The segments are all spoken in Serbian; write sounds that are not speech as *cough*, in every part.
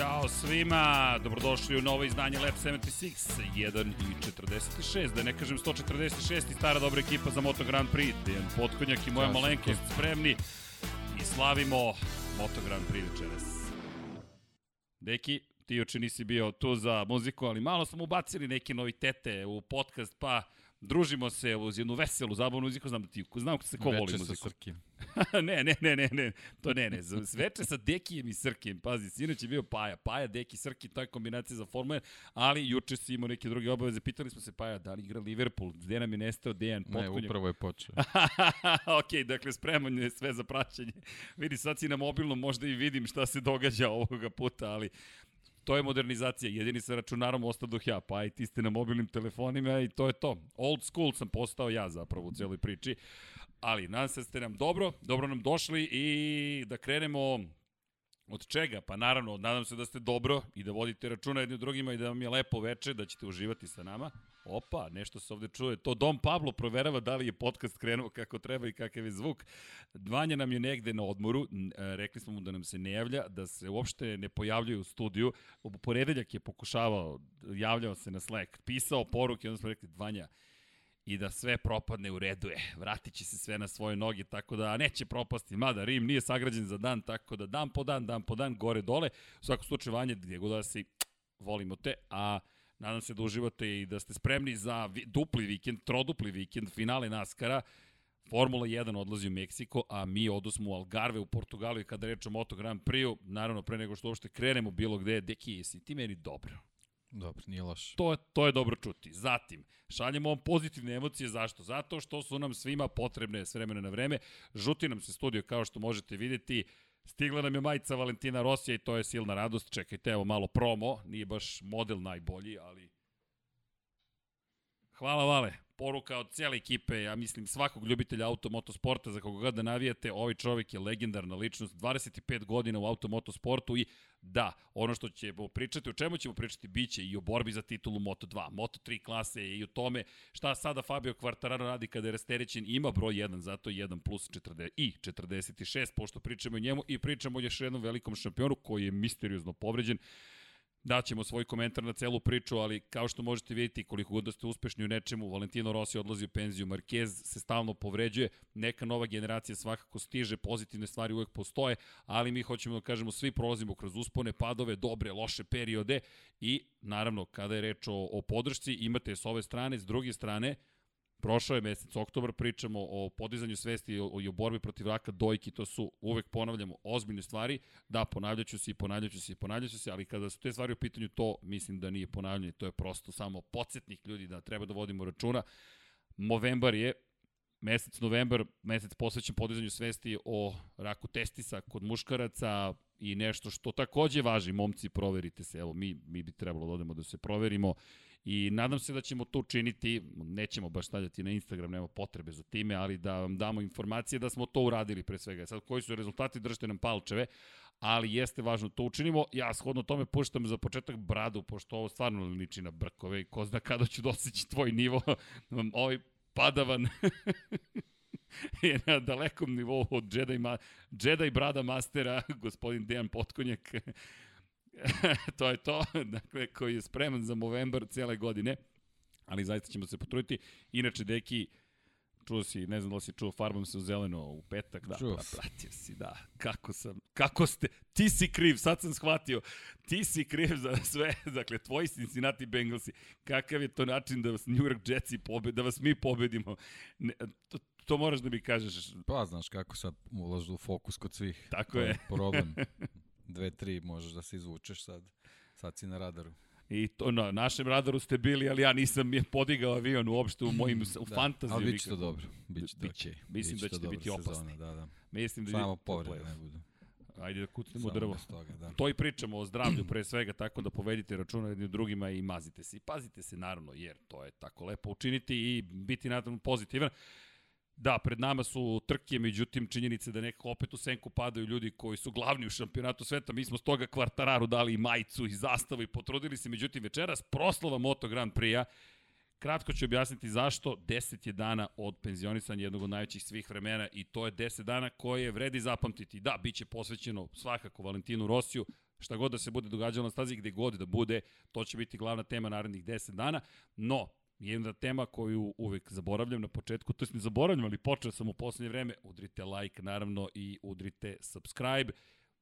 Ćao svima, dobrodošli u novo izdanje Lab 76, 1 i 46, da ne kažem 146 i stara dobra ekipa za Moto Grand Prix, Dejan Potkonjak i moja Ćao, malenkost spremni i slavimo Moto Grand Prix večeras. Deki, ti juče nisi bio tu za muziku, ali malo smo ubacili neke novitete u podcast, pa družimo se uz jednu veselu, zabavnu muziku, znam da ti, znam kako se ko voli Veče sa muziku. Srkim. *laughs* ne, ne, ne, ne, ne, to ne, ne. Sveče sa Dekijem i Srkijem, pazi, sinoć je bio Paja, Paja, Deki, Srki, to je kombinacija za Formula 1, ali juče si imao neke druge obaveze, pitali smo se Paja, da li igra Liverpool, gde nam je nestao Dejan Ne, Potkonjak. upravo je počeo. *laughs* ok, dakle, spreman je sve za praćenje. Vidi, sad si na mobilnom, možda i vidim šta se događa ovoga puta, ali to je modernizacija. Jedini sa računarom ostadoh ja, pa i ti ste na mobilnim telefonima i to je to. Old school sam postao ja zapravo u cijeloj priči. Ali nadam se ste nam dobro, dobro nam došli i da krenemo Od čega? Pa naravno, nadam se da ste dobro i da vodite računa jedni drugima i da vam je lepo veče, da ćete uživati sa nama. Opa, nešto se ovde čuje. To Dom Pablo proverava da li je podcast krenuo kako treba i kakav je zvuk. Dvanja nam je negde na odmoru, e, rekli smo mu da nam se ne javlja, da se uopšte ne pojavljuje u studiju. U ponedeljak je pokušavao, javljao se na Slack, pisao poruke, onda smo rekli, Dvanja, i da sve propadne u redu je. Vratit će se sve na svoje noge, tako da neće propasti. Mada Rim nije sagrađen za dan, tako da dan po dan, dan po dan, gore dole. U svakom slučaju, Vanje, gdje god da si, volimo te, a nadam se da uživate i da ste spremni za dupli vikend, trodupli vikend, finale Naskara. Formula 1 odlazi u Meksiko, a mi odosmo u Algarve u Portugalu i kada rečemo Moto Grand Prix-u, naravno pre nego što uopšte krenemo bilo gde, deki, jesi ti meni dobro? Dobro, nije loše. To, to je dobro čuti. Zatim, šaljemo vam pozitivne emocije. Zašto? Zato što su nam svima potrebne s vremena na vreme. Žuti nam se studio, kao što možete vidjeti. Stigla nam je majica Valentina Rosija i to je silna radost. Čekajte, evo malo promo. Nije baš model najbolji, ali... Hvala, Vale. Poruka od cijele ekipe, ja mislim svakog ljubitelja automotosporta, za koga da navijate, ovaj čovjek je legendarna ličnost, 25 godina u automotosportu i da, ono što ćemo pričati, o čemu ćemo pričati, biće i o borbi za titulu Moto2, Moto3 klase i o tome šta sada Fabio Quartararo radi kada je rasterećen, ima broj 1, zato 1 plus 40, i 46, pošto pričamo o njemu i pričamo o još jednom velikom šampionu koji je misteriozno povređen, Daćemo svoj komentar na celu priču, ali kao što možete vidjeti, koliko god da ste uspešni u nečemu, Valentino Rossi odlazi u penziju, Marquez se stalno povređuje, neka nova generacija svakako stiže, pozitivne stvari uvek postoje, ali mi hoćemo da kažemo, svi prolazimo kroz uspone, padove, dobre, loše periode i naravno, kada je reč o, o podršci, imate s ove strane, s druge strane, Prošao je mesec oktobar, pričamo o podizanju svesti i o, i o borbi protiv raka dojki, to su, uvek ponavljamo, ozbiljne stvari. Da, ponavljaću se i ponavljaću se i ponavljaću se, ali kada su te stvari u pitanju, to mislim da nije ponavljanje, to je prosto samo podsjetnik ljudi da treba da vodimo računa. Novembar je, mesec novembar, mesec posvećen podizanju svesti o raku testisa kod muškaraca i nešto što takođe važi, momci, proverite se, evo, mi, mi bi trebalo da odemo da se proverimo i nadam se da ćemo to učiniti, nećemo baš stavljati na Instagram, nema potrebe za time, ali da vam damo informacije da smo to uradili pre svega. Sad, koji su rezultati, držite nam palčeve, ali jeste važno da to učinimo. Ja shodno tome puštam za početak bradu, pošto ovo stvarno liči na brkove i ko zna kada ću doseći tvoj nivo, *laughs* ovaj padavan *laughs* je na dalekom nivou od Jedi, ma, Jedi brada mastera, *laughs* gospodin Dejan Potkonjak, *laughs* to je to, dakle, koji je spreman za novembar cijele godine, ali zaista ćemo se potruditi. Inače, deki, čuo si, ne znam da li si čuo, farbam se u zeleno u petak, da, Čuo pra, pratio si, da, kako sam, kako ste, ti si kriv, sad sam shvatio, ti si kriv za sve, *laughs* dakle, tvoji Cincinnati Bengalsi, kakav je to način da vas New York Jetsi pobede, da vas mi pobedimo, ne, to, to moraš da mi kažeš, Pa, znaš kako sad ulažu u fokus kod svih. Tako To je. problem. *laughs* Dve, tri možeš da se izvučeš sad. Sad si na radaru. I to na našem radaru ste bili, ali ja nisam je podigao avion uopšte u mojim u da. fantaziju. Ali bit će to dobro. Biće, to Biće. Mislim Biće da ćete biti opasni. sezona, Da, da. Mislim da Samo povrede ne budu. Ajde da kucnemo Samo drvo. toga, da. To i pričamo o zdravlju pre svega, tako da povedite računa jedni drugima i mazite se. I pazite se naravno, jer to je tako lepo učiniti i biti naravno pozitivan. Da, pred nama su trke, međutim činjenice da nekako opet u senku padaju ljudi koji su glavni u šampionatu sveta. Mi smo s toga kvartararu dali i majicu i zastavu i potrudili se. Međutim, večeras proslava Moto Grand Prix-a. Kratko ću objasniti zašto. 10 je dana od penzionisanja jednog od najvećih svih vremena i to je 10 dana koje vredi zapamtiti. Da, bit će posvećeno svakako Valentinu Rosiju, Šta god da se bude događalo na stazi, gde god da bude, to će biti glavna tema narednih 10 dana. No, jedna tema koju uvek zaboravljam na početku, to je ne zaboravljam, ali počeo sam u poslednje vreme, udrite like naravno i udrite subscribe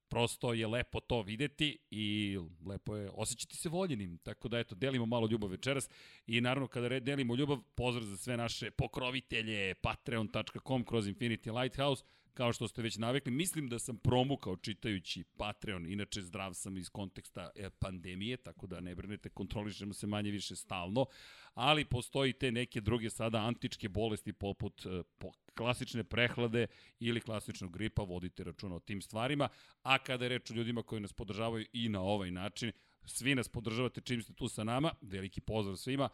prosto je lepo to videti i lepo je osjećati se voljenim. Tako da eto, delimo malo ljubav večeras i naravno kada delimo ljubav, pozdrav za sve naše pokrovitelje, patreon.com kroz Infinity Lighthouse, kao što ste već navikli. Mislim da sam promukao čitajući Patreon, inače zdrav sam iz konteksta e, pandemije, tako da ne brinete, kontrolišemo se manje više stalno, ali postoji te neke druge sada antičke bolesti poput e, po, klasične prehlade ili klasičnog gripa, vodite računa o tim stvarima, a kada je reč o ljudima koji nas podržavaju i na ovaj način, svi nas podržavate čim ste tu sa nama, veliki pozdrav svima,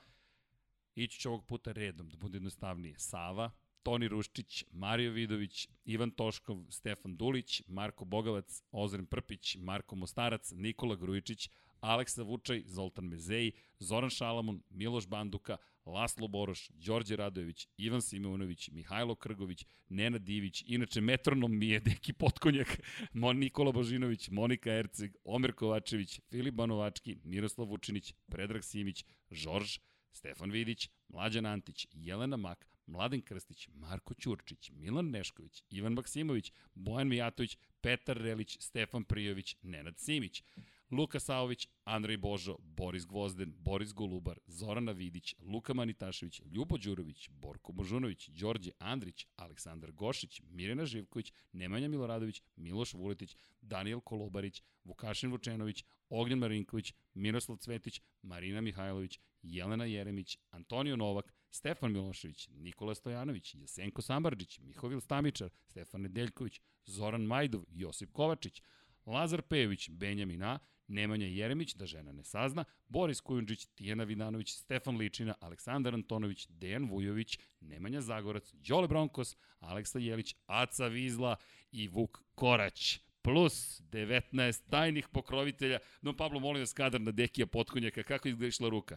ići ću ovog puta redom, da bude jednostavnije. Sava, Toni Ruščić, Mario Vidović, Ivan Toškov, Stefan Dulić, Marko Bogavac, Ozren Prpić, Marko Mostarac, Nikola Grujičić, Aleksa Vučaj, Zoltan Mezeji, Zoran Šalamun, Miloš Banduka, Laslo Boroš, Đorđe Radojević, Ivan Simonović, Mihajlo Krgović, Nena Divić, inače metronom mi je Deki Potkonjak, *laughs* Mon Nikola Božinović, Monika Erceg, Omer Kovačević, Filip Banovački, Miroslav Vučinić, Predrag Simić, Žorž, Stefan Vidić, Mlađan Antić, Jelena Mak, Mladen Krstić, Marko Ćurčić, Milan Nešković, Ivan Maksimović, Bojan Mijatović, Petar Relić, Stefan Prijović, Nenad Simić, Luka Saović, Andrej Božo, Boris Gvozden, Boris Golubar, Zorana Vidić, Luka Manitašević, Ljubo Đurović, Borko Božunović, Đorđe Andrić, Aleksandar Gošić, Mirjana Živković, Nemanja Miloradović, Miloš Vuletić, Daniel Kolobarić, Vukašin Vučenović, Ognjen Marinković, Miroslav Cvetić, Marina Mihajlović, Jelena Jeremić, Antonio Novak, Stefan Milošević, Nikola Stojanović, Jasenko Sambarđić, Mihovil Stamičar, Stefan Nedeljković, Zoran Majdov, Josip Kovačić, Lazar Pejović, Benjamin A, Nemanja Jeremić, da žena ne sazna, Boris Kujundžić, Tijena Vidanović, Stefan Ličina, Aleksandar Antonović, Dejan Vujović, Nemanja Zagorac, Đole Bronkos, Aleksa Jelić, Aca Vizla i Vuk Korać plus 19 tajnih pokrovitelja. No, Pablo, molim vas, kadar na Dekija Potkonjaka, kako izgledešla ruka?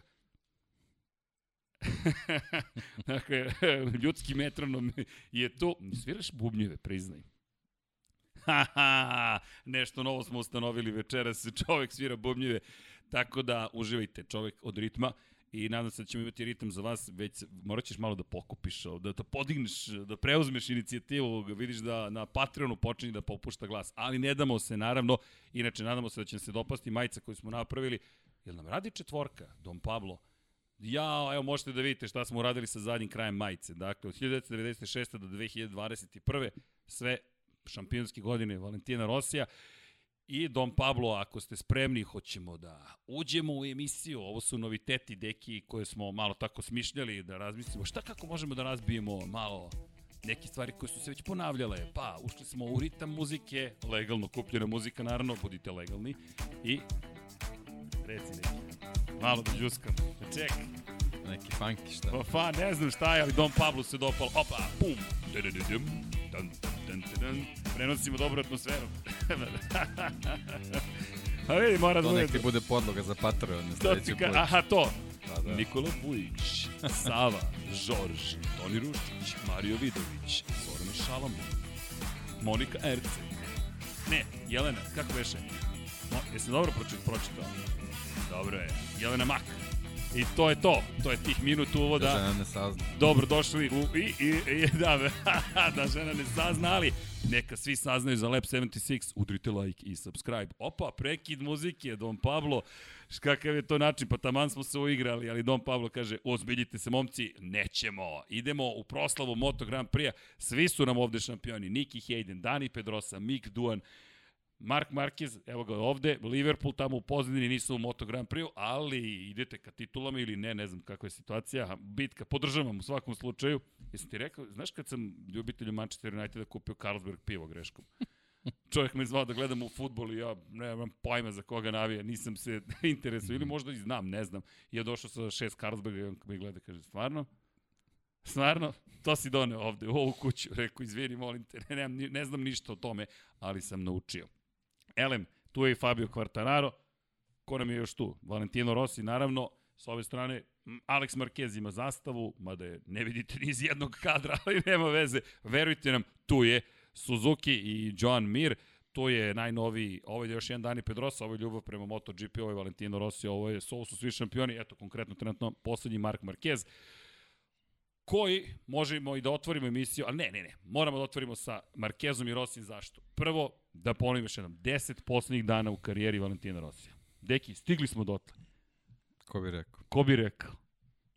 *laughs* dakle, *laughs* ljudski metronom je to. Sviraš bubnjeve, priznaj. *laughs* Haha, nešto novo smo ustanovili večeras, čovek svira bubnjeve, tako da uživajte, čovek od ritma i nadam se da ćemo imati ritam za vas, već morat ćeš malo da pokupiš, da, da podigneš, da preuzmeš inicijativu, vidiš da na Patreonu počinje da popušta glas, ali ne damo se naravno, inače nadamo se da će se dopasti majica koju smo napravili, jel nam radi četvorka, Dom Pablo, Ja, evo možete da vidite šta smo uradili sa zadnjim krajem majice. Dakle, od 1996. do 2021. sve šampionske godine Valentina Rosija i Dom Pablo, ako ste spremni, hoćemo da uđemo u emisiju. Ovo su noviteti, deki, koje smo malo tako smišljali da razmislimo. Šta kako možemo da razbijemo malo neke stvari koje su se već ponavljale. Pa, ušli smo u ritam muzike, legalno kupljena muzika, naravno, budite legalni. I, reci neki, malo da džuskam. Ček. Neki funky šta? Pa, fa, ne znam šta je, ali Dom Pablo se dopalo. Opa, pum, dun, dun, dun, prenosimo dobru atmosferu. *laughs* A vidi, mora da To bude... nek ti bude podloga za Patreon na To ti sledeći ka, aha, to. Da, da. Nikola Vujić, Sava, Žorž, Toni Ruštić, Mario Vidović, Zoran Šalamun, Monika Erce. Ne, Jelena, kako beše? Mo, jesi dobro pročit, pročitao? Dobro je. Jelena Mak. I to je to. To je tih minut uvoda. Da žena ne sazna. Dobro došli u i, i, i *laughs* da, *laughs* da žena ne sazna, ali neka svi saznaju za Lab 76, udrite like i subscribe. Opa, prekid muzike, Don Pablo, kakav je to način, pa taman smo se uigrali, ali Don Pablo kaže, ozbiljite se momci, nećemo, idemo u proslavu Moto Grand Prix-a, svi su nam ovde šampioni, Niki Hayden, Dani Pedrosa, Mick Duan, Mark Marquez, evo ga ovde, Liverpool tamo u pozadini nisu u Moto Grand Prix, ali idete ka titulama ili ne, ne znam kakva je situacija, bitka, podržavam u svakom slučaju. Jesam ti rekao, znaš kad sam ljubitelju Manchester Uniteda kupio Carlsberg pivo greškom? *laughs* Čovjek me zvao da gledam u futbol i ja nemam pojma za koga navija, nisam se *laughs* interesuo ili možda i znam, ne znam. I ja došao sa šest Carlsberga i on me gleda kaže, stvarno? Stvarno? To si doneo ovde, u ovu kuću. Rekao, izvini, molim te, ne, ni- ne znam ništa o tome, ali sam naučio. Elem, tu je i Fabio Quartararo. Ko nam je još tu? Valentino Rossi, naravno. S ove strane, Alex Marquez ima zastavu, mada je ne vidite ni iz jednog kadra, *laughs* ali nema veze. Verujte nam, tu je Suzuki i Joan Mir. to je najnoviji, ovo je još jedan Dani Pedrosa, ovo je ljubav prema MotoGP, ovo je Valentino Rossi, ovo, je, ovo su svi šampioni, eto konkretno trenutno poslednji Mark Marquez, koji možemo i da otvorimo emisiju, ali ne, ne, ne, moramo da otvorimo sa Markezom i Rossim zašto? Prvo, da ponovim još jednom, 10 poslednjih dana u karijeri Valentina Rosija. Deki, stigli smo dotle. Ko bi rekao? Ko bi rekao?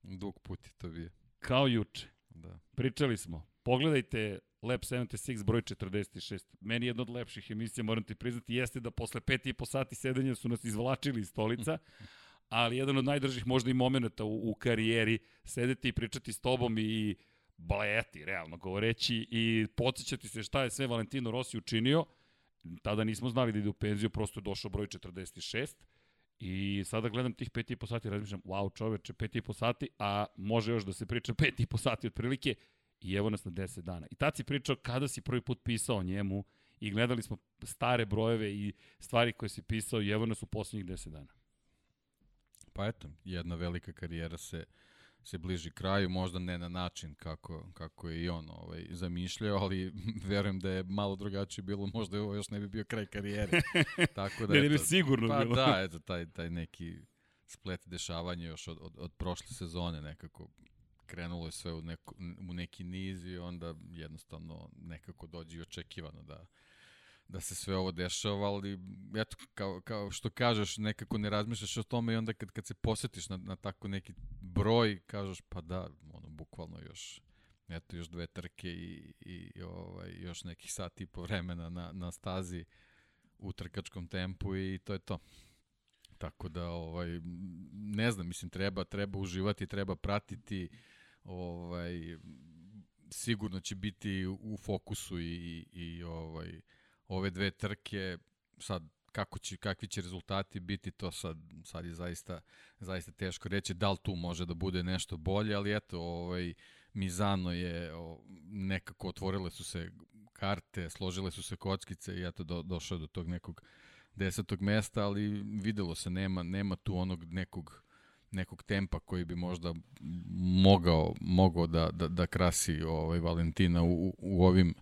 Dug put je to bio. Kao juče. Da. Pričali smo. Pogledajte Lab 76 broj 46. Meni jedna od lepših emisija, moram ti priznati, jeste da posle pet i po sati sedenja su nas izvlačili iz stolica, *laughs* ali jedan od najdržih možda i momenta u, u karijeri, sedeti i pričati s tobom i blejati, realno govoreći, i podsjećati se šta je sve Valentino Rossi učinio. Tada nismo znali da ide u penziju, prosto je došao broj 46. I sada gledam tih pet i po sati i razmišljam, wow čoveče, pet i po sati, a može još da se priča *laughs* pet i po sati otprilike i evo nas na 10 dana. I tad si pričao kada si prvi put pisao njemu i gledali smo stare brojeve i stvari koje si pisao i evo nas u poslednjih 10 dana. Pa eto, jedna velika karijera se se bliži kraju, možda ne na način kako, kako je i on ovaj, zamišljao, ali *laughs* verujem da je malo drugačije bilo, možda ovo još ne bi bio kraj karijere. *laughs* Tako da, ne, ne bi sigurno pa, bilo. da, eto, taj, taj neki splet dešavanja još od, od, od prošle sezone nekako krenulo je sve u, neko, u neki niz i onda jednostavno nekako dođe i očekivano da, da se sve ovo dešava, ali eto, kao, kao što kažeš, nekako ne razmišljaš o tome i onda kad, kad se posetiš na, na tako neki broj, kažeš pa da, ono, bukvalno još eto, još dve trke i, i ovaj, još nekih sat i po vremena na, na stazi u trkačkom tempu i to je to. Tako da, ovaj, ne znam, mislim, treba, treba uživati, treba pratiti, ovaj, sigurno će biti u fokusu i, i ovaj, ove dve trke, sad kako će, kakvi će rezultati biti, to sad, sad je zaista, zaista teško reći da li tu može da bude nešto bolje, ali eto, ovaj, Mizano je o, nekako otvorile su se karte, složile su se kockice i eto do, došao do tog nekog desetog mesta, ali videlo se nema nema tu onog nekog nekog tempa koji bi možda mogao mogao da da da krasi ovaj Valentina u, u ovim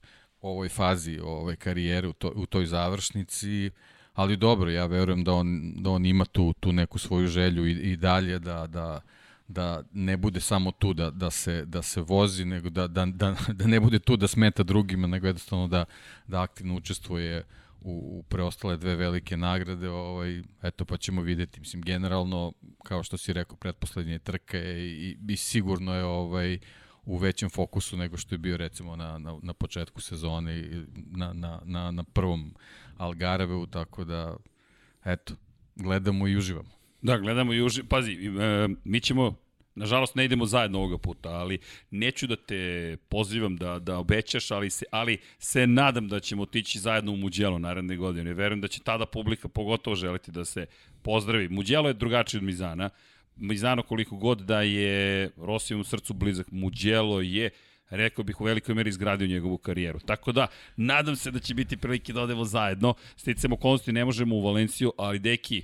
ovoj fazi ovaj karijere u, to, u toj završnici ali dobro ja verujem da on da on ima tu tu neku svoju želju i, i dalje da da da ne bude samo tu da, da, se, da se vozi, nego da, da, da, da ne bude tu da smeta drugima, nego jednostavno da, da aktivno učestvuje u, u preostale dve velike nagrade, ovaj, eto pa ćemo videti. Mislim, generalno, kao što si rekao, pretposlednje trke i, i sigurno je ovaj, u većem fokusu nego što je bio recimo na, na, na početku sezone na, na, na, na prvom Algarveu, tako da, eto, gledamo i uživamo. Da, gledamo i uživamo. Pazi, e, mi ćemo Nažalost ne idemo zajedno ovoga puta, ali neću da te pozivam da, da obećaš, ali se, ali se nadam da ćemo otići zajedno u Muđelo naredne godine. Verujem da će tada publika pogotovo želiti da se pozdravi. Muđelo je drugačiji od Mizana. Mizano koliko god da je Rosijevom srcu blizak, Muđelo je rekao bih u velikoj meri izgradio njegovu karijeru. Tako da, nadam se da će biti prilike da odemo zajedno. Sticamo okolnosti, ne možemo u Valenciju, ali deki,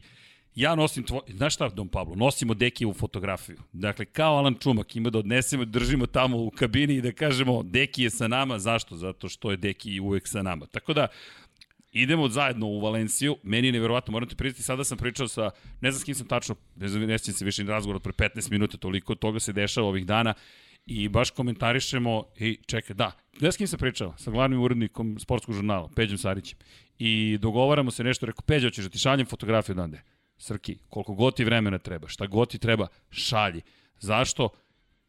ja nosim tvoj... Znaš šta, Dom Pablo? Nosimo Dekijevu fotografiju. Dakle, kao Alan Čumak, ima da odnesemo, držimo tamo u kabini i da kažemo Deki je sa nama. Zašto? Zato što je Deki uvek sa nama. Tako da, idemo zajedno u Valenciju. Meni je nevjerovatno, moram ti priznati, sada sam pričao sa, ne znam s kim sam tačno, ne znam, ne se više razgovor od pre 15 minuta, toliko toga se dešava ovih dana i baš komentarišemo i čekaj, da, ne s kim sam pričao? Sa glavnim urednikom sportskog žurnala, Peđom Sarićem. I dogovaramo se nešto, rekao, Peđo, ćeš da ti šaljem fotografiju odande? Srki, koliko god ti vremena treba, šta god ti treba, šalji. Zašto?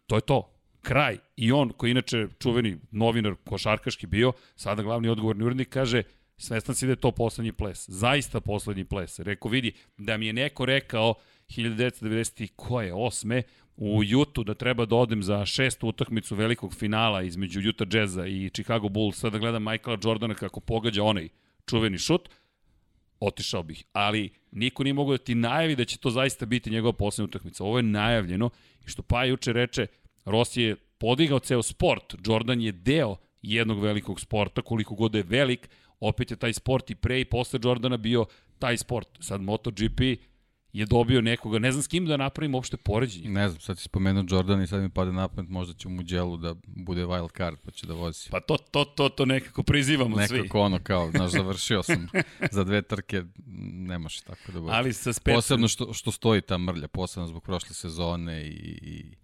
To je to. Kraj. I on, koji inače čuveni novinar košarkaški bio, sada glavni odgovorni urednik, kaže, svestan si da je to poslednji ples. Zaista poslednji ples. Rekao, vidi, da mi je neko rekao 1990. koje, osme, u Jutu da treba da odem za šestu utakmicu velikog finala između Utah Jazza i Chicago Bulls, sada da gledam Michaela Jordana kako pogađa onaj čuveni šut, otišao bih. Ali niko nije mogao da ti najavi da će to zaista biti njegova poslednja utakmica. Ovo je najavljeno i što pa juče reče, Rossi je podigao ceo sport. Jordan je deo jednog velikog sporta, koliko god je velik, opet je taj sport i pre i posle Jordana bio taj sport. Sad MotoGP je dobio nekoga, ne znam s kim da napravimo uopšte poređenje. Ne znam, sad si spomenuo Jordan i sad mi pada na pamet, možda će mu djelu da bude wild card pa će da vozi. Pa to, to, to, to nekako prizivamo nekako svi. Nekako ono kao, znaš, završio sam za dve trke, ne može tako da bude. Ali sa spet... Posebno što, što stoji ta mrlja, posebno zbog prošle sezone i, i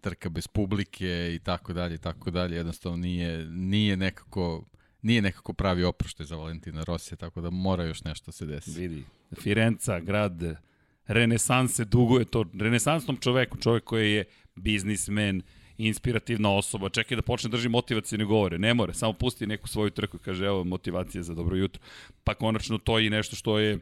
trka bez publike i tako dalje i tako dalje, jednostavno nije, nije nekako nije nekako pravi oproštaj za Valentina Rosija, tako da mora još nešto se desi. Vidi, Firenca, grad renesanse duguje to renesansnom čoveku, čovek koji je biznismen, inspirativna osoba, čekaj da počne drži motivacijne govore, ne more, samo pusti neku svoju trku i kaže evo motivacija za dobro jutro. Pa konačno to je nešto što je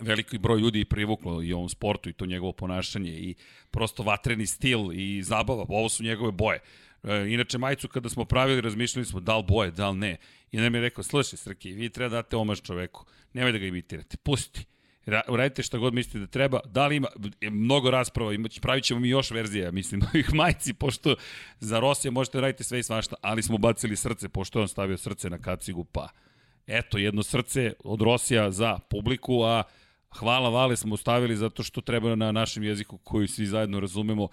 veliki broj ljudi i privuklo i ovom sportu i to njegovo ponašanje i prosto vatreni stil i zabava, ovo su njegove boje. E, inače, majicu kada smo pravili, razmišljali smo da li boje, da li ne. I onda mi je rekao, slušaj Srki, vi treba da date omaž čoveku, nemoj da ga imitirate, pusti radite šta god mislite da treba. Da li ima, mnogo rasprava, imać, pravit ćemo mi još verzija, mislim, *laughs* ovih majici, pošto za Rosija možete raditi sve i svašta, ali smo bacili srce, pošto on stavio srce na kacigu, pa eto, jedno srce od Rosija za publiku, a hvala Vale smo ostavili zato što treba na našem jeziku koji svi zajedno razumemo,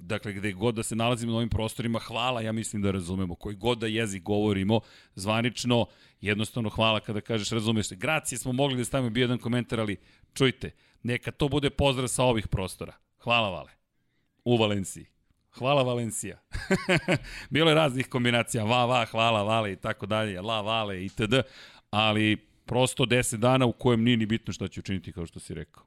dakle, gde god da se nalazimo na ovim prostorima, hvala, ja mislim da razumemo, koji god da jezik govorimo, zvanično, jednostavno hvala kada kažeš razumeš se. Gracije smo mogli da stavimo bio jedan komentar, ali čujte, neka to bude pozdrav sa ovih prostora. Hvala Vale. U Valenciji. Hvala Valencija. *laughs* Bilo je raznih kombinacija, va, va, hvala, vale i tako dalje, la, vale i td. Ali prosto 10 dana u kojem nije ni bitno šta će učiniti, kao što si rekao.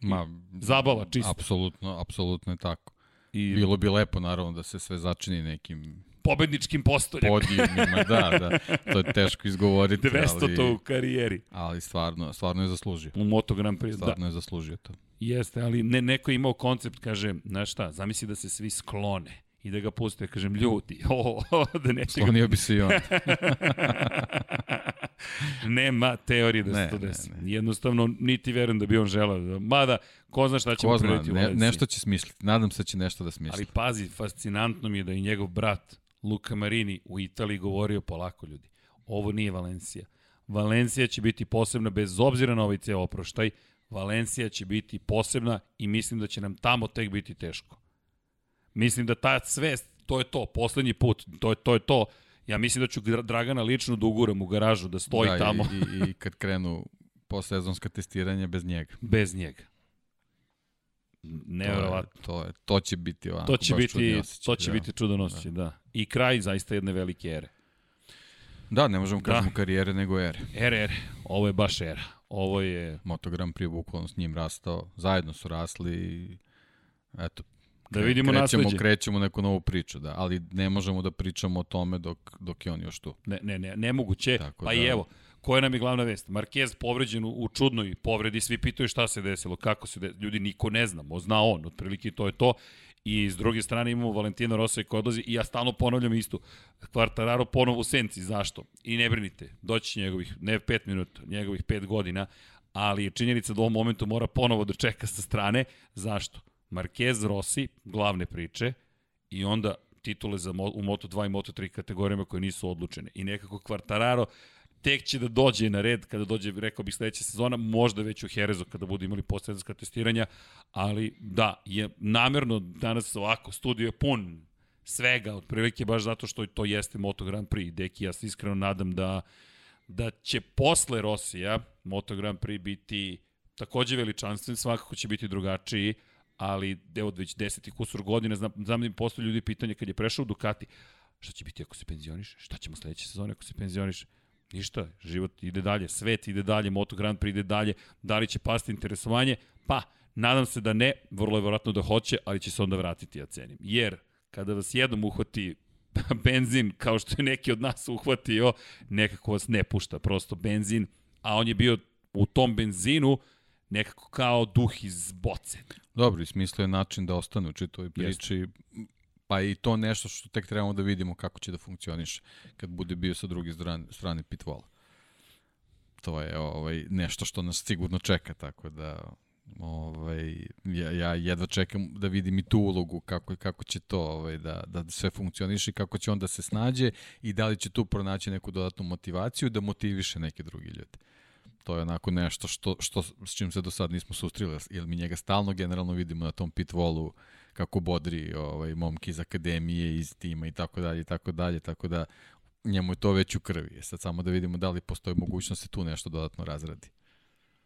Ma, Zabava, čisto. Apsolutno, apsolutno je tako. I... Bilo bi lepo, naravno, da se sve začini nekim pobedničkim postoljem. Podijemima, da, da. To je teško izgovoriti. 200 ali, to u karijeri. Ali stvarno, stvarno je zaslužio. U Moto Grand Prix, stvarno da. je zaslužio to. Jeste, ali ne, neko je imao koncept, kaže, znaš šta, zamisli da se svi sklone i da ga puste, kažem, ljudi, *laughs* o, da neće Sklonio bi se i on. *laughs* Nema teorije da ne, se to desi. Ne, ne. Jednostavno, niti verujem da bi on želao. Mada, ko zna šta će ko zna, ne, nešto će smisliti. Nadam se da će nešto da smisli. Ali pazi, fascinantno mi je da i njegov brat, Luka Marini, u Italiji govorio polako ljudi. Ovo nije Valencija. Valencija će biti posebna bez obzira na ovaj ceo oproštaj. Valencija će biti posebna i mislim da će nam tamo tek biti teško. Mislim da ta svest, to je to, poslednji put, to je to. Je to. Ja mislim da ću Dragana lično da uguram u garažu, da stoji da, tamo. I, i, I kad krenu posezonska testiranja bez njega. Bez njega. Neverovatno. To, je, to, je, to će biti ovako, to će biti, To će da. biti čudan osjećaj, da. da. I kraj zaista jedne velike ere. Da, ne možemo da. kažemo karijere, nego ere. Ere, ere. Ovo je baš era. Ovo je... Moto Grand Prix bukvalno s njim rastao. Zajedno su rasli i eto, Da vidimo krećemo, nasledđe. Krećemo neku novu priču, da, ali ne možemo da pričamo o tome dok, dok je on još tu. Ne, ne, ne, nemoguće. Tako pa da... i evo, koja nam je glavna vest? Marquez povređen u, u čudnoj povredi, svi pitaju šta se desilo, kako se desilo, ljudi niko ne zna, zna on, otprilike to je to. I s druge strane imamo Valentina Rosija koji odlazi i ja stalno ponavljam isto. Kvartararo ponovo u senci, zašto? I ne brinite, doći će njegovih, ne 5 minuta, njegovih 5 godina, ali je činjenica da u ovom momentu mora ponovo da čeka sa strane. Zašto? Marquez Rossi, glavne priče, i onda titule za, u Moto2 i Moto3 kategorijama koje nisu odlučene. I nekako Quartararo tek će da dođe na red kada dođe, rekao bih, sledeća sezona, možda već u Herezu kada budu imali poslednjska testiranja, ali da, je namerno danas ovako, studio je pun svega, otprilike baš zato što to jeste Moto Grand Prix. Deki, ja se iskreno nadam da, da će posle Rosija Moto Grand Prix biti takođe veličanstven, svakako će biti drugačiji, ali evo već deseti kusur godina, znam, znam da im postoje ljudi pitanje kad je prešao u Ducati, šta će biti ako se penzioniše? Šta ćemo sledeće sezone ako se penzioniše? Ništa, život ide dalje, svet ide dalje, Moto Grand Prix ide dalje, da li će pasti interesovanje? Pa, nadam se da ne, vrlo je vjerojatno da hoće, ali će se onda vratiti, ja cenim. Jer, kada vas jednom uhvati *laughs* benzin, kao što je neki od nas uhvatio, nekako vas ne pušta, prosto benzin, a on je bio u tom benzinu nekako kao duh iz boce. Dobro, i smislio je način da ostane u čitoj priči. Jeste. Pa i to nešto što tek trebamo da vidimo kako će da funkcioniše kad bude bio sa druge strane, strane pitvola. To je ovaj, nešto što nas sigurno čeka, tako da ovaj, ja, ja jedva čekam da vidim i tu ulogu kako, kako će to ovaj, da, da sve funkcioniše, kako će on da se snađe i da li će tu pronaći neku dodatnu motivaciju da motiviše neke drugi ljude. To je onako nešto što, što, s čim se do sad nismo sustrili, jer mi njega stalno generalno vidimo na tom pit wallu kako bodri ovaj, momki iz akademije, iz tima i tako dalje i tako dalje, tako da njemu je to već u krvi. Sad samo da vidimo da li postoji mogućnost da tu nešto dodatno razradi.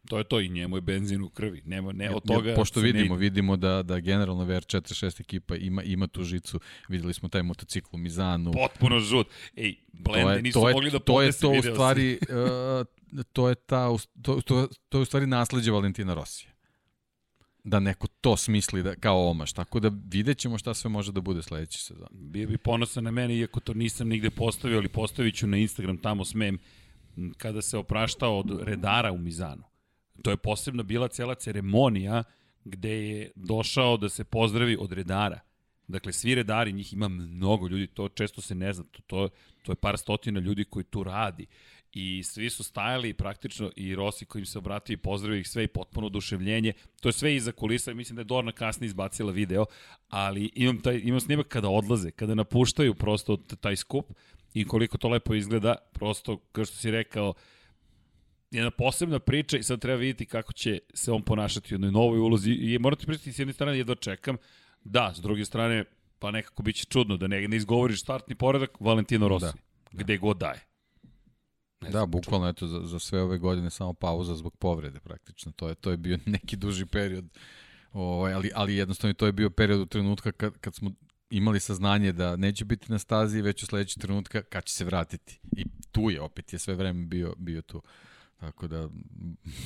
To je to i njemu je benzin u krvi. Nema ne od toga. Ja, pošto vidimo, ne... vidimo da da generalno VR46 ekipa ima ima tu žicu. Videli smo taj motocikl u Mizanu. Potpuno žut. Ej, blende nisu to je, mogli da to je to u stvari uh, to je ta to, to, to je u stvari nasleđe Valentina Rosija da neko to smisli da, kao omaš. Tako da vidjet ćemo šta sve može da bude sledeći sezon. Bio bi ponosan na mene, iako to nisam nigde postavio, ali postavit ću na Instagram, tamo smem, kada se opraštao od redara u Mizanu. To je posebno bila cela ceremonija gde je došao da se pozdravi od redara. Dakle, svi redari, njih ima mnogo ljudi, to često se ne zna, to, to, to je par stotina ljudi koji tu radi i svi su stajali praktično i Rossi kojim se obratio i pozdravio ih sve i potpuno oduševljenje. To je sve iza kulisa, mislim da je Dorna kasnije izbacila video, ali imam, taj, imam snimak kada odlaze, kada napuštaju prosto taj skup i koliko to lepo izgleda, prosto, kao što si rekao, jedna posebna priča i sad treba vidjeti kako će se on ponašati u jednoj novoj ulozi i morate pričati s jedne strane jedva čekam, da, s druge strane, pa nekako biće čudno da ne, ne izgovoriš startni poredak Valentino Rossi, da, da. gde god daje. Ne da, bukvalno eto za, za sve ove godine samo pauza zbog povrede praktično. To je to je bio *laughs* neki duži period. Ovaj ali ali jednostavno to je bio period u trenutka kad kad smo imali saznanje da neće biti na stazi već u sledećeg trenutka kad će se vratiti. I tu je opet je sve vreme bio bio tu. Tako da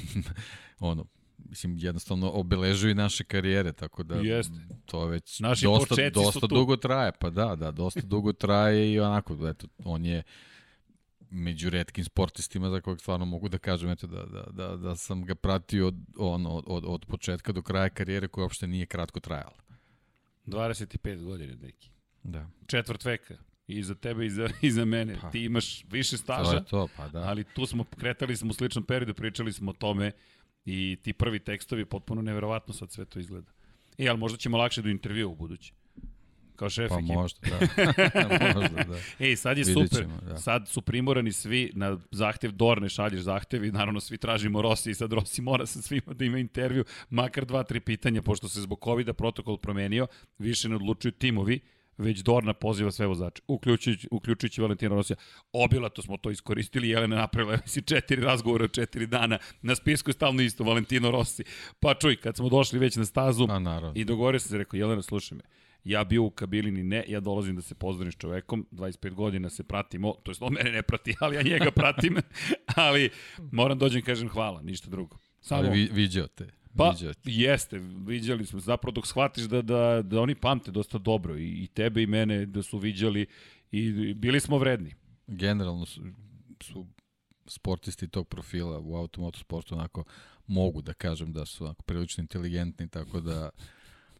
*laughs* ono mislim jednostavno obeležuju naše karijere tako da Jeste. to već Naši dosta dosta dugo traje pa da da dosta dugo traje i onako eto on je među redkim sportistima za kojeg stvarno mogu da kažem eto, da, da, da, da sam ga pratio od, on, od, od, od početka do kraja karijere koja uopšte nije kratko trajala. 25 godina, neki. Da. Četvrt veka. I za tebe i za, i za mene. Pa, Ti imaš više staža, to je to, pa da. ali tu smo kretali smo u sličnom periodu, pričali smo o tome i ti prvi tekstovi potpuno neverovatno sad sve to izgleda. E, ali možda ćemo lakše do intervjua u budući. Kao šef pa ekipa. možda, da. *laughs* možda, da. Ej, sad je Vidjet super. Ćemo, da. Sad su primorani svi na zahtev Dorne šalješ zahtev i naravno svi tražimo Rossi i sad Rossi mora sa svima da ima intervju, makar dva, tri pitanja, pošto se zbog COVID-a protokol promenio, više ne odlučuju timovi, već Dorna poziva sve vozače, uključujući, uključujući Valentina Rosija. Obilato smo to iskoristili, Jelena napravila si četiri razgovora od četiri dana. Na spisku je stalno isto Valentino Rossi. Pa čuj, kad smo došli već na stazu A, i dogovorio sam se, rekao, Jelena, slušaj me, ja bio u kabini ne, ja dolazim da se pozdravim s čovekom, 25 godina se pratimo, to jest on mene ne prati, *laughs* ali ja njega pratim, *laughs* ali moram dođem i kažem hvala, ništa drugo. Samo, ali vi, viđao te. Pa, viđao te. jeste, viđali smo. Zapravo dok shvatiš da, da, da oni pamte dosta dobro i, i tebe i mene da su viđali i bili smo vredni. Generalno su, su sportisti tog profila u automotosportu onako mogu da kažem da su onako prilično inteligentni, tako da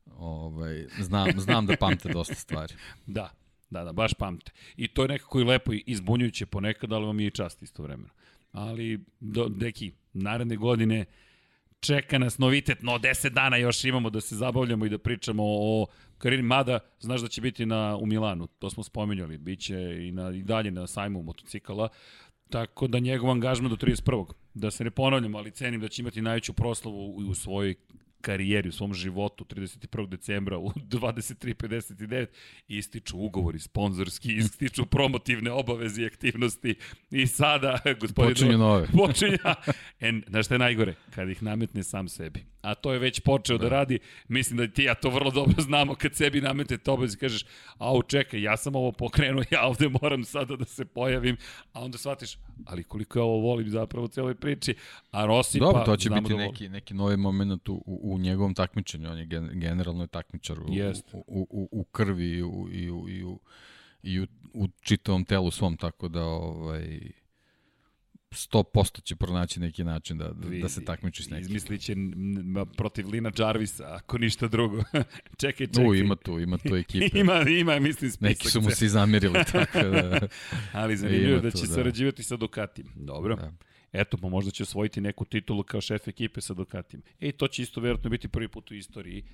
Ovaj, znam, znam da pamte dosta stvari. *laughs* da, da, da, baš pamte. I to je nekako i lepo i izbunjujuće ponekad, ali vam je i čast istovremeno. Ali, do, deki, naredne godine čeka nas novitet, no 10 dana još imamo da se zabavljamo i da pričamo o karini, mada znaš da će biti na, u Milanu, to smo spomenuli, bit će i, na, i dalje na sajmu motocikala, tako da njegov angažman do 31. Da se ne ponavljamo, ali cenim da će imati najveću proslavu u, u svojoj karijeri, u svom životu 31. decembra u *laughs* 23.59 ističu ugovori sponzorski, *laughs* ističu promotivne obaveze i aktivnosti i sada gospodin počinju nove. Počinja. *laughs* En, znaš šta je najgore? Kad ih nametne sam sebi a to je već počeo da, da. radi, mislim da ti ja to vrlo dobro znamo kad sebi namete to obavez i kažeš, au čekaj, ja sam ovo pokrenuo, *laughs* ja ovde moram sada da se pojavim, a onda shvatiš, ali koliko ja ovo volim zapravo u celoj priči, a Rossi Dobro, pa... to će biti da neki, neki novi moment u, u, njegovom takmičenju, on je gen, generalno je takmičar u, u, u, u, krvi i u, i u, i u, i u, u čitavom telu svom, tako da ovaj 100% će pronaći neki način da, da, da se takmiči s nekim. Izmislit će protiv Lina Jarvisa, ako ništa drugo. čekaj, *laughs* čekaj. U, ima tu, ima tu *laughs* ekipe. ima, ima, mislim, spisak. Neki su mu se zamirili, *laughs* tako da... Ali zanimljivo da će da. sarađivati sa Ducatim. Dobro. Da. Eto, pa možda će osvojiti neku titulu kao šef ekipe sa Ducatim. Ej, to će isto vjerojatno biti prvi put u istoriji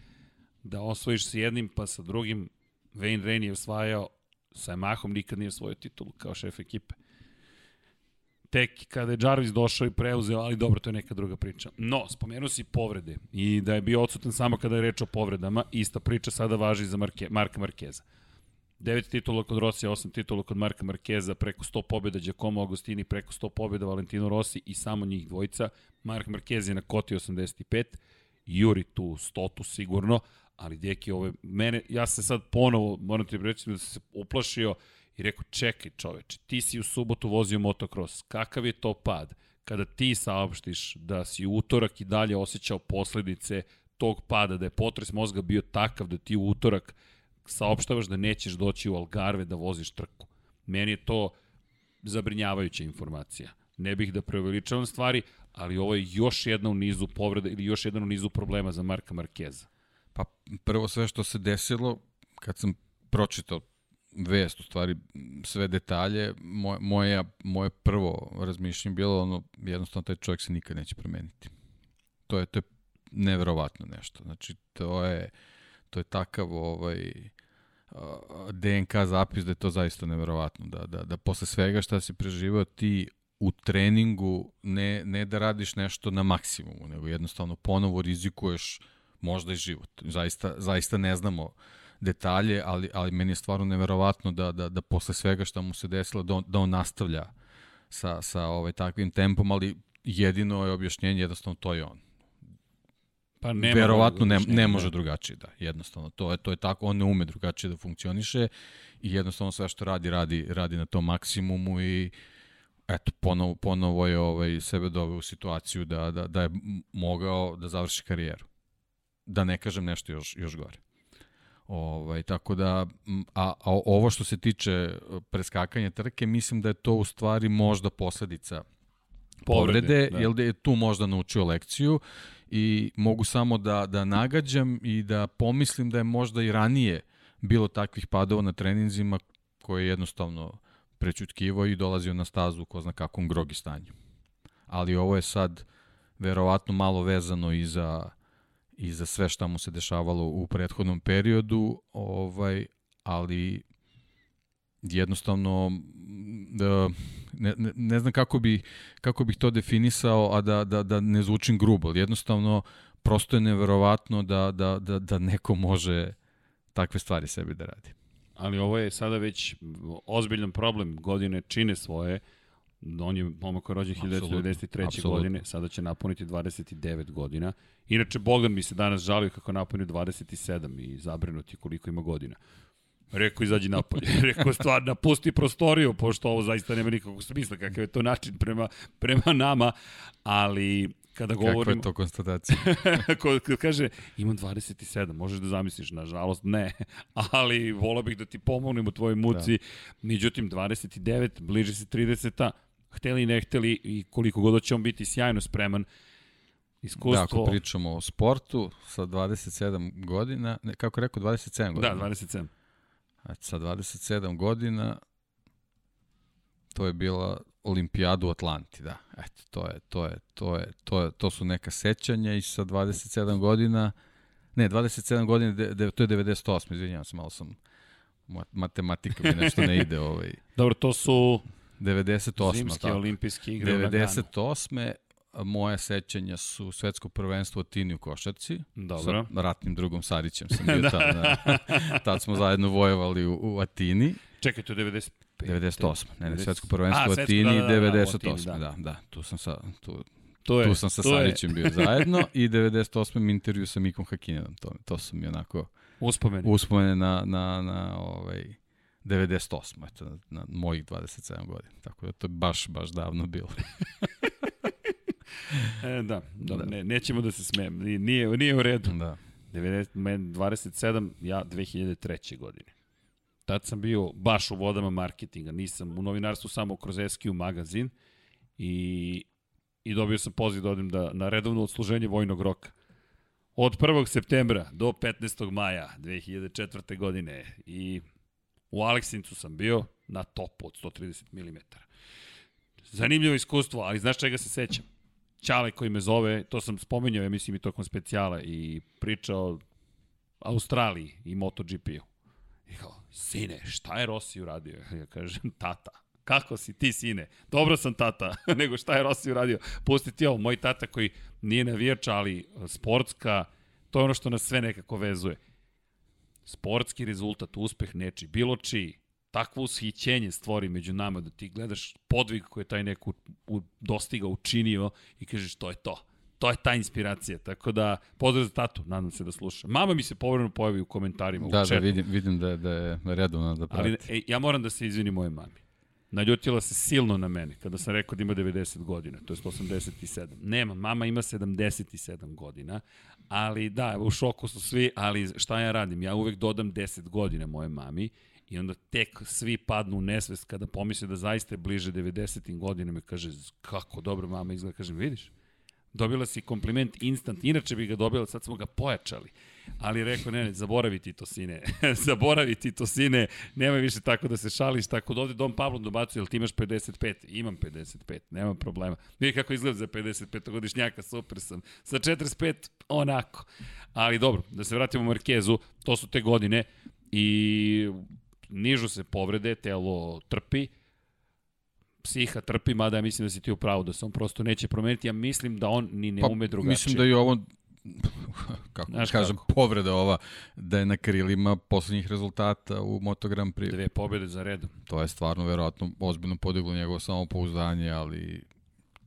da osvojiš sa jednim pa sa drugim. Wayne Rainey je osvajao sa Yamahom, nikad nije osvojio titulu kao šef ekipe. Tek kada je Jarvis došao i preuzeo, ali dobro, to je neka druga priča. No, spomenuo si povrede i da je bio odsutan samo kada je reč o povredama, ista priča sada važi za Marke, Marka Markeza. 9 titula kod Rosija, 8 titula kod Marka Markeza, preko 100 pobjeda Giacomo Agostini, preko 100 pobjeda Valentino Rossi i samo njih dvojica. Mark Marquez je na koti 85, Juri tu stotu sigurno, ali deki ovo je, mene, ja se sad ponovo, moram ti reći da se uplašio i rekao, čekaj čoveče, ti si u subotu vozio motocross, kakav je to pad? Kada ti saopštiš da si utorak i dalje osjećao posledice tog pada, da je potres mozga bio takav da ti utorak saopštavaš da nećeš doći u Algarve da voziš trku. Meni je to zabrinjavajuća informacija. Ne bih da preuveličavam stvari, ali ovo je još jedna u nizu povreda ili još jedan u nizu problema za Marka Markeza. Pa prvo sve što se desilo, kad sam pročitao vest, u stvari sve detalje, moje, moje, moje prvo razmišljanje bilo ono, jednostavno taj čovjek se nikad neće promeniti. To je, to je neverovatno nešto. Znači, to je, to je takav ovaj, DNK zapis da je to zaista neverovatno. Da, da, da posle svega šta si preživao ti u treningu ne, ne da radiš nešto na maksimumu, nego jednostavno ponovo rizikuješ možda i život. Zaista, zaista ne znamo detalje, ali, ali meni je stvarno neverovatno da, da, da posle svega šta mu se desilo, da on, da on nastavlja sa, sa ovaj, takvim tempom, ali jedino je objašnjenje, jednostavno to je on. Pa nema Verovatno ne, ne može da. drugačije, da, jednostavno. To je, to je tako, on ne ume drugačije da funkcioniše i jednostavno sve što radi, radi, radi na tom maksimumu i eto, ponovo, ponovo je ovaj, sebe doveo u situaciju da, da, da je mogao da završi karijeru. Da ne kažem nešto još, još gore. Ovaj, tako da, a, a ovo što se tiče e, preskakanja trke, mislim da je to u stvari možda posledica povrede, povrede da. jer da je tu možda naučio lekciju i mogu samo da, da nagađam i da pomislim da je možda i ranije bilo takvih padova na treninzima koje je jednostavno prećutkivo i dolazio na stazu ko zna kakvom grogi stanju. Ali ovo je sad verovatno malo vezano i za, i za sve šta mu se dešavalo u prethodnom periodu, ovaj, ali jednostavno da, ne, ne, ne znam kako, bi, kako bih to definisao, a da, da, da ne zvučim grubo, ali jednostavno prosto je neverovatno da, da, da, da neko može takve stvari sebi da radi ali ovo je sada već ozbiljan problem. Godine čine svoje. On je momak koji je rođen 1993. godine, sada će napuniti 29 godina. Inače, Bogan mi se danas žalio kako napunio 27 i zabrinuti koliko ima godina. Rekao, izađi napolje. *laughs* Rekao, stvar, napusti prostoriju, pošto ovo zaista nema nikakvog smisla, kakav je to način prema, prema nama, ali kada govorimo... Kako je to konstatacija? *laughs* Kada kaže, imam 27, možeš da zamisliš, nažalost ne, *laughs* ali volao bih da ti pomognem u tvojoj muci. Da. Međutim, 29, bliže se 30-a, hteli ne hteli i koliko god će on biti sjajno spreman, iskustvo... Da, ako pričamo o sportu sa 27 godina, ne, kako rekao, 27 godina? Da, 27. Znači, sa 27 godina to je bila olimpijadu u Atlanti, da. Eto, to je, to je, to je, to je, to su neka sećanja i sa 27 godina, ne, 27 godina, de, de, to je 98, izvinjavam se, malo sam, matematika mi nešto ne ide. *laughs* Ovaj. Dobro, to su 98. Zimske tako. olimpijske igre 98. Moje sećanja su svetsko prvenstvo Tini u košarci. Dobro. Sa ratnim drugom Sarićem sam *laughs* bio da. tad. Da. tad smo zajedno vojevali u, u Atini. Čekaj, to je 95. 98. Ne, ne, svetsko prvenstvo u Atini, da, da, da, 98. Da, da, da, tu sam sa, tu, to je, tu sam sa Sarićem bio zajedno i 98. intervju sa Mikom Hakinenom. To, to su mi onako uspomene, uspomene na, na, na ovaj, 98. Eto, na, na mojih 27 godina. Tako da to je baš, baš davno bilo. *laughs* e, da, da, da. Ne, nećemo da se smijem. Nije, nije u redu. Da. 90, 27, ja 2003. godine. Tad sam bio baš u vodama marketinga, nisam u novinarstvu samo kroz SQ magazin i, i dobio sam poziv da odim da, na redovno odsluženje vojnog roka. Od 1. septembra do 15. maja 2004. godine i u Aleksincu sam bio na topu od 130 mm. Zanimljivo iskustvo, ali znaš čega se sećam? Ćale koji me zove, to sam spomenuo, ja mislim i tokom specijala i pričao Australiji i MotoGP-u. I kao, sine, šta je Rossi uradio? *laughs* Ja kažem, tata, Kako si ti, sine? Dobro sam tata, *laughs* nego šta je Rossi uradio? Pusti ti ovo, moj tata koji nije navijač, ali sportska, to je ono što nas sve nekako vezuje. Sportski rezultat, uspeh neči, bilo čiji, takvo ushićenje stvori među nama da ti gledaš podvig koje je taj neko u, dostiga, učinio i kažeš to je to. To je ta inspiracija, tako da pozdrav za tatu, nadam se da sluša. Mama mi se povremeno pojavi u komentarima. Da, u da, vidim, vidim da, da je redovno da prati. Ali e, ja moram da se izvinim moje mami. Naljutila se silno na mene kada sam rekao da ima 90 godina, to je 187. Nema, mama ima 77 godina, ali da, u šoku su svi, ali šta ja radim? Ja uvek dodam 10 godina moje mami i onda tek svi padnu u nesvest kada pomisle da zaista je bliže 90. godinama i kaže kako dobro mama izgleda, kažem vidiš, dobila si kompliment instant, inače bi ga dobila, sad smo ga pojačali. Ali rekao, ne, ne, zaboravi ti to, sine. *laughs* zaboravi ti to, sine. Nemoj više tako da se šališ. Tako da ovde Dom Pavlo dobacuje, jel ti imaš 55? Imam 55, nema problema. Vidi kako izgleda za 55-godišnjaka, super sam. Sa 45, onako. Ali dobro, da se vratimo Markezu, to su te godine i nižu se povrede, telo trpi, psiha trpi, mada ja mislim da si ti u pravu, da se on prosto neće promeniti. Ja mislim da on ni ne pa, ume drugačije. Mislim da je ovo *laughs* kako Znaš kažem, kako? povreda ova, da je na krilima poslednjih rezultata u Moto Grand Prix. Dve pobjede za redom. To je stvarno verovatno ozbiljno podiglo njegovo samopouzdanje, ali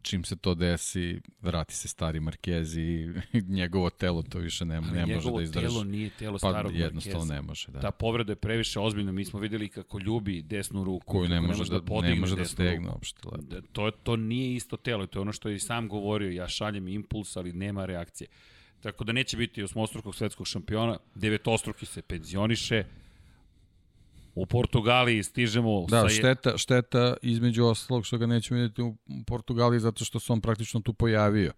čim se to desi, vrati se stari Markezi i *laughs* njegovo telo to više ne, ne može da izdrži. Njegovo telo nije telo pa, starog jednostavno Markeza. ne može, da. Ta povreda je previše ozbiljna. Mi smo videli kako ljubi desnu ruku. Koju ne može, da, da ne može da stegne uopšte. Da, to, to nije isto telo. To je ono što je i sam govorio. Ja šaljem impuls, ali nema reakcije. Tako da neće biti osmostrukog svetskog šampiona. Devetostruki se penzioniše U Portugaliji stižemo... Da, sa... šteta, šteta između ostalog što ga nećemo vidjeti u Portugaliji zato što se on praktično tu pojavio.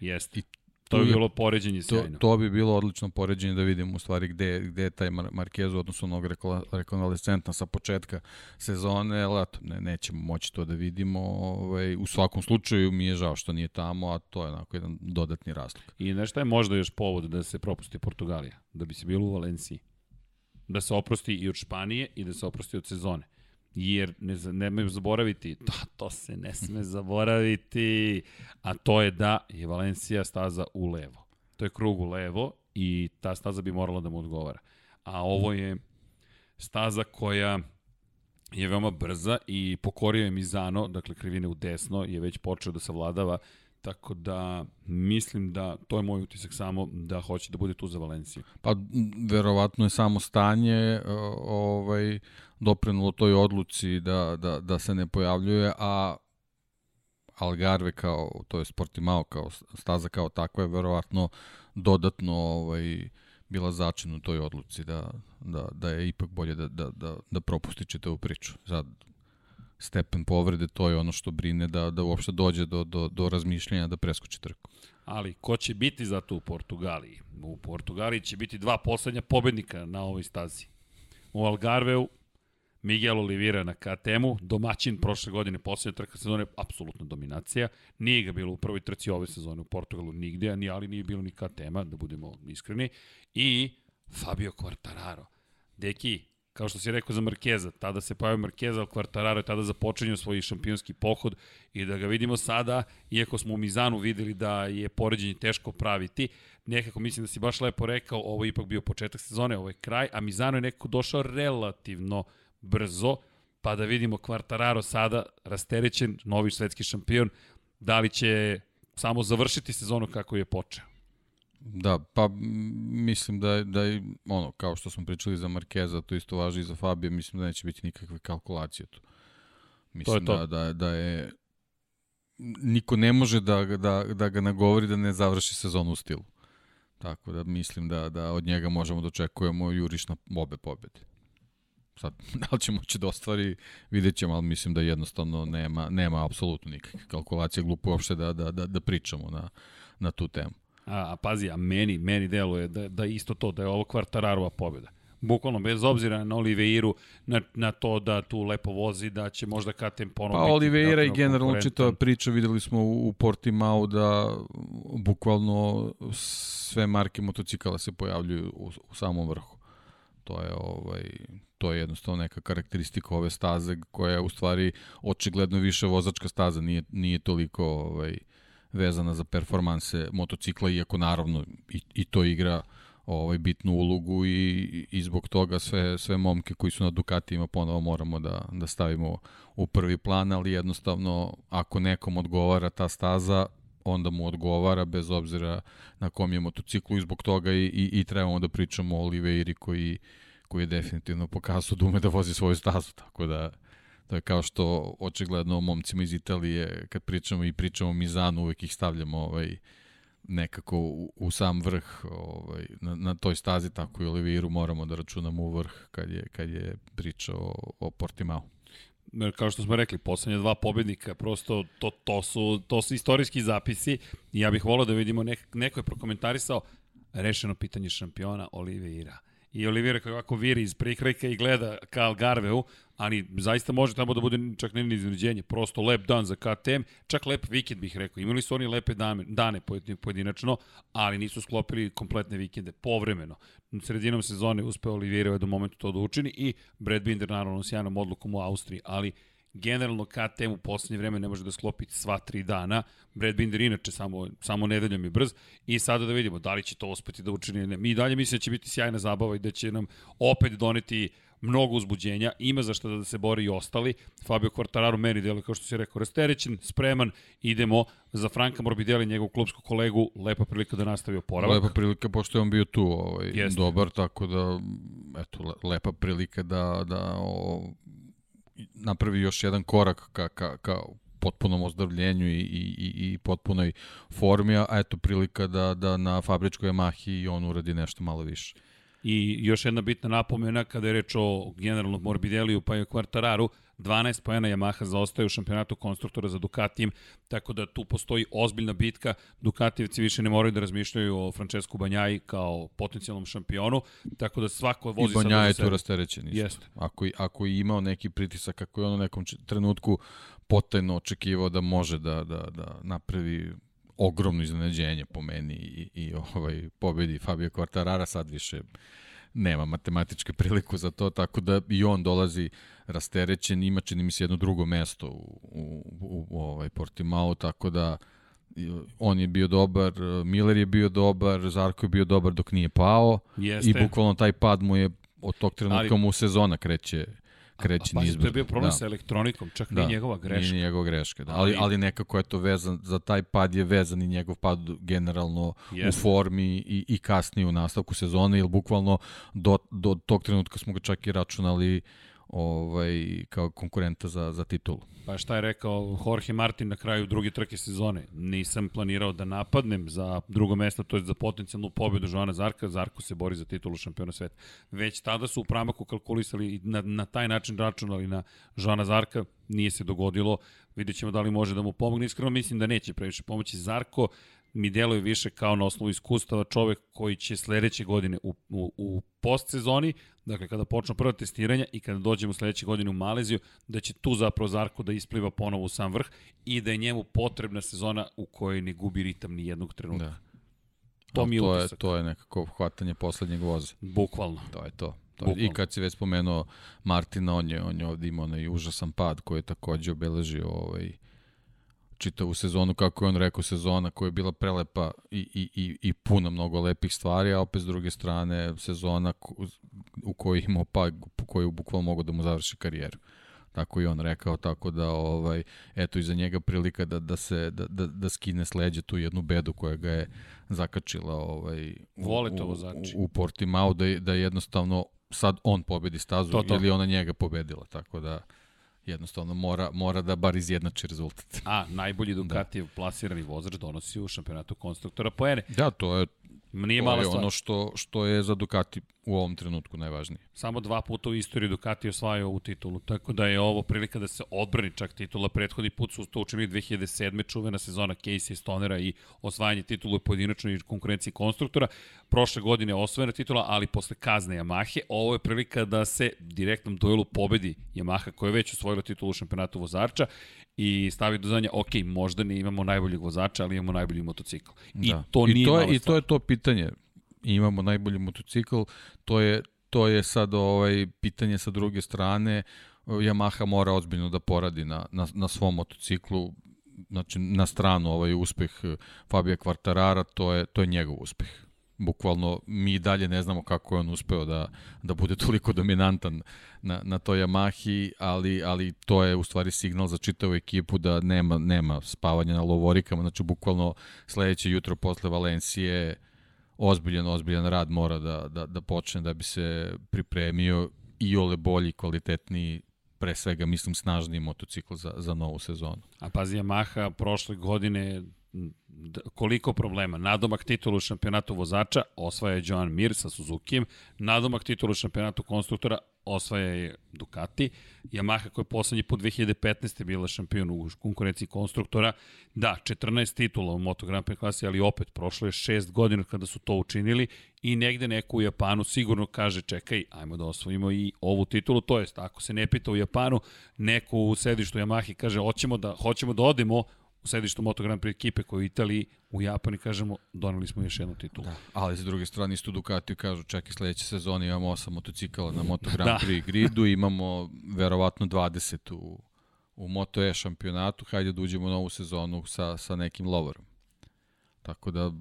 Jeste. I to bi bilo poređenje sjajno. To, to bi bilo odlično poređenje da vidimo u stvari gde, gde je taj Markezu, odnosno onog rekonvalescentna sa početka sezone, ali eto, ne, nećemo moći to da vidimo. Ovaj, u svakom slučaju mi je žao što nije tamo, a to je onako jedan dodatni razlog. I nešto je možda još povod da se propusti Portugalija, da bi se bilo u Valenciji da se oprosti i od Španije i da se oprosti od sezone. Jer ne, nemaju zaboraviti, to, to se ne sme zaboraviti, a to je da je Valencija staza u levo. To je krug u levo i ta staza bi morala da mu odgovara. A ovo je staza koja je veoma brza i pokorio je Mizano, dakle krivine u desno, je već počeo da savladava Tako da mislim da to je moj utisak samo da hoće da bude tu za Valenciju. Pa verovatno je samo stanje ovaj doprenulo toj odluci da, da, da se ne pojavljuje, a Algarve kao, to je Sportimao kao staza kao takva je verovatno dodatno ovaj, bila začin u toj odluci da, da, da je ipak bolje da, da, da, da propusti čitavu priču. Sad, stepen povrede, to je ono što brine da, da uopšte dođe do, do, do razmišljanja da preskoči trku. Ali ko će biti za to u Portugaliji? U Portugaliji će biti dva poslednja pobednika na ovoj stazi. U Algarveu Miguel Oliveira na KTM-u, domaćin prošle godine poslednja trka sezone, apsolutna dominacija. Nije ga bilo u prvoj trci ove sezone u Portugalu nigde, ni ali nije bilo ni KTM-a, da budemo iskreni. I Fabio Quartararo. Deki, kao što si rekao za Markeza, tada se pojavio Markeza, ali Quartararo je tada započinio svoj šampionski pohod i da ga vidimo sada, iako smo u Mizanu videli da je poređenje teško praviti, nekako mislim da si baš lepo rekao, ovo je ipak bio početak sezone, ovo je kraj, a Mizano je nekako došao relativno brzo, pa da vidimo Quartararo sada rasterećen, novi svetski šampion, da li će samo završiti sezonu kako je počeo. Da, pa mislim da, da je, ono, kao što smo pričali za Markeza, to isto važi i za Fabio, mislim da neće biti nikakve kalkulacije tu. Mislim to je to. Da, da, da je niko ne može da, da, da ga nagovori da ne završi sezonu u stilu. Tako da mislim da, da od njega možemo da očekujemo juriš na obe pobede. Sad, *laughs* da li će moći da ostvari, vidjet ćemo, ali mislim da jednostavno nema, nema apsolutno nikakve kalkulacije, glupo uopšte da, da, da, da pričamo na, na tu temu. A, a pazi, a meni, meni deluje da, da isto to, da je ovo kvartararova pobjeda. Bukvalno, bez obzira na Oliveiru, na, na to da tu lepo vozi, da će možda KTM ponovno Pa Oliveira i generalno čitava priča, videli smo u, u Portimao da bukvalno sve marke motocikala se pojavljuju u, u samom vrhu. To je ovaj to je jednostavno neka karakteristika ove staze koja je u stvari očigledno više vozačka staza, nije, nije toliko ovaj, vezana za performanse motocikla, iako naravno i, i to igra ovaj bitnu ulogu i, i zbog toga sve, sve momke koji su na Ducatijima ponovo moramo da, da stavimo u prvi plan, ali jednostavno ako nekom odgovara ta staza, onda mu odgovara bez obzira na kom je motociklu i zbog toga i, i, i trebamo da pričamo o Oliveiri koji, koji je definitivno pokazao da ume da vozi svoju stazu, tako da je kao što očigledno o momcima iz Italije kad pričamo i pričamo o Mizanu uvek ih stavljamo ovaj, nekako u, u sam vrh ovaj, na, na toj stazi, tako i Oliveiru moramo da računamo u vrh kad je, kad je priča o, o Portimao. Kao što smo rekli, poslednje dva pobednika, prosto to, to, su, to su istorijski zapisi i ja bih volao da vidimo, nek, neko je prokomentarisao rešeno pitanje šampiona Oliveira i Oliveira kako viri iz prikrajka i gleda ka Algarveu, ali zaista može tamo da bude čak ne iznenađenje, prosto lep dan za KTM, čak lep vikend bih rekao. Imali su oni lepe dane, dane pojedinačno, ali nisu sklopili kompletne vikende povremeno. Sredinom sezone uspeo Oliveira do momentu to da učini i Brad Binder naravno s jednom odlukom u Austriji, ali generalno KTM u poslednje vreme ne može da sklopi sva tri dana. Brad Binder inače samo, samo nedeljom je brz i sada da vidimo da li će to uspeti da učini. Ne. Mi dalje mislim da će biti sjajna zabava i da će nam opet doneti mnogo uzbuđenja, ima za što da se bori i ostali. Fabio Quartararo meni delo, kao što si rekao, rasterećen, spreman, idemo za Franka Morbidelli, njegov klubsku kolegu, lepa prilika da nastavi oporavak. Lepa prilika, pošto je on bio tu ovaj, Jeste. dobar, tako da, eto, lepa prilika da, da o, napravi još jedan korak ka, ka, ka potpunom ozdravljenju i, i, i, i potpunoj formi, a eto prilika da, da na fabričkoj Yamahi on uradi nešto malo više. I još jedna bitna napomena kada je reč o generalnom Morbideliju pa i Quartararu, 12 pojena Yamaha zaostaje u šampionatu konstruktora za Ducatijem, tako da tu postoji ozbiljna bitka. Ducatijevci više ne moraju da razmišljaju o Francesku Banjaji kao potencijalnom šampionu, tako da svako vozi I Banjaja je tu rasterećen. Jeste. Ako, ako je imao neki pritisak, kako je on u nekom trenutku potajno očekivao da može da, da, da napravi ogromno iznenađenje po meni i, i ovaj pobedi Fabio Quartarara. Sad više nema matematičke priliku za to, tako da i on dolazi rasterećen, ima čini mi se jedno drugo mesto u, u, u, u ovaj Portimao, tako da on je bio dobar, Miller je bio dobar, Zarko je bio dobar dok nije pao. Jeste. i bukvalno taj pad mu je od tog trenutka mu sezona kreće kreće niz. Pa, to je bio problem da. sa elektronikom, čak da. nije njegova greška. Nije njegova greška, da. Ali, ali nekako je to vezan, za taj pad je vezan i njegov pad generalno Jeste. u formi i, i kasnije u nastavku sezone, ili bukvalno do, do tog trenutka smo ga čak i računali uh, ovaj, kao konkurenta za, za titulu. Pa šta je rekao Jorge Martin na kraju druge trke sezone? Nisam planirao da napadnem za drugo mesto, to je za potencijalnu pobedu Joana Zarka. Zarko se bori za titulu šampiona sveta. Već tada su u pramaku kalkulisali i na, na taj način računali na Joana Zarka. Nije se dogodilo. Vidjet ćemo da li može da mu pomogne. Iskreno mislim da neće previše pomoći. Zarko mi deluje više kao na osnovu iskustava čovek koji će sledeće godine u, u, u postsezoni, dakle kada počnu prva testiranja i kada dođemo sledeće godine u Maleziju, da će tu zapravo Zarko da ispliva ponovo u sam vrh i da je njemu potrebna sezona u kojoj ne gubi ritam ni jednog trenutka. Da. To mi je to. Je, to je nekako hvatanje poslednjeg voza. Bukvalno. To je to. to je. I kad si već spomenuo Martina, on je, on je ovdje imao onaj užasan pad koji je takođe obeležio ovaj, čitavu sezonu, kako je on rekao, sezona koja je bila prelepa i, i, i, i puna mnogo lepih stvari, a opet s druge strane sezona u kojoj imao pa, koju bukvalno mogu da mu završi karijeru. Tako i on rekao, tako da ovaj eto iza njega prilika da da se da da, da skine sleđe tu jednu bedu koja ga je zakačila ovaj u, Vole to vozači. U, u Portimao da da jednostavno sad on pobedi stazu to, to. ili ona njega pobedila, tako da jednostavno mora, mora da bar izjednači rezultat. A, najbolji. Ducatijev *laughs* da. plasirani vozač donosi u šampionatu konstruktora poene. Da, to je, Nije to je stvar. ono što, što je za Ducati u ovom trenutku najvažnije. Samo dva puta u istoriji Ducati osvajao ovu titulu, tako da je ovo prilika da se odbrani čak titula. Prethodni put su to učinili 2007. čuvena sezona Casey Stonera i osvajanje titula u pojedinačnoj konkurenciji konstruktora. Prošle godine je osvojena titula, ali posle kazne Yamahe. Ovo je prilika da se direktnom duelu pobedi Yamaha koja je već osvojila titulu u šampionatu vozača i stavi do znanja, ok, možda ne imamo najboljeg vozača, ali imamo najbolji motocikl. I da. to I nije to je, I to je to pitanje imamo najbolji motocikl, to je to je sad ovaj pitanje sa druge strane. Yamaha mora ozbiljno da poradi na, na, na svom motociklu, znači na stranu ovaj uspeh Fabija Kvartarara, to je, to je njegov uspeh bukvalno mi dalje ne znamo kako je on uspeo da, da bude toliko dominantan na, na toj Yamahi, ali, ali to je u stvari signal za čitavu ekipu da nema, nema spavanja na lovorikama, znači bukvalno sledeće jutro posle Valencije ozbiljan, ozbiljan rad mora da, da, da počne da bi se pripremio i ole bolji, kvalitetniji pre svega mislim snažniji motocikl za, za novu sezonu. A pazi, Yamaha prošle godine koliko problema. Nadomak titulu šampionatu vozača osvaja Joan Mir sa Suzukijem, nadomak titulu šampionatu konstruktora osvaja je Ducati, Yamaha koja je poslednji po 2015. bila šampion u konkurenciji konstruktora, da, 14 titula u Moto Grand Prix klasi, ali opet prošlo je 6 godina kada su to učinili i negde neko u Japanu sigurno kaže čekaj, ajmo da osvojimo i ovu titulu, to jest ako se ne pita u Japanu, neko u sedištu Yamahi kaže hoćemo da, hoćemo da odemo u sedištu Moto Grand Prix ekipe koji u Italiji, u Japani, kažemo, doneli smo još jednu titulu. Da. Ali sa druge strane isto Ducati kažu, čekaj, sledeće sezone imamo osam motocikala na Moto *laughs* Grand da. Prix gridu, imamo verovatno 20 u, u Moto E šampionatu, hajde da uđemo u novu sezonu sa, sa nekim loverom. Tako da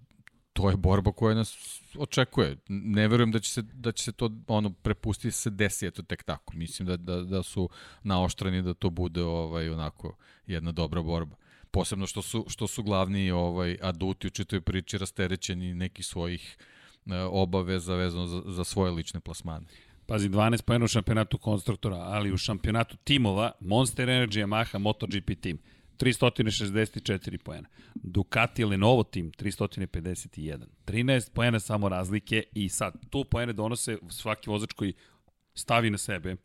to je borba koja nas očekuje. Ne verujem da će se, da će se to ono prepustiti se desi eto tek tako. Mislim da, da, da su naoštreni da to bude ovaj onako jedna dobra borba posebno što su, što su glavni ovaj, aduti u čitoj priči rasterećeni nekih svojih e, obaveza vezano za, za svoje lične plasmane. Pazi, 12 pojena u šampionatu konstruktora, ali u šampionatu timova Monster Energy, Yamaha, MotoGP tim 364 pojena. Ducati Lenovo tim 351. 13 pojena samo razlike i sad tu pojene donose svaki vozač koji stavi na sebe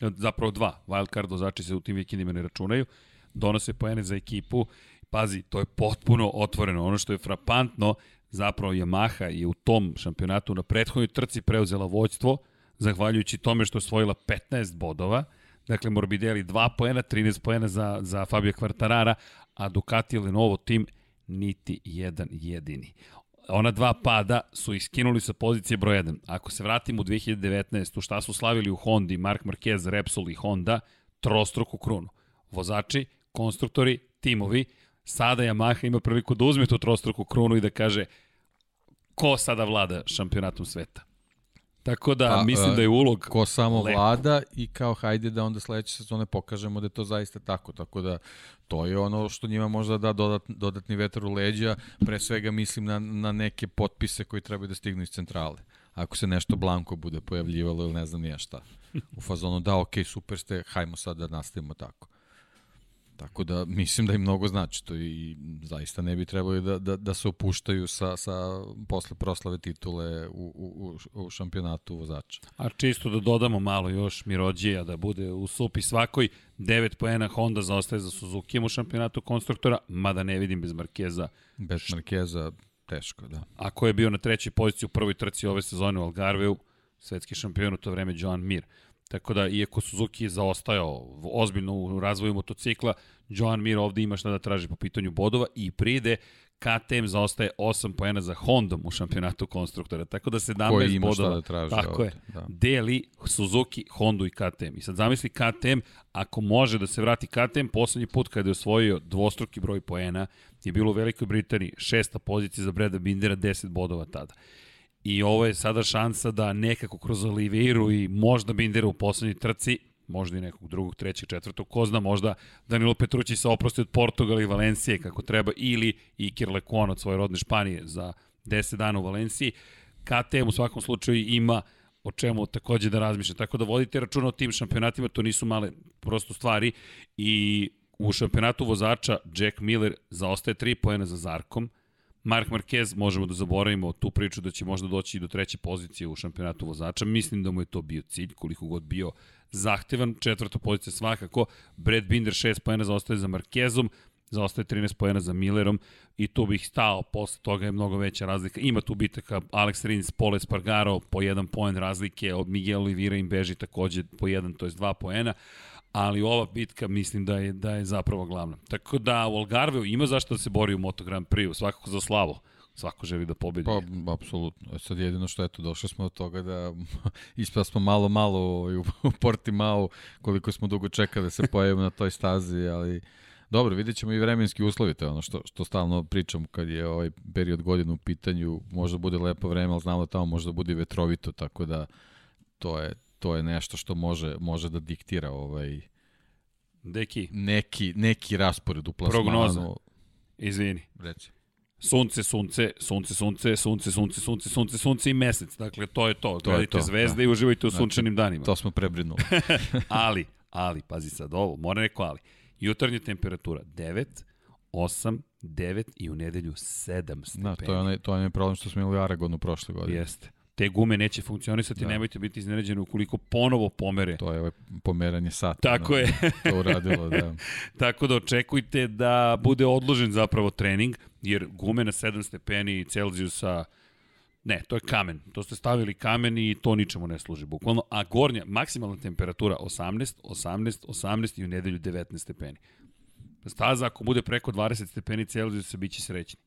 zapravo dva wildcard vozači se u tim vikendima ne računaju donose poene za ekipu. Pazi, to je potpuno otvoreno. Ono što je frapantno, zapravo Yamaha je u tom šampionatu na prethodnoj trci preuzela vođstvo, zahvaljujući tome što je osvojila 15 bodova. Dakle, Morbidelli 2 poena, 13 poena za, za Fabio Quartarara, a Ducati Lenovo tim niti jedan jedini. Ona dva pada su iskinuli sa pozicije broj 1. Ako se vratimo u 2019. šta su slavili u Hondi, Mark Marquez, Repsol i Honda, trostruku krunu. Vozači konstruktori, timovi, sada Yamaha ima priliku da uzme tu trostruku krunu i da kaže ko sada vlada šampionatom sveta. Tako da pa, mislim da je ulog ko samo lepo. vlada i kao hajde da onda sledeće sezone pokažemo da je to zaista tako. Tako da to je ono što njima možda da dodat, dodatni vetar u leđa. Pre svega mislim na, na neke potpise koji trebaju da stignu iz centrale. Ako se nešto blanko bude pojavljivalo ili ne znam nije šta. U fazonu da, ok, super ste, hajmo sad da nastavimo tako. Tako da mislim da im mnogo znači to i zaista ne bi trebali da, da, da se opuštaju sa, sa posle proslave titule u, u, u šampionatu vozača. A čisto da dodamo malo još Mirođija da bude u supi svakoj 9 poena Honda zaostaje za Suzuki u šampionatu konstruktora, mada ne vidim bez Markeza. Bez Markeza teško, da. Ako je bio na trećoj poziciji u prvoj trci ove sezone u Algarveu, svetski šampion u to vreme Joan Mir. Tako da, iako Suzuki je zaostajao ozbiljno u razvoju motocikla, Joan Mir ovde ima šta da traži po pitanju bodova i pride KTM zaostaje 8 poena za Hondom u šampionatu konstruktora. Tako da 17 Koji ima bodova. Šta da traži tako ovde, je. Da. Deli Suzuki, Hondu i KTM. I sad zamisli KTM, ako može da se vrati KTM, poslednji put kada je osvojio dvostruki broj poena je bilo u Velikoj Britaniji, šesta pozicija za Breda Bindera, 10 bodova tada. I ovo je sada šansa da nekako kroz Oliveiru i možda Bindera u poslednjoj trci, možda i nekog drugog, trećeg, četvrtog, ko zna, možda Danilo Petrući se oprosti od Portugala i Valencije kako treba, ili Iker Lekon od svoje rodne Španije za 10 dana u Valenciji. KTM u svakom slučaju ima o čemu takođe da razmišlja. Tako da vodite računa o tim šampionatima, to nisu male prosto stvari i u šampionatu vozača Jack Miller zaostaje 3 poena za Zarkom, Mark Marquez, možemo da zaboravimo tu priču da će možda doći i do treće pozicije u šampionatu vozača. Mislim da mu je to bio cilj, koliko god bio zahtevan. Četvrta pozicija svakako. Brad Binder 6 pojena zaostaje za Marquezom, zaostaje 13 pojena za Millerom i tu bih stao, posle toga je mnogo veća razlika. Ima tu bitaka Alex Rins, Pole Spargaro po jedan poen razlike, od Miguel Oliveira im beži takođe po jedan, to je dva poena ali ova bitka mislim da je da je zapravo glavna. Tako da u Algarveu ima zašto da se bori u Moto Grand Prix, svakako za slavu. Svako želi da pobedi. Pa, apsolutno. E sad jedino što eto, došli smo od toga da *laughs* ispao smo malo, malo ovaj, u, u Portimao, koliko smo dugo čekali da se pojavimo na toj stazi, ali dobro, vidjet ćemo i vremenski uslovi, to je ono što, što stalno pričam kad je ovaj period godina u pitanju, možda bude lepo vreme, ali znamo da tamo možda bude vetrovito, tako da to je, to je nešto što može, može da diktira ovaj, Deki. neki, neki raspored u plasmanu. Prognoza. Izvini. Reci. Sunce, sunce, sunce, sunce, sunce, sunce, sunce, sunce, sunce i mesec. Dakle, to je to. To je Gledajte to, zvezde da. i uživajte u Znači, sunčanim danima. To smo prebrinuli. *laughs* ali, ali, pazi sad ovo, mora neko ali. Jutarnja temperatura 9, 8, 9 i u nedelju 7 stepeni. Da, to je onaj, to je onaj problem što smo imali u Aragonu prošle godine. Jeste. Te gume neće funkcionisati, Da. nemojte biti iznenađeni ukoliko ponovo pomere. To je ovaj pomeranje sata. Tako da, je. To uradilo, da. *laughs* Tako da očekujte da bude odložen zapravo trening, jer gume na 7 stepeni Celzijusa, ne, to je kamen. To ste stavili kamen i to ničemu ne služi, bukvalno. A gornja, maksimalna temperatura 18, 18, 18 i u nedelju 19 stepeni. Staza ako bude preko 20 stepeni Celzijusa, bit će srećni.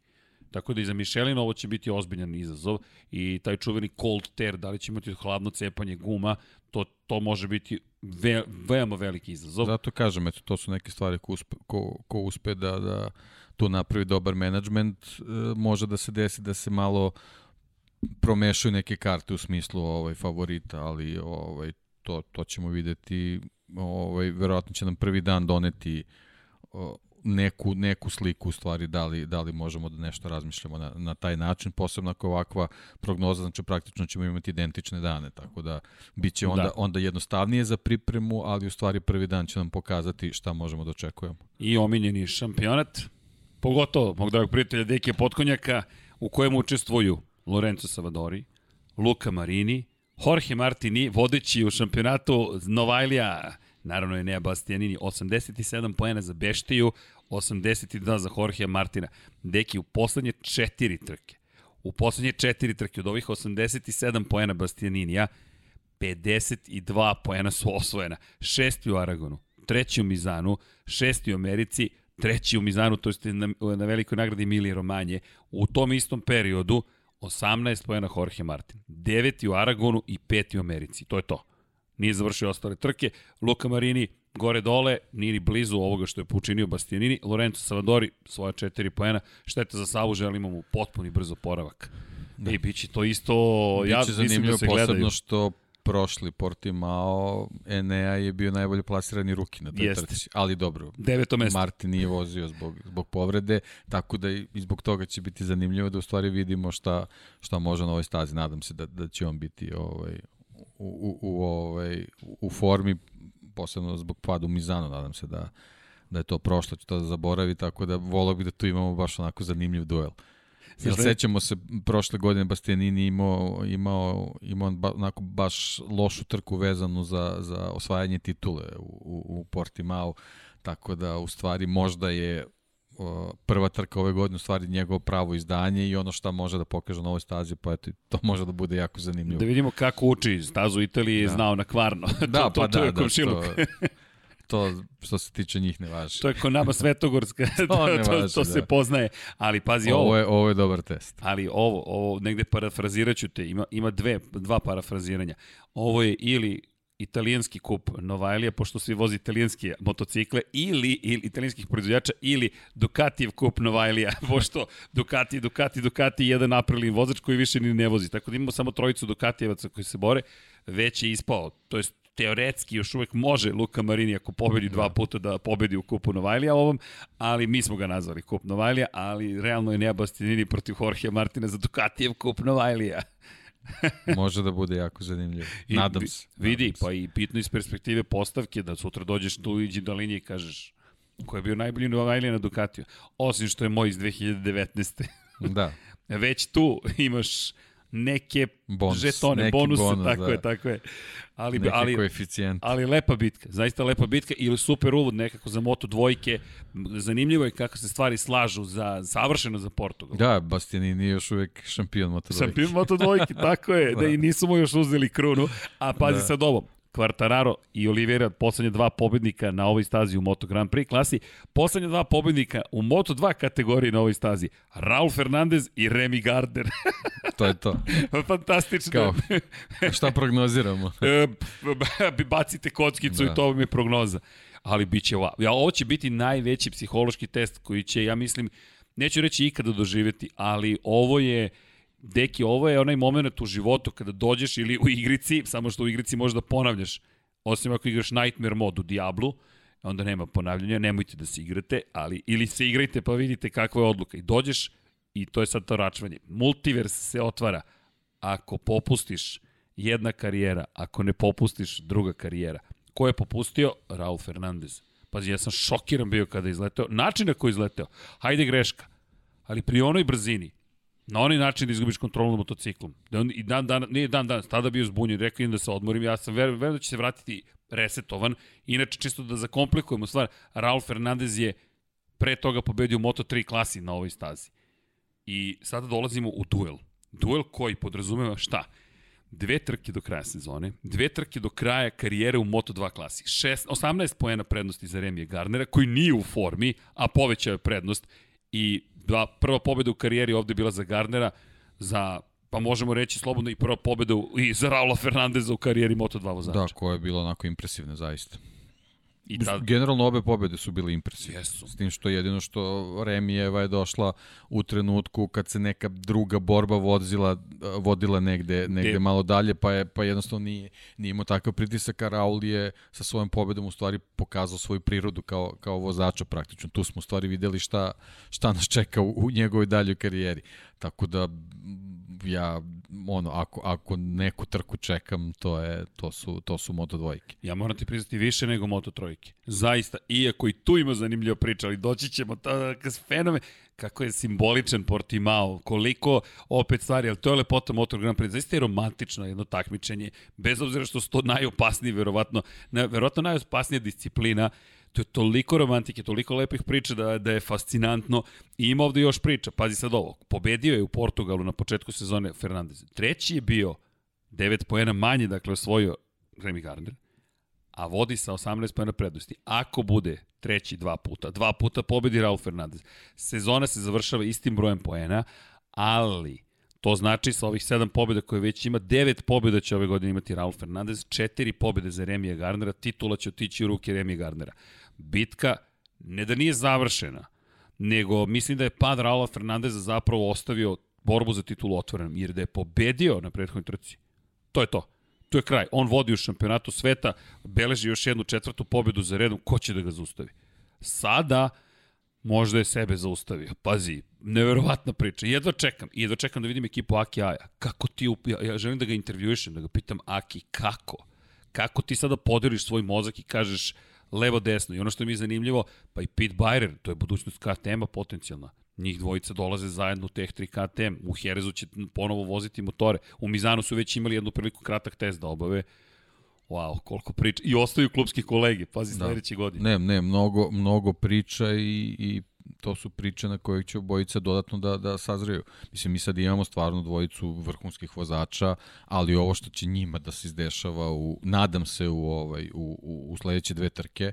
Tako da i za Mišelin ovo će biti ozbiljan izazov i taj čuveni cold tear, da li će imati hladno cepanje guma, to, to može biti ve, veoma veliki izazov. Zato kažem, eto, to su neke stvari ko uspe, ko, ko uspe da, da tu napravi dobar menadžment, e, može da se desi da se malo promešaju neke karte u smislu ovaj favorita, ali ovaj to to ćemo videti ovaj verovatno će nam prvi dan doneti neku, neku sliku u stvari da li, da li možemo da nešto razmišljamo na, na taj način, posebno ako je ovakva prognoza, znači praktično ćemo imati identične dane, tako da biće onda, Da. da. onda jednostavnije za pripremu, ali u stvari prvi dan će nam pokazati šta možemo da očekujemo. i omiljeni šampionat, pogotovo mog dragog prijatelja Deke Potkonjaka, u kojem učestvuju Lorenzo Savadori, Luka Marini, Jorge Martini, vodeći u šampionatu Novajlija, naravno je Nea Bastianini, 87 poena za Beštiju, 82 za Jorge Martina. Deki u poslednje četiri trke, u poslednje četiri trke od ovih 87 poena Bastianinija, 52 poena su osvojena. Šesti u Aragonu, treći u Mizanu, šesti u Americi, treći u Mizanu, to je na, na velikoj nagradi Milije Romanje. U tom istom periodu 18 poena Jorge Martin, deveti u Aragonu i peti u Americi. To je to. Nije završio ostale trke. Luka Marini gore dole, nije ni blizu ovoga što je počinio Bastianini. Lorenzo Savadori, svoja četiri poena. Šteta za Savu, želimo mu potpuni brzo poravak. Da. I bit će to isto, ja Biće mislim da zanimljivo se posebno gledaju. što prošli Portimao Enea je bio najbolje plasirani ruki na toj Jeste. trci, ali dobro. Deveto mesto. Martin nije vozio zbog, zbog povrede, tako da i i zbog toga će biti zanimljivo da u stvari vidimo šta, šta može na ovoj stazi. Nadam se da, da će on biti ovaj, u, u, u, ovaj, u formi, posebno zbog pada u Mizanu, nadam se da, da je to prošlo, će to da zaboravi, tako da volao bih da tu imamo baš onako zanimljiv duel. Jel Znaš da- sećamo se prošle godine Bastianini imao imao imao ba, onako baš lošu trku vezanu za za osvajanje titule u u, u Portimao tako da u stvari možda je prva trka ove godine u stvari njegovo pravo izdanje i ono šta može da pokaže na ovoj stazi pa eto to može da bude jako zanimljivo. Da vidimo kako uči. Stazu u Italiji je Da. znao na kvarno. *laughs* da, to, to, pa to da, je da, komšiluk. to, to što se tiče njih ne važi. To je ko nama Svetogorska. *laughs* to, To to, važi, to se da. poznaje. Ali pazi ovo. Ovo je, ovo je dobar test. Ali ovo, ovo negde parafrazirat ću te, ima, ima dve, dva parafraziranja. Ovo je ili italijanski kup Novajlija, pošto svi vozi italijanske motocikle, ili, ili italijanskih proizvođača, ili Ducatijev kup Novajlija, *laughs* pošto Ducati, Ducati, Ducati je jedan aprilin vozač koji više ni ne vozi. Tako da imamo samo trojicu Ducatijevaca koji se bore, već je ispao, to jest teoretski još uvek može Luka Marini ako pobedi dva puta da pobedi u kupu Novajlija ovom, ali mi smo ga nazvali kup Novajlija, ali realno je Nea Bastianini protiv Jorge Martina za Ducatijev kup Novajlija. *laughs* Može da bude jako zanimljivo. I Nadam se. Vidi, nadam se. pa i pitno iz perspektive postavke da sutra dođeš tu iđi do linije i kažeš ko je bio najbolji Novajlija na Ducatiju. Osim što je moj iz 2019. Da. *laughs* Već tu imaš neke Bonus, žetone, neki bonuse, bonus, tako da. je, tako je. Ali, Neki ali, koeficijent. ali lepa bitka, zaista lepa bitka ili super uvod nekako za Moto dvojke. Zanimljivo je kako se stvari slažu za savršeno za Portugal. Da, Bastianini je još uvek šampion Moto2. Šampion Moto dvojke, *laughs* tako je, da. Da. i nisu mu još uzeli krunu, a pazi Da. sad ovo. Quartararo i Oliveira, poslednje dva pobednika na ovoj stazi u Moto Grand Prix klasi, poslednje dva pobednika u Moto 2 kategoriji na ovoj stazi, Raul Fernandez i Remy Gardner. to je to. *laughs* Fantastično. Kao, šta prognoziramo? e, bacite kockicu da. i to vam je prognoza. Ali bit će, ja, ovo će biti najveći psihološki test koji će, ja mislim, neću reći ikada doživeti, ali ovo je Deki, ovo je onaj moment u životu kada dođeš ili u igrici, samo što u igrici možeš da ponavljaš, osim ako igraš Nightmare mod u Diablu, onda nema ponavljanja, nemojte da se igrate, ali ili se igrajte pa vidite kakva je odluka. I dođeš i to je sad to račvanje. Multivers se otvara. Ako popustiš jedna karijera, ako ne popustiš druga karijera. Ko je popustio? Raul Fernandez. Pazi, ja sam šokiran bio kada je izleteo. Način na koji je izleteo. Hajde greška. Ali pri onoj brzini, na onaj način da izgubiš kontrolu nad motociklom. Da on, i dan, dan, nije dan, dan, tada bio zbunjen, rekao im da se odmorim, ja sam verujem ver, da će se vratiti resetovan. Inače, čisto da zakomplikujemo stvar, Raul Fernandez je pre toga pobedio u Moto3 klasi na ovoj stazi. I sada dolazimo u duel. Duel koji podrazumeva šta? Dve trke do kraja sezone, dve trke do kraja karijere u Moto2 klasi. 6, 18 poena prednosti za Remije Garnera, koji nije u formi, a povećao je prednost. I da, prva pobeda u karijeri ovde bila za Garnera, za pa možemo reći slobodno i prva pobeda i za Raula Fernandeza u karijeri Moto2 vozača. Da, koja je bila onako impresivna, zaista. I ta... Generalno obe pobede su bile impresivne. Jesu. S tim što jedino što Remijeva je došla u trenutku kad se neka druga borba vodila, vodila negde, negde De... malo dalje, pa je pa jednostavno nije, nije imao takav pritisak, a Raul je sa svojom pobedom u stvari pokazao svoju prirodu kao, kao vozača praktično. Tu smo u stvari videli šta, šta nas čeka u, u njegovoj daljoj karijeri. Tako da ja ono ako ako neku trku čekam to je to su to su Moto dvojke. Ja moram ti priznati više nego Moto trojke. Zaista iako i tu ima zanimljiva priča, ali doći ćemo ta fenomen kako je simboličan Portimao, koliko opet stvari, ali to je lepota Motor Grand Prix, zaista je romantično jedno takmičenje, bez obzira što su to najopasniji, verovatno, ne, verovatno najopasnija disciplina, to je toliko romantike, toliko lepih priča da, da je fascinantno. I ima ovde još priča, pazi sad ovo, pobedio je u Portugalu na početku sezone Fernandez. Treći je bio 9 poena manje, dakle osvojio Remy Gardner, a vodi sa 18 pojena prednosti. Ako bude treći dva puta, dva puta pobedi Raul Fernandez, sezona se završava istim brojem poena, ali to znači sa ovih 7 pobjeda koje već ima, 9 pobjeda će ove godine imati Raul Fernandez, 4 pobjede za Remija Gardnera, titula će otići u ruke Remija Gardnera bitka ne da nije završena, nego mislim da je pad Raula Fernandeza zapravo ostavio borbu za titulu otvorenom, jer da je pobedio na prethodnoj trci. To je to. To je kraj. On vodi u šampionatu sveta, beleži još jednu četvrtu pobedu za redom, ko će da ga zaustavi? Sada možda je sebe zaustavio. Pazi, neverovatna priča. Jedva čekam, jedva čekam da vidim ekipu Aki Aja. Kako ti, ja, ja želim da ga intervjuišem, da ga pitam Aki, kako? Kako ti sada podeliš svoj mozak i kažeš levo-desno. I ono što mi je zanimljivo, pa i Pete Byrer, to je budućnost KTM-a potencijalna. Njih dvojica dolaze zajedno u Tech 3 KTM. U Herezu će ponovo voziti motore. U Mizanu su već imali jednu priliku kratak test da obave. Wow, koliko priča. I ostaju klubski kolege, pazi, da. sledeće godine. Ne, ne, mnogo, mnogo priča i, i to su priče na koje će obojica dodatno da, da sazreju. Mislim, mi sad imamo stvarno dvojicu vrhunskih vozača, ali ovo što će njima da se izdešava, u, nadam se u, ovaj, u, u, u sledeće dve trke,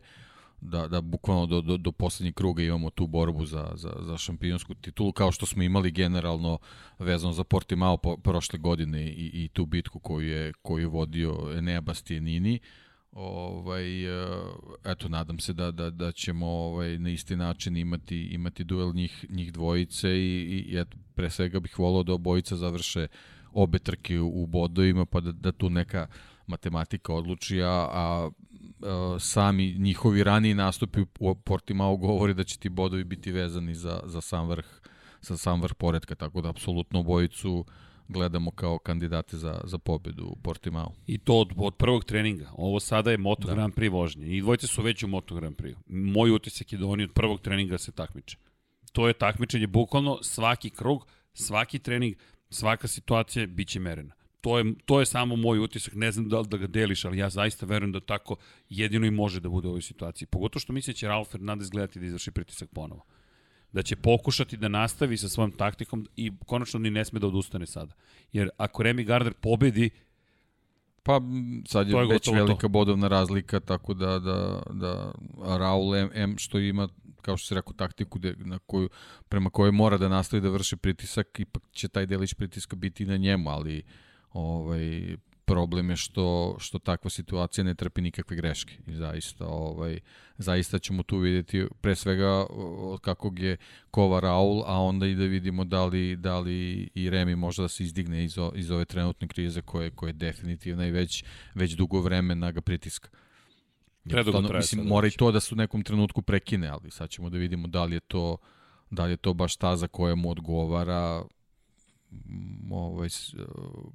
da, da bukvalno do, do, do poslednjeg kruga imamo tu borbu za, za, za šampionsku titulu, kao što smo imali generalno vezano za Portimao po, prošle godine i, i tu bitku koju je, koju je vodio Enea Bastianini. Uh, Ovaj, e, eto, nadam se da, da, da ćemo ovaj, na isti način imati, imati duel njih, njih dvojice i, i eto, pre svega bih volao da obojica završe obe trke u, u bodovima, pa da, da tu neka matematika odluči, a, a, a sami njihovi raniji nastupi u Portimao govori da će ti bodovi biti vezani za, za sam vrh, za sam vrh poredka, tako da apsolutno obojicu gledamo kao kandidate za, za pobedu u Portimao. I to od, od prvog treninga. Ovo sada je Moto da. Grand Prix vožnje. I dvojce su već u Moto Grand Prix. Moj utisak je da oni od prvog treninga se takmiče. To je takmičenje bukvalno svaki krug, svaki trening, svaka situacija biće merena. To je, to je samo moj utisak, ne znam da li da ga deliš, ali ja zaista verujem da tako jedino i može da bude u ovoj situaciji. Pogotovo što misle da će Ralf Fernandez gledati da izvrši pritisak ponovo da će pokušati da nastavi sa svojom taktikom i konačno ni ne sme da odustane sada. Jer ako Remy Gardner pobedi, Pa sad je, je već velika to. bodovna razlika, tako da, da, da Raul M, M što ima kao što se rekao, taktiku de, na koju, prema kojoj mora da nastavi da vrši pritisak, ipak će taj delić pritiska biti na njemu, ali ovaj, problem je što, što takva situacija ne trpi nikakve greške i zaista, ovaj, zaista ćemo tu videti pre svega od kakvog je kova Raul, a onda i da vidimo da li, da li i Remi može da se izdigne iz, o, iz ove trenutne krize koje, koje je definitivna i već, već dugo vremena ga pritiska. Predugo traje. Mislim, mora i to da se u nekom trenutku prekine, ali sad ćemo da vidimo da li je to da li je to baš ta za koja mu odgovara ovaj,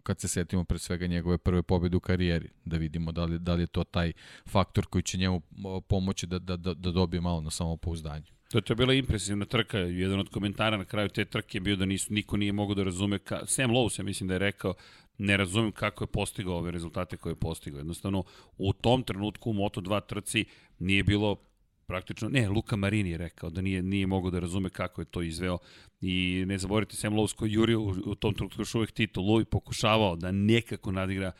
kad se setimo pre svega njegove prve pobjede u karijeri, da vidimo da li, da li je to taj faktor koji će njemu pomoći da, da, da, da dobije malo na samopouzdanju. To, je bila impresivna trka. Jedan od komentara na kraju te trke je bio da nisu, niko nije mogao da razume. Ka, Sam Lowe, ja mislim da je rekao, ne razumem kako je postigao ove rezultate koje je postigao. Jednostavno, u tom trenutku u Moto2 trci nije bilo praktično, ne, Luka Marini je rekao da nije, nije mogao da razume kako je to izveo. I ne zaboravite Sam Lowe's koji jurio u, u tom trenutku još uvek titulu i pokušavao da nekako nadigra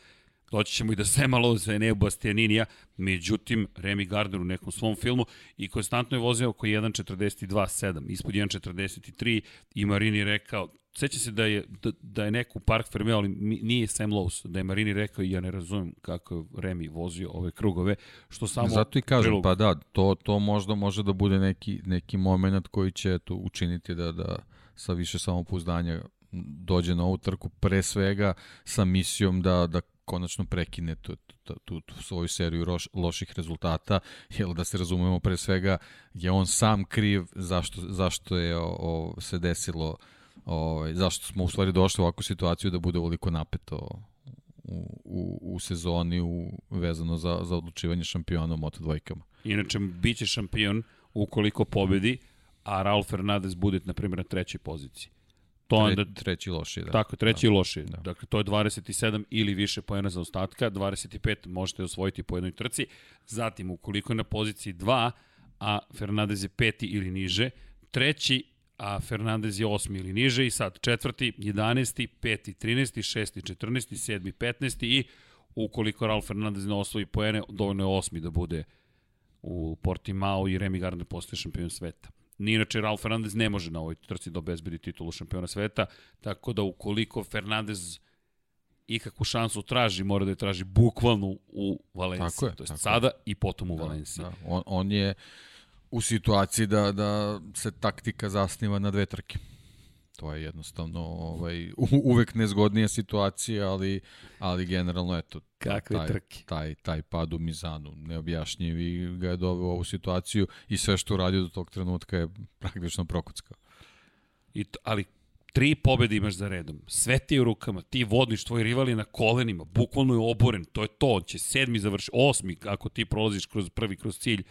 doći ćemo i da Sema Lowe's Eneo Bastianinija, međutim Remy Gardner u nekom svom filmu i konstantno je vozio oko 1.42.7, ispod 1.43 i Marini rekao, seća se da je, da, da je neko u Park Fermé, ali nije Sam Lowe's, da je Marini rekao i ja ne razumem kako je Remi vozio ove krugove, što samo... Zato i kažem, prilog... pa da, to, to možda može da bude neki, neki moment koji će to učiniti da, da sa više samopouzdanja dođe na ovu trku, pre svega sa misijom da, da konačno prekine tu, tu, tu, tu svoju seriju roš, loših rezultata, jer da se razumemo pre svega je on sam kriv zašto, zašto je o, o, se desilo ovaj, zašto smo u stvari došli u ovakvu situaciju da bude ovoliko napeto u, u, u sezoni u, vezano za, za odlučivanje šampiona u Moto dvojkama. Inače, bit će šampion ukoliko pobedi, a Raul Fernandez bude, na primjer, na trećoj poziciji. To onda, Tre, treći loši, da. Tako, treći da. loši. Da. Dakle, to je 27 ili više pojena za ostatka, 25 možete osvojiti po jednoj trci. Zatim, ukoliko je na poziciji 2, a Fernandez je peti ili niže, treći a Fernandez je osmi ili niže i sad četvrti, 11. peti, 13. šesti, 14. sedmi, 15. i ukoliko Raul Fernandez ne osvoji poene, dovoljno je osmi da bude u Portimao i Remy Gardner postoje šampion sveta. Ni inače Raul Fernandez ne može na ovoj trci da obezbedi titulu šampiona sveta, tako da ukoliko Fernandez ikakvu šansu traži, mora da je traži bukvalno u Valenciji. Tako je. To je sada je. i potom u da, Valenciji. Da. On, on je u situaciji da, da se taktika zasniva na dve trke. To je jednostavno ovaj, uvek nezgodnija situacija, ali, ali generalno eto, Kakve taj, trke? Taj, taj pad u Mizanu neobjašnjiv i ga je doveo u ovu situaciju i sve što uradio do tog trenutka je praktično prokuckao. I to, ali tri pobede imaš za redom. Sve ti je u rukama, ti vodniš, tvoj rival je na kolenima, bukvalno je oboren, to je to, on će sedmi završiti, osmi ako ti prolaziš kroz prvi, kroz cilj,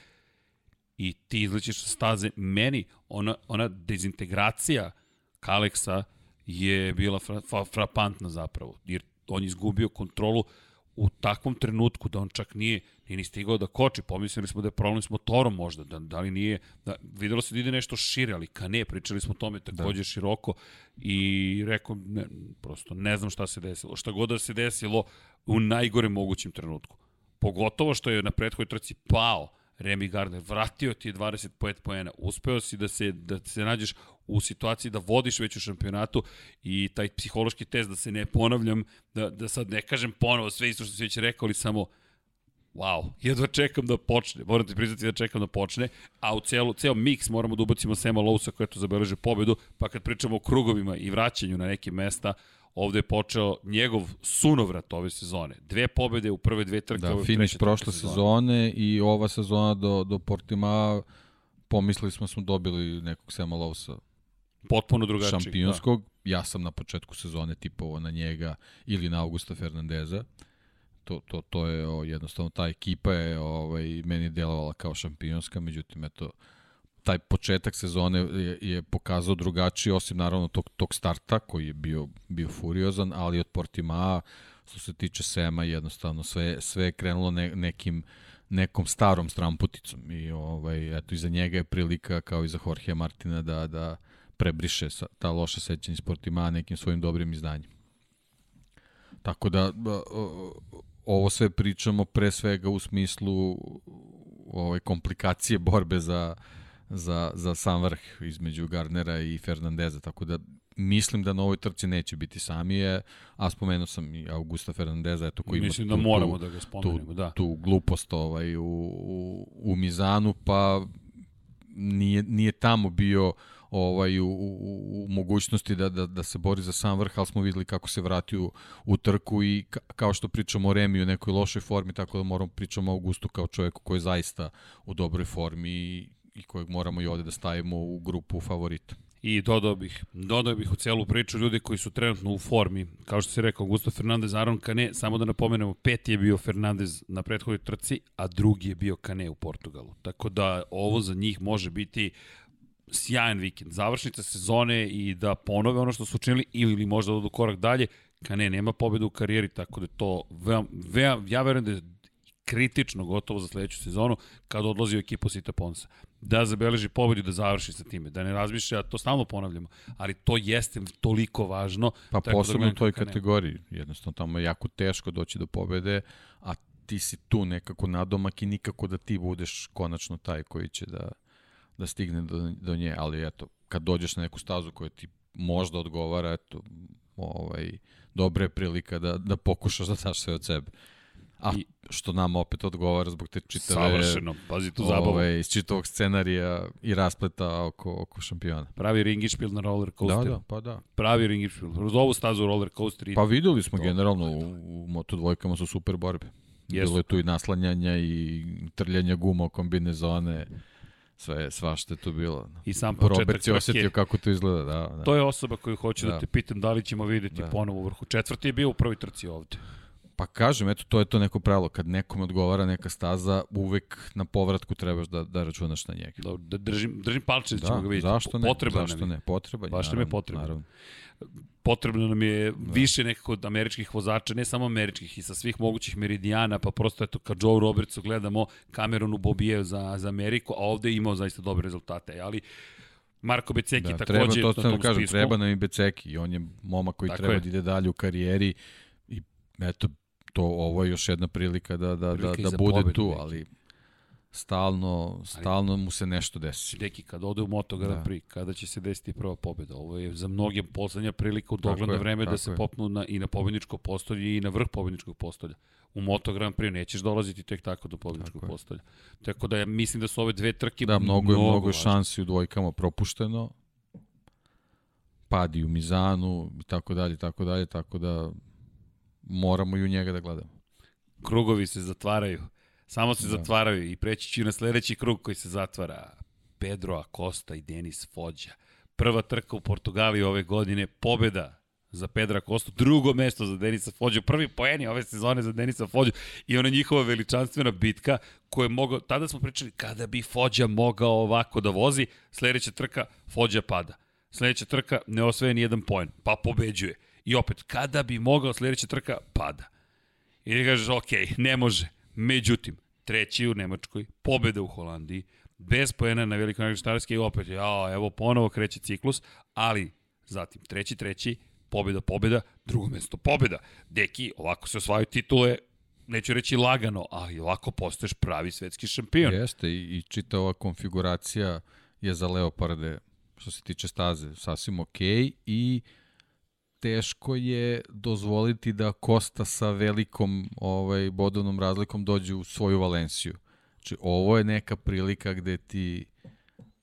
i ti izlećeš sa staze. Meni ona, ona dezintegracija Kaleksa je bila fra, fra, frapantna zapravo, jer on je izgubio kontrolu u takvom trenutku da on čak nije, nije ni stigao da koči. Pomislili smo da je problem s motorom možda, da, da li nije, da, videlo se da ide nešto šire, ali ka ne, pričali smo o tome takođe da. široko i rekao, ne, prosto ne znam šta se desilo. Šta god da se desilo u najgore mogućem trenutku. Pogotovo što je na prethodnoj trci pao, Remy Gardner, vratio ti 25 poena, uspeo si da se, da se nađeš u situaciji da vodiš već u šampionatu i taj psihološki test, da se ne ponavljam, da, da sad ne kažem ponovo sve isto što si već rekao, ali samo wow, jedva čekam da počne, moram ti priznati da čekam da počne, a u celo, ceo miks moramo da ubacimo Sema Lousa koja to zabeleže pobedu, pa kad pričamo o krugovima i vraćanju na neke mesta, ovde je počeo njegov sunovrat ove sezone. Dve pobede u prve dve trke. Da, finiš prošle sezone. sezone i ova sezona do, do Portima pomislili smo smo dobili nekog Sema Lousa potpuno drugačiji. Šampionskog. Da. Ja sam na početku sezone tipovao na njega ili na Augusta Fernandeza. To, to, to je o, jednostavno ta ekipa je ovaj, meni delovala kao šampionska, međutim eto taj početak sezone je, je pokazao drugačiji, osim naravno tog, tog starta koji je bio, bio furiozan, ali od Portimaa, što se tiče Sema, jednostavno sve, sve je krenulo ne, nekim nekom starom stramputicom i ovaj eto iza njega je prilika kao i za Jorge Martina da da prebriše sa, ta loša sećanja iz Portima nekim svojim dobrim izdanjem. Tako da ovo sve pričamo pre svega u smislu ove komplikacije borbe za, za, za sam vrh između Gardnera i Fernandeza, tako da mislim da na ovoj trci neće biti Samije, a spomenuo sam i Augusta Fernandeza, eto koji mislim ima da tu, moramo tu, da ga spomenemo, tu, da. tu glupost ovaj, u, u, u Mizanu, pa nije, nije tamo bio ovaj, u, u, u mogućnosti da, da, da se bori za sam vrh, ali smo videli kako se vratio u, u trku i ka, kao što pričamo o Remi u nekoj lošoj formi, tako da moramo pričamo o Augustu kao čoveku koji je zaista u dobroj formi i, i kojeg moramo i ovde da stavimo u grupu favorita. I dodao bih, dodao bih u celu priču ljudi koji su trenutno u formi. Kao što si rekao, Augusto Fernandez, Aron Kane, samo da napomenemo, peti je bio Fernandez na prethodnoj trci, a drugi je bio Kane u Portugalu. Tako da ovo za njih može biti sjajan vikend, završnica sezone i da ponove ono što su učinili ili možda da odu korak dalje. Kane nema pobedu u karijeri, tako da to veoma, veoma, ja verujem da je kritično gotovo za sledeću sezonu kad odlazi u ekipu Sita Ponsa. Da zabeleži pobedu da završi sa time, da ne razmišlja, to stalno ponavljamo, ali to jeste toliko važno. Pa tako posebno da u toj kategoriji, jednostavno tamo je jako teško doći do pobede, a ti si tu nekako nadomak i nikako da ti budeš konačno taj koji će da, da stigne do, do nje, ali eto, kad dođeš na neku stazu koja ti možda odgovara, eto, ovaj, dobra je prilika da, da pokušaš da daš sve od sebe. A I- što nam opet odgovara zbog te čitave... Savršeno, pazi tu zabavu. Ovaj, iz čitavog scenarija i raspleta oko, oko šampiona. Pravi ringišpil na roller coaster. Da, da, pa da. Pravi ringišpil. Kroz ovu stazu roller coaster. Pa videli smo To- generalno u, u Moto dvojkama su super borbe. Jesu. Bilo je tu i naslanjanja i trljanja guma o kombinezone. Sve, svašta je tu bilo. I sam početak Robert je osetio kako to izgleda, da. da. To je osoba koju hoću da, Da. te pitam da li ćemo videti Da. ponovo u vrhu. Četvrti je bio u prvoj trci ovde. Pa kažem, eto, to je to neko pravilo. Kad nekom odgovara neka staza, uvek na povratku trebaš da, da računaš na njega. Da, da držim, držim palče da ćemo ga vidjeti. zašto ne? Potreban zašto ne? Potreban je, Baš nam je potreban. Naravno. Potrebno nam je da. više nekako od američkih vozača, ne samo američkih, i sa svih mogućih meridijana, pa prosto eto kad Joe Robertsu gledamo Cameronu Bobije za, za Ameriku, a ovde je imao zaista dobre rezultate. Ali Marko Beceki Da, takođe treba, to na sam tom da kažem, treba nam i Beceki on je momak koji Tako treba je. da ide dalje u karijeri i eto, to, ovo je još jedna prilika da, da, Prilika i da, da bude tu, neki. ali stalno, stalno mu se nešto desi. Deki, kad ode u Moto Grand Da. Prix, kada će se desiti prva pobeda? Ovo je za mnoge poslednja prilika u Tako dogledno je, vreme da tako se je. popnu na, i na pobedničko postolje i na vrh pobedničkog postolja. U Moto Grand Prix nećeš dolaziti tek tako do pobedničkog Tako je. postolja. Tako da ja mislim da su ove dve trke Da, mnogo je, mnogo je šansi u dvojkama propušteno. Padi u Mizanu i tako dalje, tako dalje, tako da moramo i u njega da gledamo. Krugovi se zatvaraju. Samo se Da. zatvaraju i preći ću na sledeći krug koji se zatvara. Pedro Acosta i Denis Fođa. Prva trka u Portugaliji ove godine, pobeda za Pedra Costa, drugo mesto za Denisa Fođu, prvi poeni ove sezone za Denisa Fođu i ona njihova veličanstvena bitka koja je mogao, tada smo pričali kada bi Fođa mogao ovako da vozi, sledeća trka Fođa pada. Sledeća trka ne osvaja ni jedan poen, pa pobeđuje. I opet, kada bi mogao sledeća trka, pada. I ti kažeš, ok, ne može. Međutim, treći u Nemačkoj, pobeda u Holandiji, bez poena na velikoj nagradi Štarske i opet, ja, evo ponovo kreće ciklus, ali zatim treći, treći, pobeda, pobeda, drugo mesto, pobeda. Deki, ovako se osvajaju titule, neću reći lagano, ali ovako postaješ pravi svetski šampion. Jeste i, i čita ova konfiguracija je za Leoparde što se tiče staze sasvim okej i teško je dozvoliti da Kosta sa velikom ovaj bodovnom razlikom dođe u svoju Valenciju. Znači ovo je neka prilika gde ti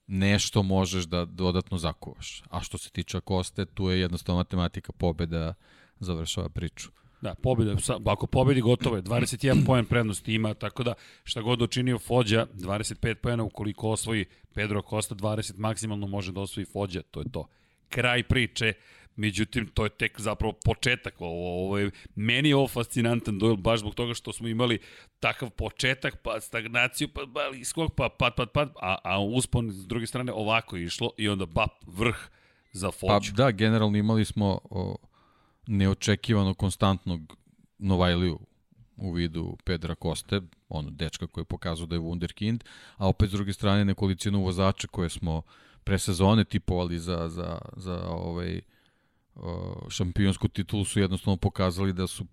nešto možeš da dodatno zakuvaš. A što se tiče Koste, tu je jednostavno matematika pobeda završava priču. Da, pobjeda, ako pobedi gotovo je, 21 *clears throat* poen prednosti ima, tako da šta god učinio Fođa, 25 poena ukoliko osvoji Pedro Costa, 20 maksimalno može da osvoji Fođa, to je to. Kraj priče, međutim, to je tek zapravo početak. Ovo, ovo je, meni je ovo fascinantan duel, baš zbog toga što smo imali takav početak, pa stagnaciju, pa, pa iskog, pa pad, pad, pad, a, a uspon s druge strane ovako je išlo i onda bap, vrh za Pa Fođu. da, generalno imali smo o, neočekivano konstantnog Novajliju u vidu Pedra Koste, ono dečka koji je pokazao da je wunderkind, a opet s druge strane nekolicinu vozača koje smo pre sezone tipovali za, za, za ovaj, šampionsku titulu su jednostavno pokazali da su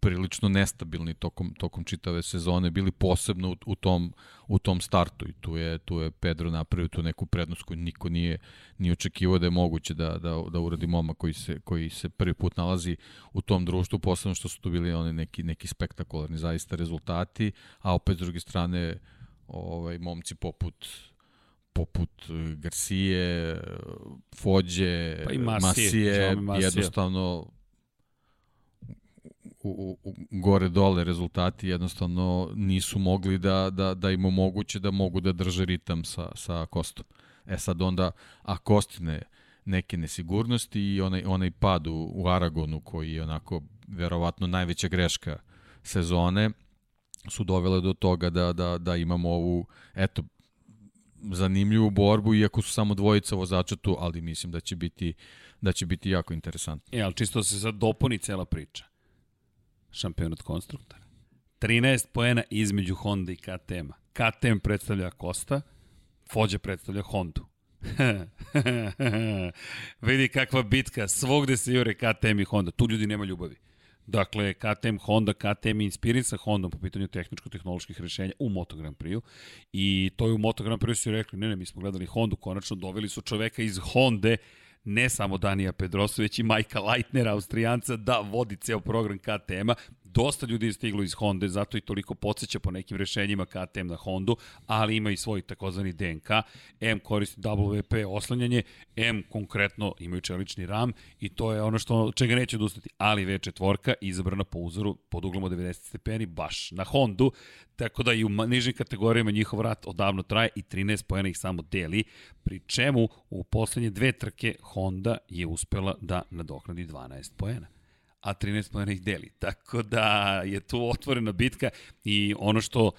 prilično nestabilni tokom, tokom čitave sezone, bili posebno u, u, tom, u tom startu i tu je, tu je Pedro napravio tu neku prednost koju niko nije, nije očekivao da je moguće da, da, da uradi moma koji se, koji se prvi put nalazi u tom društvu, posebno što su tu bili oni neki, neki spektakularni zaista rezultati, a opet s druge strane ovaj, momci poput poput Garcije, Fođe, pa i Masije, Masije jednostavno u, u, gore dole rezultati jednostavno nisu mogli da, da, da im omoguće da mogu da drže ritam sa, sa Kostom. E sad onda, a Kostine neke nesigurnosti i onaj, onaj pad u, u Aragonu koji je onako verovatno najveća greška sezone su dovele do toga da, da, da imamo ovu, eto, zanimljivu borbu, iako su samo dvojica vozača tu, ali mislim da će biti, da će biti jako interesantno. E, ali čisto se sad dopuni cela priča šampionat konstruktora. 13 poena između Honda i KTM-a. KTM predstavlja Kosta, Fođa predstavlja Hondu. *laughs* Vidi kakva bitka, svogde se jure KTM i Honda. Tu ljudi nema ljubavi. Dakle, KTM Honda, KTM inspirin sa Hondom po pitanju tehničko-tehnoloških rešenja u Moto Grand Prix-u. I to je u Moto Grand Prix-u su rekli, ne, ne, mi smo gledali Hondu, konačno doveli su čoveka iz Honde ne samo Danija Pedrosa, već i Majka Leitnera, Austrijanca, da vodi ceo program KTM-a. Dosta ljudi je stiglo iz Honda, zato i toliko podsjeća po nekim rešenjima KTM na Hondu, ali ima i svoj takozvani DNK. M koristi WP oslanjanje, M konkretno imaju čelični RAM i to je ono što čega neće odustati. Ali V4 izabrana po uzoru pod uglom od 90 stepeni baš na Hondu, tako da i u nižim kategorijama njihov rat odavno traje i 13 pojena ih samo deli, pri čemu u poslednje dve trke Honda je uspela da nadoknadi 12 pojena a 13 pojena ih deli. Tako da je tu otvorena bitka i ono što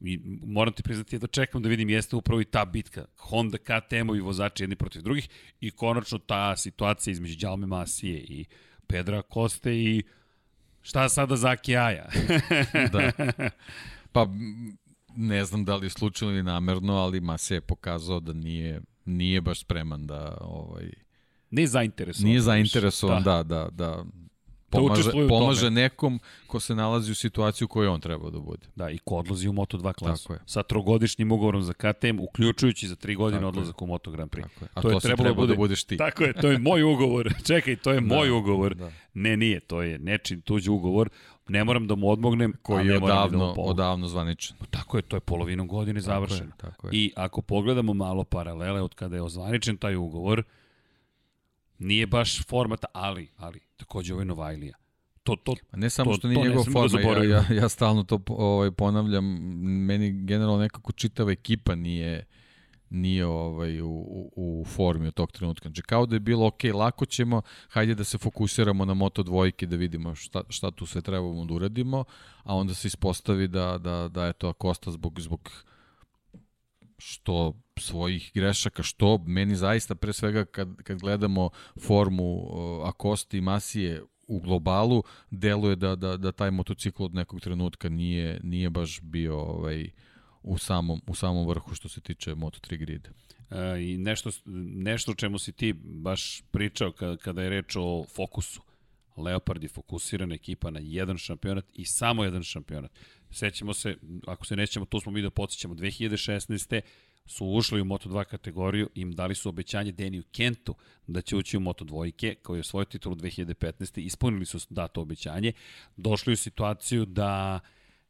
i moram ti priznati da čekam da vidim jeste upravo i ta bitka. Honda, KTM-ovi vozači jedni protiv drugih i konačno ta situacija između Đalme Masije i Pedra Koste i šta sada za Aja? *laughs* da. *laughs* Pa ne znam da li je slučajno ili namerno, ali Masija je pokazao da nije, nije baš spreman da ovaj, Nije zainteresovan. Nije zainteresovan, da, da, da, da pomaže, da pomaže nekom ko se nalazi u situaciju koju on treba da bude. Da, i ko odlazi u Moto2 klasu. Tako je. Sa trogodišnjim ugovorom za KTM, uključujući za tri godine Tako odlazak je. u Moto Grand Prix. Tako je. A to, to je trebalo treba da, bude, da budeš ti. Tako je, to je moj ugovor. *laughs* Čekaj, to je da, moj ugovor. Da. Ne, nije, to je nečin tuđi ugovor. Ne moram da mu odmognem, koji je da odavno, da odavno zvaničan. Tako je, to je polovinom godine tako završeno. Je, tako je. I ako pogledamo malo paralele od kada je ozvaničen taj ugovor, nije baš format, ali, ali, takođe ovo je Novajlija. To, to, pa ne samo to, što nije njegov forma, da ja, ja, ja stalno to ovaj, ponavljam, meni generalno nekako čitava ekipa nije nije ovaj u, u, u formi od tog trenutka. Znači kao da je bilo ok, lako ćemo, hajde da se fokusiramo na Moto dvojke da vidimo šta, šta tu sve trebamo da uradimo, a onda se ispostavi da, da, da je to Kosta zbog, zbog što svojih grešaka, što meni zaista pre svega kad, kad gledamo formu uh, Akosti i Masije u globalu, deluje da, da, da taj motocikl od nekog trenutka nije, nije baš bio ovaj, u, samom, u samom vrhu što se tiče Moto3 grida. E, I nešto, nešto čemu si ti baš pričao kada, kada je reč o fokusu. Leopard je fokusirana ekipa na jedan šampionat i samo jedan šampionat. Sećamo se, ako se nećemo, tu smo mi da podsjećamo, 2016 su ušli u Moto2 kategoriju i im dali su obećanje Deniju Kentu da će ući u Moto2, kao je svoju titulu 2015. Ispunili su dato obećanje. Došli u situaciju da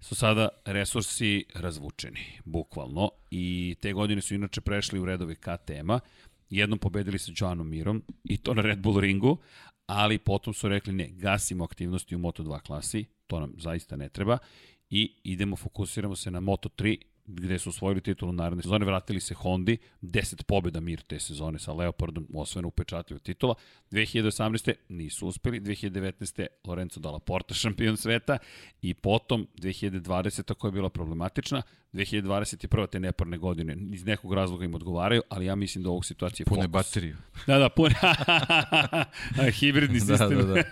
su sada resursi razvučeni, bukvalno. I te godine su inače prešli u redove KTM-a. Jednom pobedili sa Joanom Mirom i to na Red Bull ringu, ali potom su rekli ne, gasimo aktivnosti u Moto2 klasi, to nam zaista ne treba i idemo, fokusiramo se na Moto3 gde su osvojili titulu naredne sezone, vratili se Hondi, 10 pobjeda mir te sezone sa Leopardom, osvojena upečatljiva titula. 2018. nisu uspeli, 2019. Lorenzo Dalla Porta *laughs* šampion sveta i potom 2020. koja je bila problematična, 2021. te neparne godine iz nekog razloga im odgovaraju, ali ja mislim da ovog situacije pune fokus. bateriju. Da, da, pune. *laughs* Hibridni *laughs* da, sistem. da, da,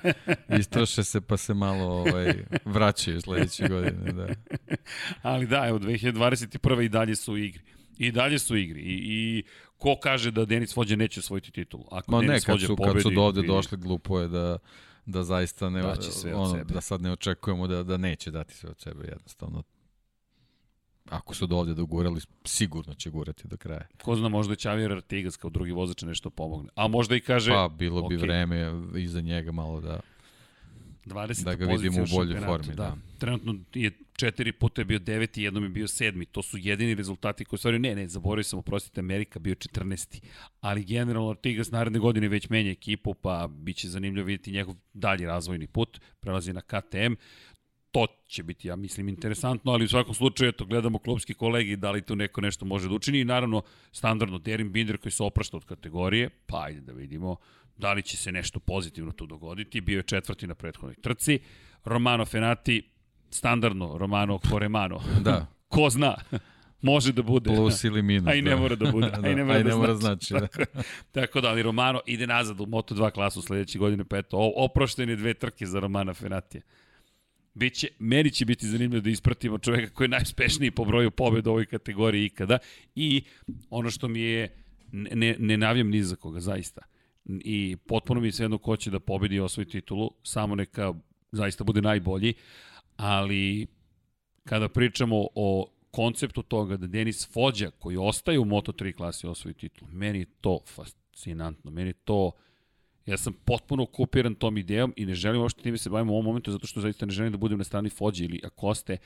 da. *laughs* Istroše se pa se malo ovaj, vraćaju sledeće godine. Da. ali da, evo, 2021. i dalje su u igri. I dalje su u igri. I, i ko kaže da Denis Vođe neće osvojiti titulu? Ako Ma Denis ne, kad su, pobedi, kad su do ovde došli, glupo je da da zaista ne, Daće sve ono, da sad ne očekujemo da, da neće dati sve od sebe jednostavno. Ako su do ovde dogurali, sigurno će gurati do kraja. Ko zna, možda će Javier Artigas kao drugi vozač nešto pomogne. A možda i kaže Pa bilo bi okej. vreme iza njega malo da 20. da ga vidimo u boljoj formi, da. Trenutno je četiri puta je bio deveti, jednom je bio sedmi. To su jedini rezultati koji stvaraju, ne, ne, zaboravio sam, oprostite, Amerika bio 14. Ali generalno Artigas naredne godine već menja ekipu, pa bit će zanimljivo vidjeti njegov dalji razvojni put. Prelazi na KTM. To će biti, ja mislim, interesantno, ali u svakom slučaju, eto, gledamo klubski kolegi, da li tu neko nešto može da učini. I naravno, standardno, Derin Binder koji se oprašta od kategorije, pa ajde da vidimo da li će se nešto pozitivno tu dogoditi. Bio je četvrti na prethodnoj trci. Romano Fenati, standardno, Romano Coremano. Da, *laughs* Ko zna, *laughs* može da bude. plus ili minus. *laughs* A i ne da. mora da bude, a i ne mora da ne mora znači. znači. da. Tako da, ali Romano ide nazad u Moto2 klasu sledeće godine, pa eto, oproštene dve trke za Romana Fenatija. Biće, meni će biti zanimljivo da ispratimo čoveka koji je najuspešniji po broju pobjeda u ovoj kategoriji ikada i ono što mi je, ne, ne, navijam ni za koga, zaista. I potpuno mi je svejedno ko će da pobedi i osvoji titulu, samo neka zaista bude najbolji, ali kada pričamo o konceptu toga da Denis Fođa, koji ostaje u Moto3 klasi osvoji titul, meni to fascinantno, meni to Ja sam potpuno okupiran tom idejom i ne želim uopšte time se bavim u ovom momentu zato što zaista ne želim da budem na strani Fođe ili Akoste,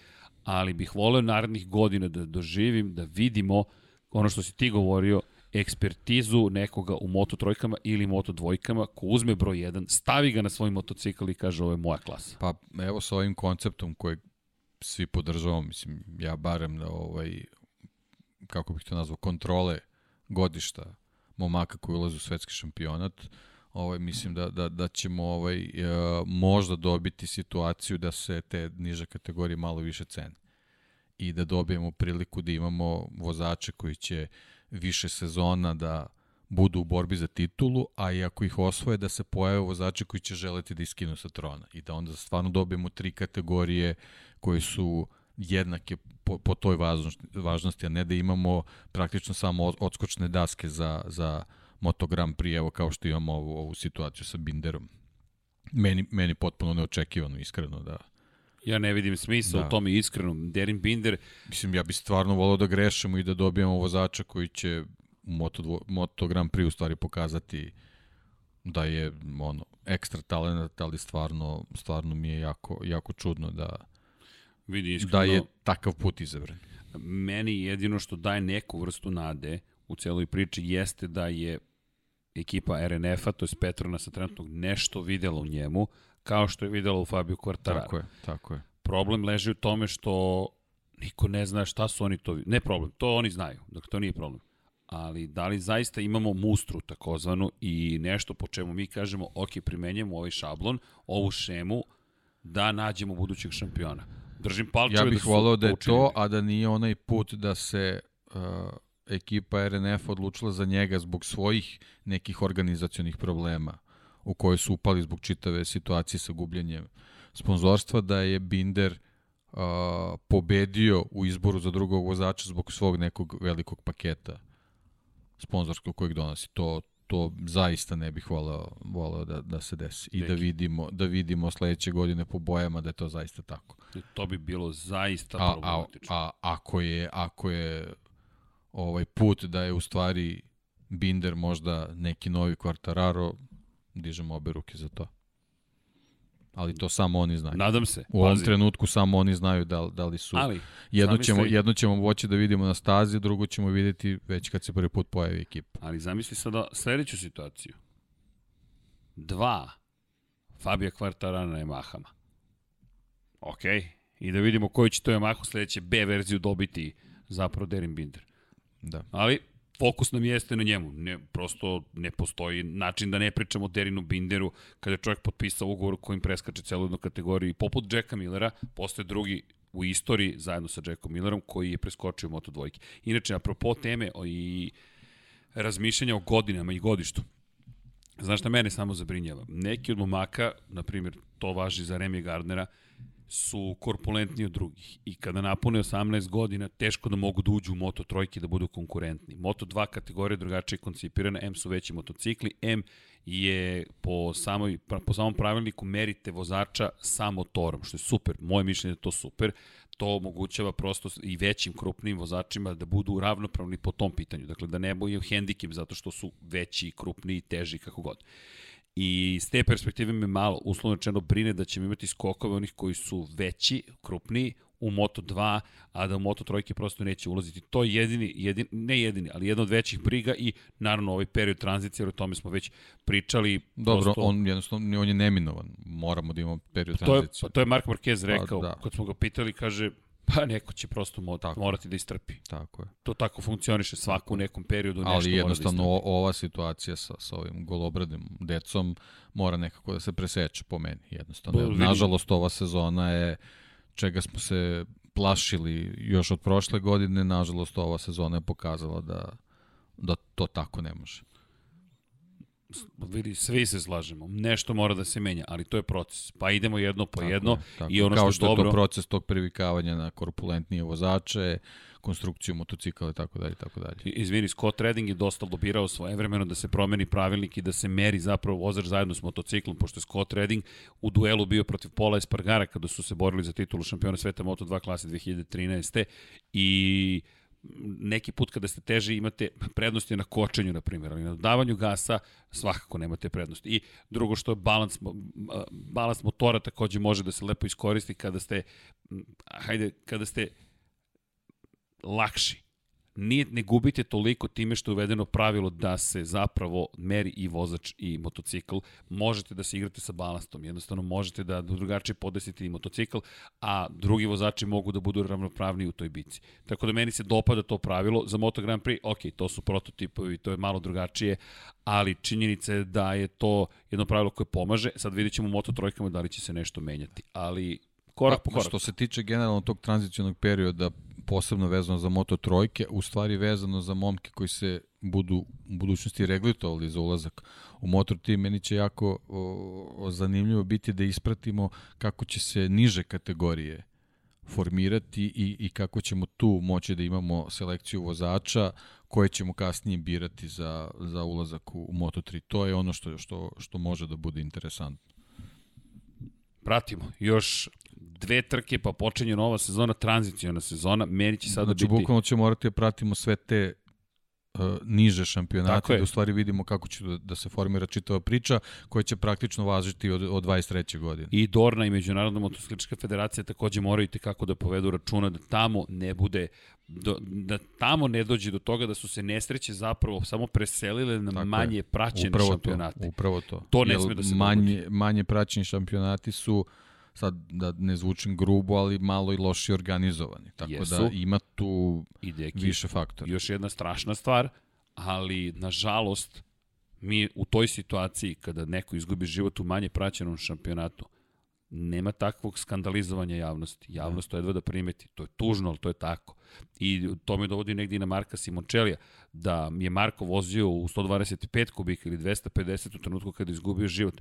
ali bih voleo narednih godina da doživim, da vidimo ono što si ti govorio, ekspertizu nekoga u Moto trojkama ili Moto dvojkama ko uzme broj 1, stavi ga na svoj motocikl i kaže ovo je moja klasa. Pa evo sa ovim konceptom kojeg svi podržavamo, mislim, ja barem da ovaj, kako bih to nazvao, kontrole godišta momaka koji ulaze u svetski šampionat, ovaj, mislim da, da, da ćemo ovaj, e, možda dobiti situaciju da se te niže kategorije malo više cene. I da dobijemo priliku da imamo vozače koji će više sezona da budu u borbi za titulu, a i ako ih osvoje da se pojave vozači koji će želeti da iskinu sa trona. I da onda stvarno dobijemo tri kategorije koje su jednake po, po toj važnosti, a ne da imamo praktično samo od- odskočne daske za, za Moto Grand Prix, evo kao što imamo ovu, ovu situaciju sa Binderom. Meni, meni potpuno neočekivano, iskreno, da, Ja ne vidim smisla Da. u tome iskreno. Derin Binder, Mislim, ja bi stvarno volao da grešimo i da dobijemo vozača koji će u Moto, dvo, Moto Grand Prix u stvari pokazati da je ono ekstra talent, ali stvarno, stvarno mi je jako, jako čudno da, vidi iskreno, da je takav put izabran. meni jedino što daje neku vrstu nade u celoj priči jeste da je ekipa RNF-a, to je Petronasa trenutnog, nešto videla u njemu, kao što je videla u Fabio Quartararo. Tako je, tako je. Problem leži u tome što niko ne zna šta su oni to... Ne problem, to oni znaju, dakle to nije problem. Ali da li zaista imamo mustru takozvanu i nešto po čemu mi kažemo ok, primenjamo ovaj šablon, ovu šemu, da nađemo budućeg šampiona. Držim palčeve Ja da bih su volao da je učinili. to, a da nije onaj put da se uh, ekipa RNF odlučila za njega zbog svojih nekih organizacionih problema u koje su upali zbog čitave situacije sa gubljenjem sponzorstva, da je Binder uh, pobedio u izboru za drugog vozača zbog svog nekog velikog paketa sponzorskog kojeg donosi. To, to zaista ne bih voleo, voleo da, da se desi i da Neki. vidimo, da vidimo sledeće godine po bojama da je to zaista tako. To bi bilo zaista A, a, a ako je ako je ovaj put da je u stvari Binder možda neki novi Quartararo, dižemo obe ruke za to. Ali to samo oni znaju. Nadam se. U ovom pazi. trenutku samo oni znaju da, li- da li su... Ali, jedno, ćemo, jedno ćemo moći da vidimo na stazi, drugo ćemo videti već kad se prvi put pojavi ekipa. ali zamisli sada sledeću situaciju. Dva Fabija Kvartara na Yamahama. Ok, i da vidimo koji će to Yamaha sledeće B verziju dobiti zapravo Derin Binder. Da. Ali fokus nam jeste na njemu. Ne, prosto ne postoji način da ne pričamo o Derinu Binderu kada je čovjek potpisao ugovor kojim preskače celu jednu kategoriju. Poput Jacka Millera, postoje drugi u istoriji zajedno sa Jackom Millerom koji je preskočio Moto dvojke. Inače, apropo teme o i razmišljanja o godinama i godištu. Znaš šta mene samo zabrinjava? Neki od momaka, na primjer, to važi za Remy Gardnera, su korpulentni od drugih i kada napune 18 godina teško da mogu da uđu u Moto trojke da budu konkurentni. Moto 2 kategorija drugačije koncipirana, M su veći motocikli, M je po, samoj, po samom pravilniku merite vozača sa motorom, što je super. Moje mišljenje je to super. To omogućava prosto i većim, krupnim vozačima da budu ravnopravni po tom pitanju. Dakle, da ne boju hendikep zato što su veći, krupniji, teži, kako god. I s te perspektive me malo, uslovno rečeno, brine da ćemo imati skokove onih koji su veći, krupniji, u Moto2, a da u Moto3 prosto neće ulaziti. To je jedini, jedini, ne jedini, ali jedna od većih briga i naravno ovaj period tranzicije, jer o tome smo već pričali. Dobro, prosto... on jednostavno on je neminovan. Moramo da imamo period to je, tranzicije. To je Mark Marquez pa, rekao, pa, da. kad smo ga pitali, kaže, pa neko će prosto mo tako. morati da istrpi. Tako je. To tako funkcioniše svako u nekom periodu. Nešto Ali jednostavno da ova situacija sa, sa ovim golobradnim decom mora nekako da se preseče po meni. Jednostavno. Bo, Nažalost, ova sezona je čega smo se plašili još od prošle godine, nažalost ova sezona je pokazala da, da to tako ne može. Vidi, svi se slažemo. Nešto mora da se menja, ali to je proces. Pa idemo jedno po tako jedno je, tako. i ono Kao što, što je dobro... to proces tog privikavanja na korpulentnije vozače, konstrukciju motocikla i tako dalje tako dalje. Izvini, Scott Redding je dosta lobirao svoje vremeno da se promeni pravilnik i da se meri zapravo vozač zajedno s motociklom, pošto je Scott Redding u duelu bio protiv Pola Espargara kada su se borili za titulu šampiona sveta Moto2 klase 2013. I neki put kada ste teže imate prednosti na kočenju, na primjer, ali na dodavanju gasa svakako nemate prednosti. I drugo što je balans, balans motora takođe može da se lepo iskoristi kada ste, hajde, kada ste lakši. Nije, ne gubite toliko time što je uvedeno pravilo da se zapravo meri i vozač i motocikl. Možete da se igrate sa balastom, jednostavno možete da drugačije podesite i motocikl, a drugi vozači mogu da budu ravnopravni u toj bici. Tako da meni se dopada to pravilo. Za Moto Grand Prix, ok, to su prototipovi, to je malo drugačije, ali činjenica je da je to jedno pravilo koje pomaže. Sad vidit ćemo u Moto trojkama da li će se nešto menjati, ali korak po pa, korak. Što se tiče generalno tog tranzicionog perioda, posebno vezano za Moto trojke, u stvari vezano za momke koji se budu u budućnosti reglutovali za ulazak u Motor Team, meni će jako o, o, zanimljivo biti da ispratimo kako će se niže kategorije formirati i, i kako ćemo tu moći da imamo selekciju vozača koje ćemo kasnije birati za, za ulazak u Moto3. To je ono što, što, što može da bude interesantno. Pratimo. Još dve trke, pa počinje nova sezona, tranzicijona sezona, meni će sada znači, biti... Znači, bukvalno ćemo morati da pratimo sve te uh, niže šampionate, da u stvari vidimo kako će da, da se formira čitava priča, koja će praktično važiti od, od 23. godine. I Dorna i Međunarodna motociklička federacija takođe moraju kako da povedu računa da tamo ne bude do, da tamo ne dođe do toga da su se nesreće zapravo samo preselile na Tako manje praćene upravo šampionate. To, upravo to. To ne sme da se manje, dogodi. Manje praćeni šampionati su uh, sad da ne zvučim grubo, ali malo i loši organizovani. Tako da Jesu. da ima tu I deki, više faktora. Još jedna strašna stvar, ali nažalost mi u toj situaciji kada neko izgubi život u manje praćenom šampionatu, nema takvog skandalizovanja javnosti. Javnost da. to jedva da primeti. To je tužno, ali to je tako. I to me dovodi negdje i na Marka Simončelija, da je Marko vozio u 125 kubika ili 250 u trenutku kada je izgubio život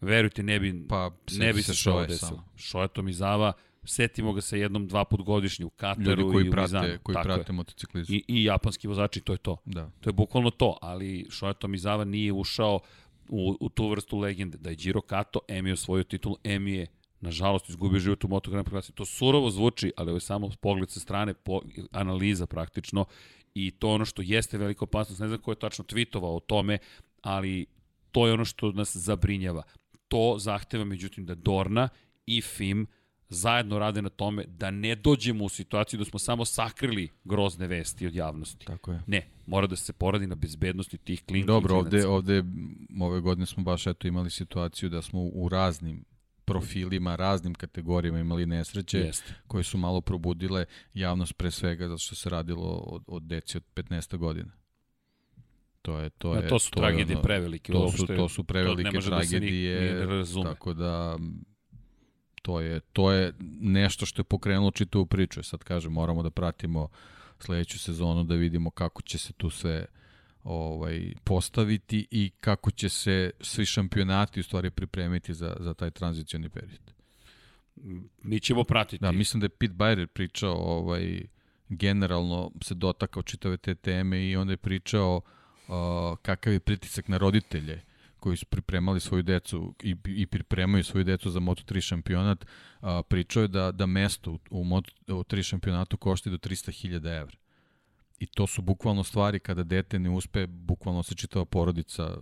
verujte, ne bi, pa, ne bi se što desilo. Šoja Tomizava, setimo ga se jednom, dva put godišnje u Kataru Ljudi koji i u prate, Mizanu. Koji Tako prate motociklizam. I, I japanski vozači, to je to. Da. To je bukvalno to, ali Šoja Tomizava nije ušao u, u tu vrstu legende. Da je Giro Kato, Emi osvojio titul, Emi je nažalost izgubio život u Moto Grand Prix. To surovo zvuči, ali ovo je samo pogled sa strane, po, analiza praktično i to ono što jeste velika opasnost, ne znam ko je tačno tweetovao o tome, ali to je ono što nas zabrinjava to zahteva međutim da Dorna i FIM zajedno rade na tome da ne dođemo u situaciju da smo samo sakrili grozne vesti od javnosti. Tako je. Ne, mora da se poradi na bezbednosti tih klinki. Dobro, ovde, ovde ove godine smo baš eto imali situaciju da smo u raznim profilima, raznim kategorijama imali nesreće Jeste. koje su malo probudile javnost pre svega zato što se radilo od, od deci od 15. godina. To je to je to su to tragedije prevelike to su to su prevelike to tragedije da se tako da to je to je nešto što je pokrenulo čitavu priču sad kažem moramo da pratimo sledeću sezonu da vidimo kako će se tu sve ovaj postaviti i kako će se svi šampionati u stvari pripremiti za za taj tranzicioni period. Mi ćemo pratiti. Da, mislim da je Pete Bayer pričao ovaj generalno se dotakao čitave te teme i onda je pričao uh, kakav je pritisak na roditelje koji su pripremali svoju decu i, i pripremaju svoju decu za Moto3 šampionat, a, pričao je da, da mesto u, u Moto3 šampionatu košta do 300.000 evra. I to su bukvalno stvari kada dete ne uspe, bukvalno se čitava porodica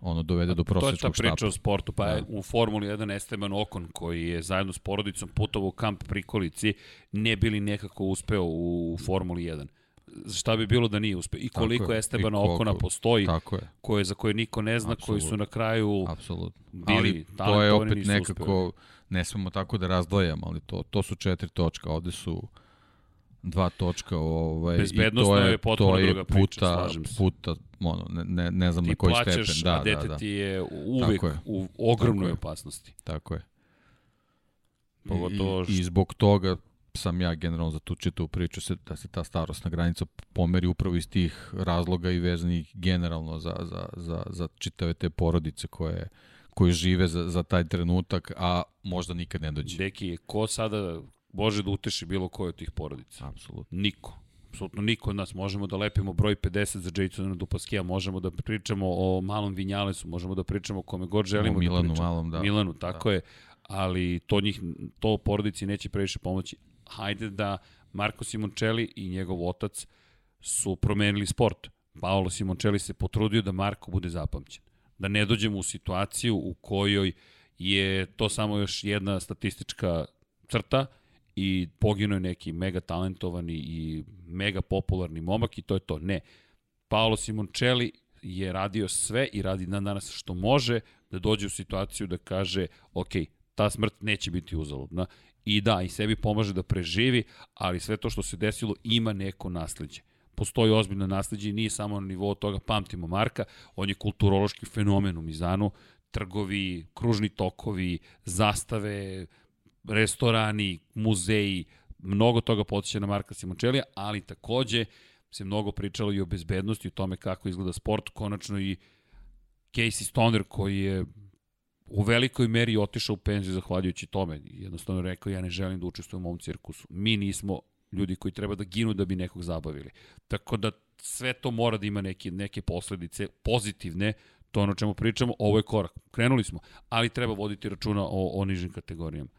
ono dovede do prosječnog štapa. To je ta priča štapa. o sportu, pa da. je u Formuli 1 Esteban Okon koji je zajedno s porodicom putovao u kamp Prikolici, ne bili nekako uspeo u Formuli 1 šta bi bilo da nije uspeo i koliko je, Estebana koliko, Okona postoji tako je. koje za koje niko ne zna Absolut. koji su na kraju Apsolutno. ali to je opet nekako uspeli. ne smemo tako da razdvajamo ali to to su četiri točka ovde su dva točka ovaj i to je, je to je druga puta priča, puta ono ne ne, ne znam ti na koji plaćaš, stepen da a dete da, da. ti je uvek je. u ogromnoj tako opasnosti tako je Pogotovo I, I zbog toga sam ja generalno za tu čitavu priču se, da se ta starostna granica pomeri upravo iz tih razloga i vezanih generalno za, za, za, za čitave te porodice koje, koji žive za, za taj trenutak, a možda nikad ne dođe. Deki, ko sada može da uteši bilo koje od tih porodica? Apsolutno. Niko. Apsolutno niko od nas. Možemo da lepimo broj 50 za Jasona Dupaskija, možemo da pričamo o malom Vinjalesu, možemo da pričamo o kome god želimo o Milanu da pričamo. Malom, da. Milanu, tako da. je ali to njih to porodici neće previše pomoći hajde da Marko Simoncelli i njegov otac su promenili sport. Paolo Simoncelli se potrudio da Marko bude zapamćen. Da ne dođemo u situaciju u kojoj je to samo još jedna statistička crta i poginuo je neki mega talentovani i mega popularni momak i to je to. Ne. Paolo Simoncelli je radio sve i radi na danas što može da dođe u situaciju da kaže ok, ta smrt neće biti uzaludna I da, i sebi pomaže da preživi, ali sve to što se desilo ima neko nasledđe. Postoji ozbiljno nasledđe i nije samo na nivou toga, pamtimo Marka, on je kulturološki fenomen u Mizanu, trgovi, kružni tokovi, zastave, restorani, muzeji, mnogo toga podsjeća na Marka Simončelija, ali takođe se mnogo pričalo i o bezbednosti, o tome kako izgleda sport, konačno i Casey Stoner koji je u velikoj meri otišao u penziju zahvaljujući tome. Jednostavno rekao, ja ne želim da učestvujem u ovom cirkusu. Mi nismo ljudi koji treba da ginu da bi nekog zabavili. Tako da sve to mora da ima neke, neke posledice pozitivne, to ono čemu pričamo, ovo je korak. Krenuli smo, ali treba voditi računa o, o nižim kategorijama.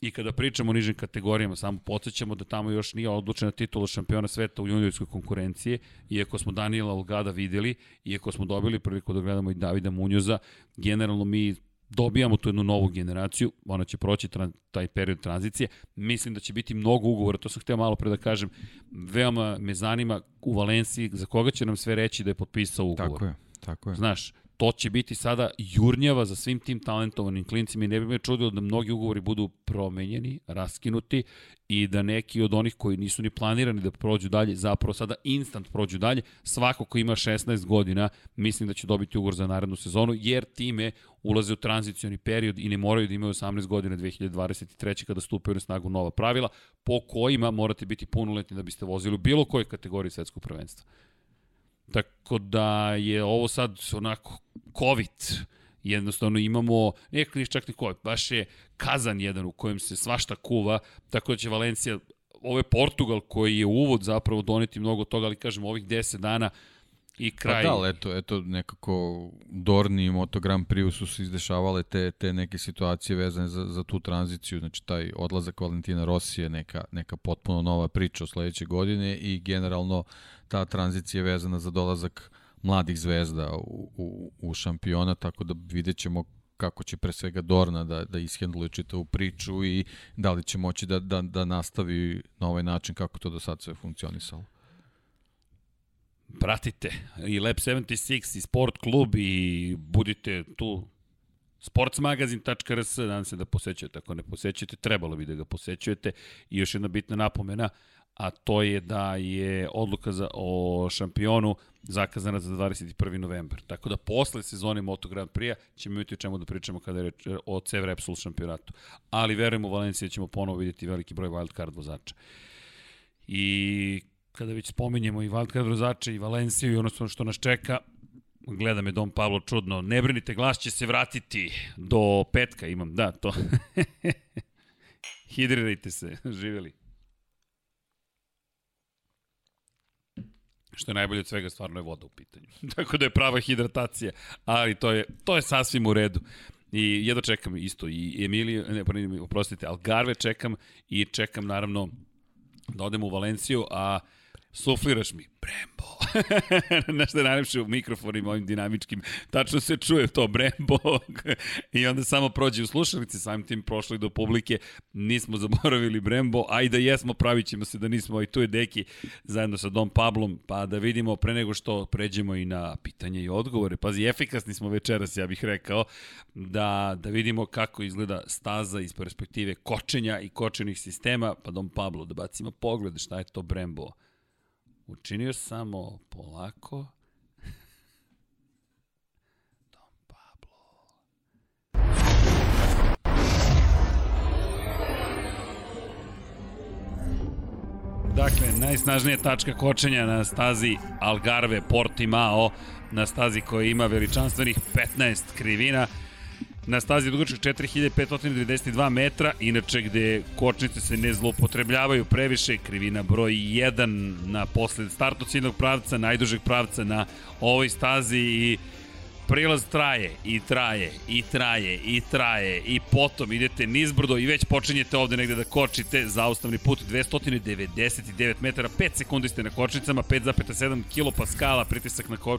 I kada pričamo o nižim kategorijama, samo podsjećamo da tamo još nije odlučena titula šampiona sveta u juniorskoj konkurenciji, iako smo Daniela Olgada videli, iako smo dobili priliku da gledamo i Davida Munjoza, generalno mi dobijamo tu jednu novu generaciju, ona će proći taj period tranzicije. Mislim da će biti mnogo ugovora, to sam hteo malo pre da kažem. Veoma me zanima u Valenciji za koga će nam sve reći da je potpisao ugovor. Tako je, tako je. Znaš, to će biti sada jurnjava za svim tim talentovanim klincima i ne bi me čudilo da mnogi ugovori budu promenjeni, raskinuti i da neki od onih koji nisu ni planirani da prođu dalje, zapravo sada instant prođu dalje. Svako ko ima 16 godina, mislim da će dobiti ugovor za narednu sezonu, jer time ulaze u tranzicioni period i ne moraju da imaju 18 godina 2023. kada stupaju na snagu nova pravila, po kojima morate biti punoletni da biste vozili u bilo kojoj kategoriji svetskog prvenstva. Tako da je ovo sad onako COVID, jednostavno imamo, nekako nije čak ni COVID, baš je kazan jedan u kojem se svašta kuva, tako da će Valencija, ovo je Portugal koji je uvod zapravo doneti mnogo toga, ali kažem, ovih 10 dana i pa kraj. Pa da, ali eto, eto nekako Dorni i Moto Grand Prix su se izdešavale te, te neke situacije vezane za, za tu tranziciju, znači taj odlazak Valentina Rossi je neka, neka potpuno nova priča o sledeće godine i generalno ta tranzicija je vezana za dolazak mladih zvezda u, u, u šampiona, tako da vidjet ćemo kako će pre svega Dorna da, da ishendluje čitavu priču i da li će moći da, da, da nastavi na ovaj način kako to do sad sve funkcionisalo. Pratite. I Lab 76 i Sport klub i budite tu. sportsmagazin.rs, nadam se da posećujete, ako ne posećujete, trebalo bi da ga posećujete. I još jedna bitna napomena, a to je da je odluka za, o šampionu zakazana za 21. novembar. Tako da posle sezone Moto Grand Prix ćemo imati o čemu da pričamo kada je reč o CV Repsol šampionatu. Ali verujemo u Valenciji da ćemo ponovo vidjeti veliki broj wildcard vozača. I kada već spominjemo i wildcard vozače i Valenciju i ono što nas čeka, gleda me Dom Pavlo čudno, ne brinite, glas će se vratiti do petka, imam, da, to. *laughs* Hidrirajte se, živeli. Što je najbolje od svega, stvarno je voda u pitanju. *laughs* Tako da je prava hidratacija, ali to je, to je sasvim u redu. I jedno čekam isto i Emiliju, ne, pa oprostite, Algarve čekam i čekam naravno da odem u Valenciju, a sufliraš mi, Brembo. *laughs* Nešto je najlepše u mikrofonima ovim dinamičkim. Tačno se čuje to Brembo. *laughs* I onda samo prođe u slušalici, samim tim prošli do publike. Nismo zaboravili Brembo, a i da jesmo, pravit ćemo se da nismo. I tu je Deki zajedno sa Dom Pablom, pa da vidimo pre nego što pređemo i na pitanje i odgovore. Pazi, efikasni smo večeras, ja bih rekao, da, da vidimo kako izgleda staza iz perspektive kočenja i kočenih sistema. Pa Dom Pablo, da bacimo pogled šta je to Brembo Učinio samo polako. Don Pablo. Dakle, najsnažnija tačka kočenja na stazi Algarve Portimao, na stazi koja ima veličanstvenih 15 krivina na stazi dugačak 4592 metra, inače gde kočnice se ne zloupotrebljavaju previše, krivina broj 1 na posled startu ciljnog pravca, najdužeg pravca na ovoj stazi i prilaz traje i traje i traje i traje i potom idete nizbrdo i već počinjete ovde negde da kočite zaustavni put 299 metara, 5 sekundi ste na kočnicama, 5,7 kilopaskala pritisak na, ko,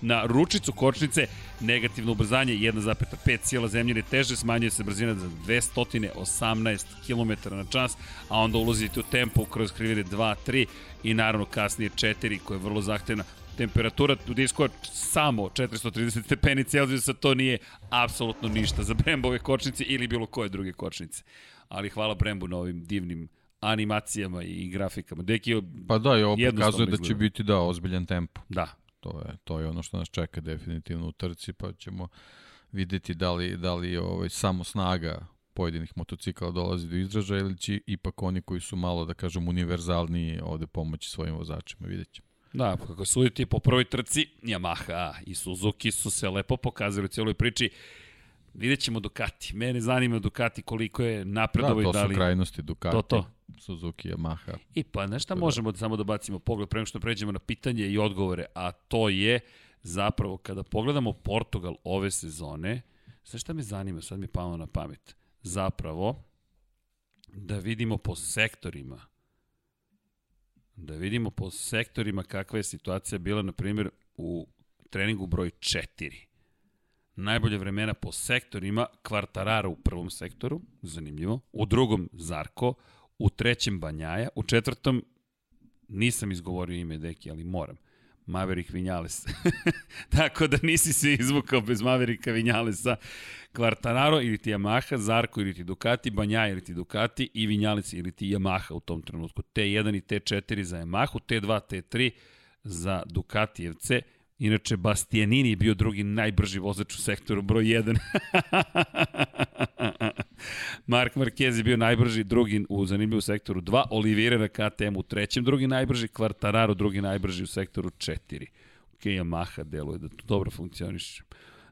na ručicu kočnice, negativno ubrzanje 1,5 sila zemljine teže, smanjuje se brzina za 218 km na čas, a onda ulazite u tempo kroz krivine 2, 3 i naravno kasnije 4 koja je vrlo zahtevna temperatura u disku je samo 430 stepeni Celzijusa, to nije apsolutno ništa za Brembove kočnice ili bilo koje druge kočnice. Ali hvala Brembu na ovim divnim animacijama i grafikama. Deki pa da, i ovo pokazuje da će biti da ozbiljan tempo. Da. To je, to je ono što nas čeka definitivno u trci, pa ćemo videti da li, da li ovaj, samo snaga pojedinih motocikala dolazi do izražaja ili će ipak oni koji su malo, da kažem, univerzalniji ovde pomoći svojim vozačima, vidjet ćemo. Da, kako suditi po prvoj trci, Yamaha i Suzuki su se lepo pokazali u cijeloj priči. Vidjet ćemo Ducati. Mene zanima Ducati koliko je napredovo da, i da li... to su krajnosti Ducati, to, to. Suzuki, Yamaha. I pa, znaš šta da. možemo da samo da bacimo pogled prema što pređemo na pitanje i odgovore, a to je zapravo kada pogledamo Portugal ove sezone, znaš šta me zanima, sad mi palo na pamet, zapravo da vidimo po sektorima da vidimo po sektorima kakva je situacija bila, na primjer, u treningu broj 4. Najbolje vremena po sektorima, Kvartarara u prvom sektoru, zanimljivo, u drugom Zarko, u trećem Banjaja, u četvrtom nisam izgovorio ime Deki, ali moram. Maverick Vinales. *laughs* Tako da nisi se izvukao bez Mavericka Vinjalesa. Quartararo ili ti Yamaha, Zarko ili ti Ducati, Banja ili ti Ducati i Vinjales ili ti Yamaha u tom trenutku. T1 i T4 za Yamahu, T2, T3 za Ducatijevce. Inače, Bastianini je bio drugi najbrži vozač u sektoru broj 1. *laughs* Mark Marquez je bio najbrži drugi u zanimljivu sektoru 2, Oliveira na KTM u trećem drugi najbrži, Quartararo drugi najbrži u sektoru 4. Ok, Yamaha deluje da to dobro funkcioniše.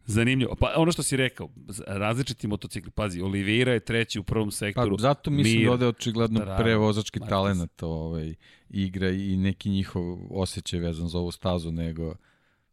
Zanimljivo. Pa ono što si rekao, različiti motocikli, pazi, Oliveira je treći u prvom sektoru. Pa zato mislim Mir, da ode očigledno prevozački talent ovaj, igra i neki njihov osjećaj vezan za ovu stazu, nego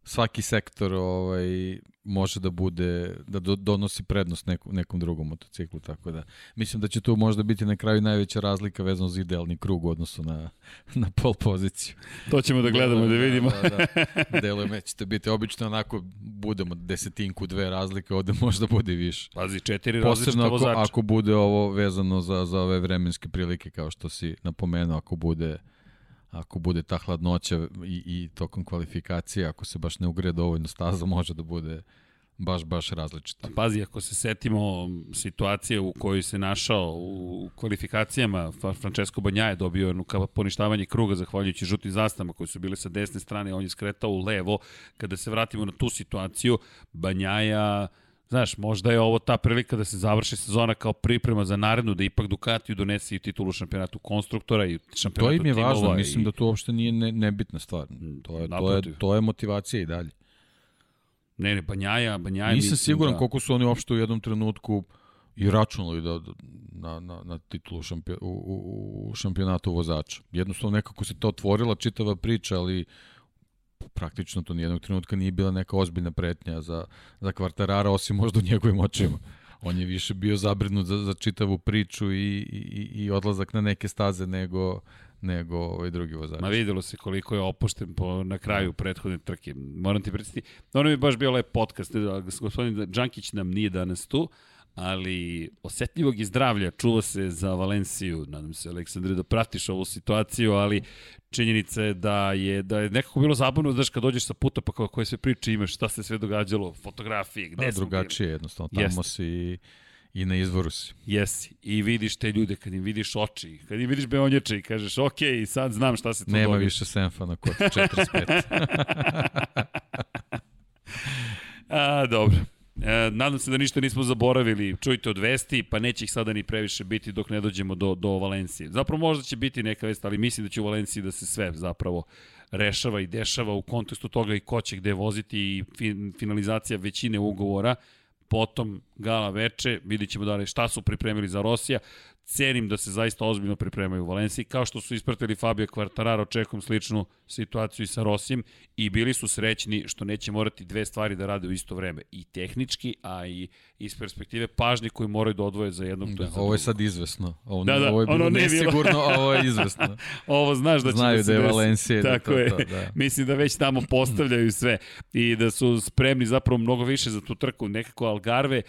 svaki sektor ovaj može da bude da do, donosi prednost neku, nekom drugom motociklu tako da mislim da će tu možda biti na kraju najveća razlika vezano za idealni krug u odnosu na *laughs* na pol poziciju. To ćemo da gledamo da, da vidimo. Da, da. Deluje me ćete biti obično onako budemo desetinku dve razlike, ovde možda bude više. Pazi, četiri različita ako, ako bude ovo vezano za za ove vremenske prilike kao što si napomenuo, ako bude ako bude ta hladnoća i, i tokom kvalifikacije, ako se baš ne ugre dovoljno staza, može da bude baš, baš različito. Pa pazi, ako se setimo situacije u kojoj se našao u kvalifikacijama, Francesco Banja je dobio jednu poništavanje kruga zahvaljujući žutim zastama koji su bile sa desne strane, on je skretao u levo. Kada se vratimo na tu situaciju, Banjaja Znaš, možda je ovo ta prilika da se završi sezona kao priprema za narednu, da ipak Ducati donese i titulu šampionatu konstruktora i šampionatu timova. To im je važno, i... mislim da to uopšte nije ne, nebitna stvar. To je, to, je, to je motivacija i dalje. Ne, ne, Banjaja, Banjaja... Nisam siguran da... koliko su oni uopšte u jednom trenutku i računali da, da na, na, na titulu šampion, u, u, u šampionatu vozača. Jednostavno nekako se to otvorila čitava priča, ali praktično to nijednog trenutka nije bila neka ozbiljna pretnja za, za kvartarara, osim možda u njegovim očima. On je više bio zabrinut za, za čitavu priču i, i, i odlazak na neke staze nego, nego ovaj drugi vozač. Ma videlo se koliko je opušten po, na kraju prethodne trke. Moram ti predstaviti, ono mi je baš bio lep podcast, gospodin Đankić nam nije danas tu, ali osetljivog i zdravlja čuva se za Valenciju. Nadam se, Aleksandre, da pratiš ovu situaciju, ali činjenica je da je, da je nekako bilo zabavno, znaš, kad dođeš sa puta, pa kao koje sve priče imaš, šta se sve događalo, fotografije, gde da, smo drugačije, bili. jednostavno, tamo Jeste. si i na izvoru si. Jesi. I vidiš te ljude, kad im vidiš oči, kad im vidiš beonječe i kažeš, ok, sad znam šta se tu Nema događa. više senfa na kod 45. *laughs* A, dobro. E, nadam se da ništa nismo zaboravili. Čujte od vesti, pa neće ih sada ni previše biti dok ne dođemo do, do Valencije. Zapravo možda će biti neka vest, ali mislim da će u Valenciji da se sve zapravo rešava i dešava u kontekstu toga i ko će gde voziti i fin, finalizacija većine ugovora. Potom gala veče, vidit ćemo da li šta su pripremili za Rosija cenim da se zaista ozbiljno pripremaju u Valenciji, kao što su ispratili Fabio Quartararo, očekujem sličnu situaciju i sa Rosim i bili su srećni što neće morati dve stvari da rade u isto vreme, i tehnički, a i iz perspektive pažnje koju moraju da odvoje za jednog da, Ovo je sad izvesno. Ovo, da, da, ovo je bilo ono nesigurno, a ovo je *laughs* izvesno. ovo znaš da će Znaju da, da je Valencija. Da Tako da to, je. To, da. Mislim da već tamo postavljaju sve i da su spremni zapravo mnogo više za tu trku. Nekako Algarve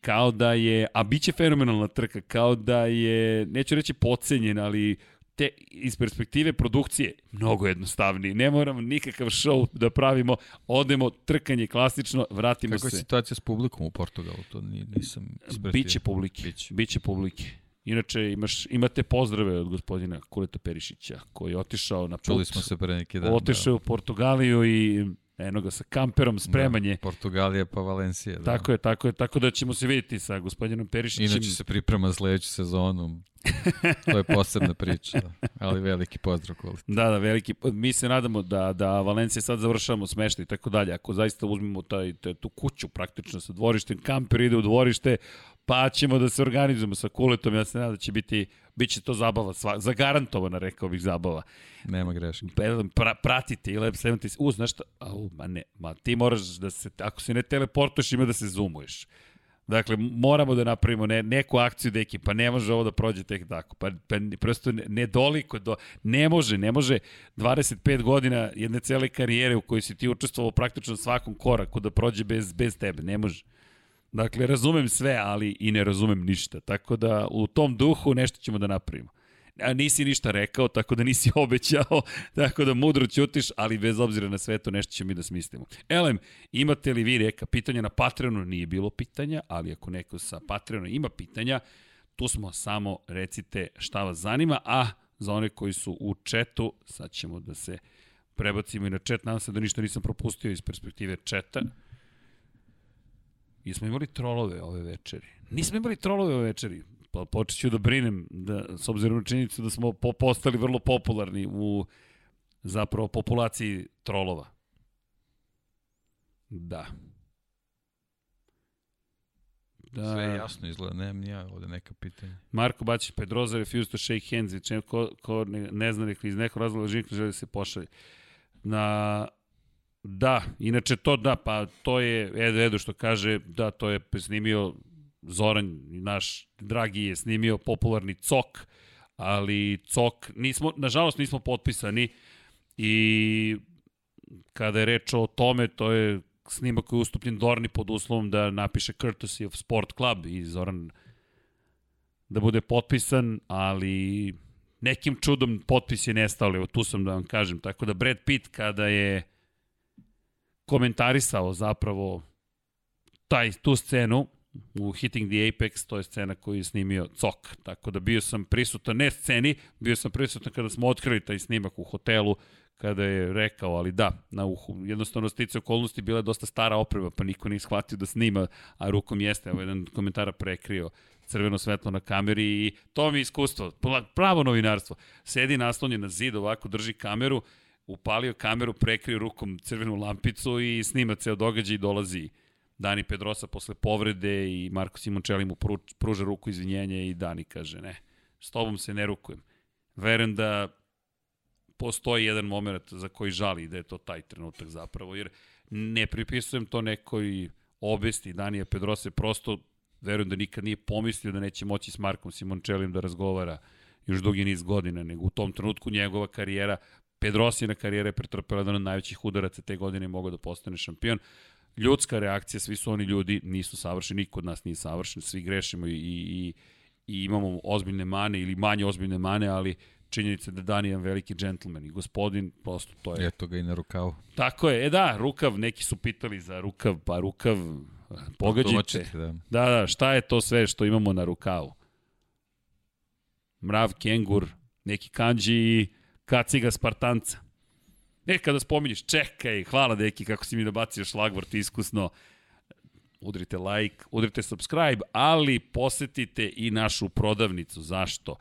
kao da je, a bit će fenomenalna trka, kao da je, neću reći pocenjen, ali te, iz perspektive produkcije, mnogo jednostavniji. Ne moramo nikakav show da pravimo, odemo, trkanje klasično, vratimo Kako se. Kako je situacija s publikom u Portugalu? To nisam ispratio. Biće publike. Biće. Biće publike. Inače, imaš, imate pozdrave od gospodina Kuleta Perišića, koji je otišao na put. Čuli smo se pre neki dan. Otišao da. u Portugaliju i eno ga sa kamperom, spremanje. Da, Portugalija pa Valencija. Da. Tako je, tako je, tako da ćemo se vidjeti sa gospodinom Perišićem. Inače se priprema za sledeću sezonu. to je posebna priča, ali veliki pozdrav kvalitet. Da, da, veliki. Mi se nadamo da, da Valencija sad završavamo smešta i tako dalje. Ako zaista uzmemo taj, taj, tu kuću praktično sa dvorištem, kamper ide u dvorište, pa ćemo da se organizujemo sa kuletom. Ja se nadam da će biti Biće to zabava, sva, zagarantovana, rekao bih, zabava. Nema greške. Pra, pratite i Lab 70, uz, znaš šta, au, ma ne, ma ti moraš da se, ako se ne teleportuješ, ima da se zoomuješ. Dakle, moramo da napravimo ne, neku akciju, deki, pa ne može ovo da prođe tek tako. Pa, pa prosto ne, ne doliko, do, ne može, ne može 25 godina jedne cele karijere u kojoj si ti učestvovao praktično svakom koraku da prođe bez, bez tebe, ne može. Dakle, razumem sve, ali i ne razumem ništa. Tako da u tom duhu nešto ćemo da napravimo. A nisi ništa rekao, tako da nisi *laughs* obećao, tako da mudro ćutiš, ali bez obzira na sve to nešto ćemo mi da smislimo. Elem, imate li vi reka pitanja na Patreonu? Nije bilo pitanja, ali ako neko sa Patreonu ima pitanja, tu smo samo recite šta vas zanima, a za one koji su u četu, sad ćemo da se prebacimo i na čet, nadam se da ništa nisam propustio iz perspektive četa. I smo imali trolove ove večeri. Nismo imali trolove ove večeri. Pa počet ću da brinem, da, s obzirom na činjenicu da smo po, postali vrlo popularni u zapravo populaciji trolova. Da. Da. Sve je jasno izgleda, nemam ja ovde neka pitanja. Marko Bačić, Pedroza refused to shake hands, i ko, ko ne, ne zna nekako iz nekog razloga želi da se pošalje. Na Da, inače to da, pa to je Edo Edo što kaže, da, to je snimio Zoran, naš dragi je snimio popularni Cok, ali Cok, nismo, nažalost nismo potpisani i kada je reč o tome, to je snimak koji je ustupljen Dorni pod uslovom da napiše Courtesy of Sport Club i Zoran da bude potpisan, ali nekim čudom potpis je nestao, evo tu sam da vam kažem, tako da Brad Pitt kada je komentarisao zapravo taj, tu scenu u Hitting the Apex, to je scena koju je snimio Cok. Tako da bio sam prisutan, ne sceni, bio sam prisutan kada smo otkrili taj snimak u hotelu, kada je rekao, ali da, na uhu, jednostavno stice okolnosti bila je dosta stara oprema, pa niko nije shvatio da snima, a rukom jeste, evo jedan komentara prekrio crveno svetlo na kameri i to mi je iskustvo, pravo novinarstvo. Sedi naslonjen na zid, ovako drži kameru upalio kameru, prekrio rukom crvenu lampicu i snima ceo događaj i dolazi Dani Pedrosa posle povrede i Marko Simončeli mu pruža ruku izvinjenja i Dani kaže ne, s tobom se ne rukujem. Verujem da postoji jedan moment za koji žali da je to taj trenutak zapravo, jer ne pripisujem to nekoj obesti Danija Pedrose, prosto verujem da nikad nije pomislio da neće moći s Markom Simončelim da razgovara još dugi niz godina, nego u tom trenutku njegova karijera, Pedrosina karijera je pretrpela jedan od najvećih udaraca te godine i mogao da postane šampion. Ljudska reakcija, svi su oni ljudi, nisu savršeni, niko od nas nije savršen, svi grešimo i, i, i imamo ozbiljne mane ili manje ozbiljne mane, ali činjenica da Dan je veliki džentlmen i gospodin, prosto to je... Eto ga i na rukavu. Tako je, e da, rukav, neki su pitali za rukav, pa rukav, pogađite. Da. da, da, šta je to sve što imamo na rukavu? Mrav, kengur, neki kanđi i kaciga Spartanca. E, kada spominješ, čekaj, hvala deki kako si mi nabacio šlagvort iskusno, udrite like, udrite subscribe, ali posetite i našu prodavnicu. Zašto?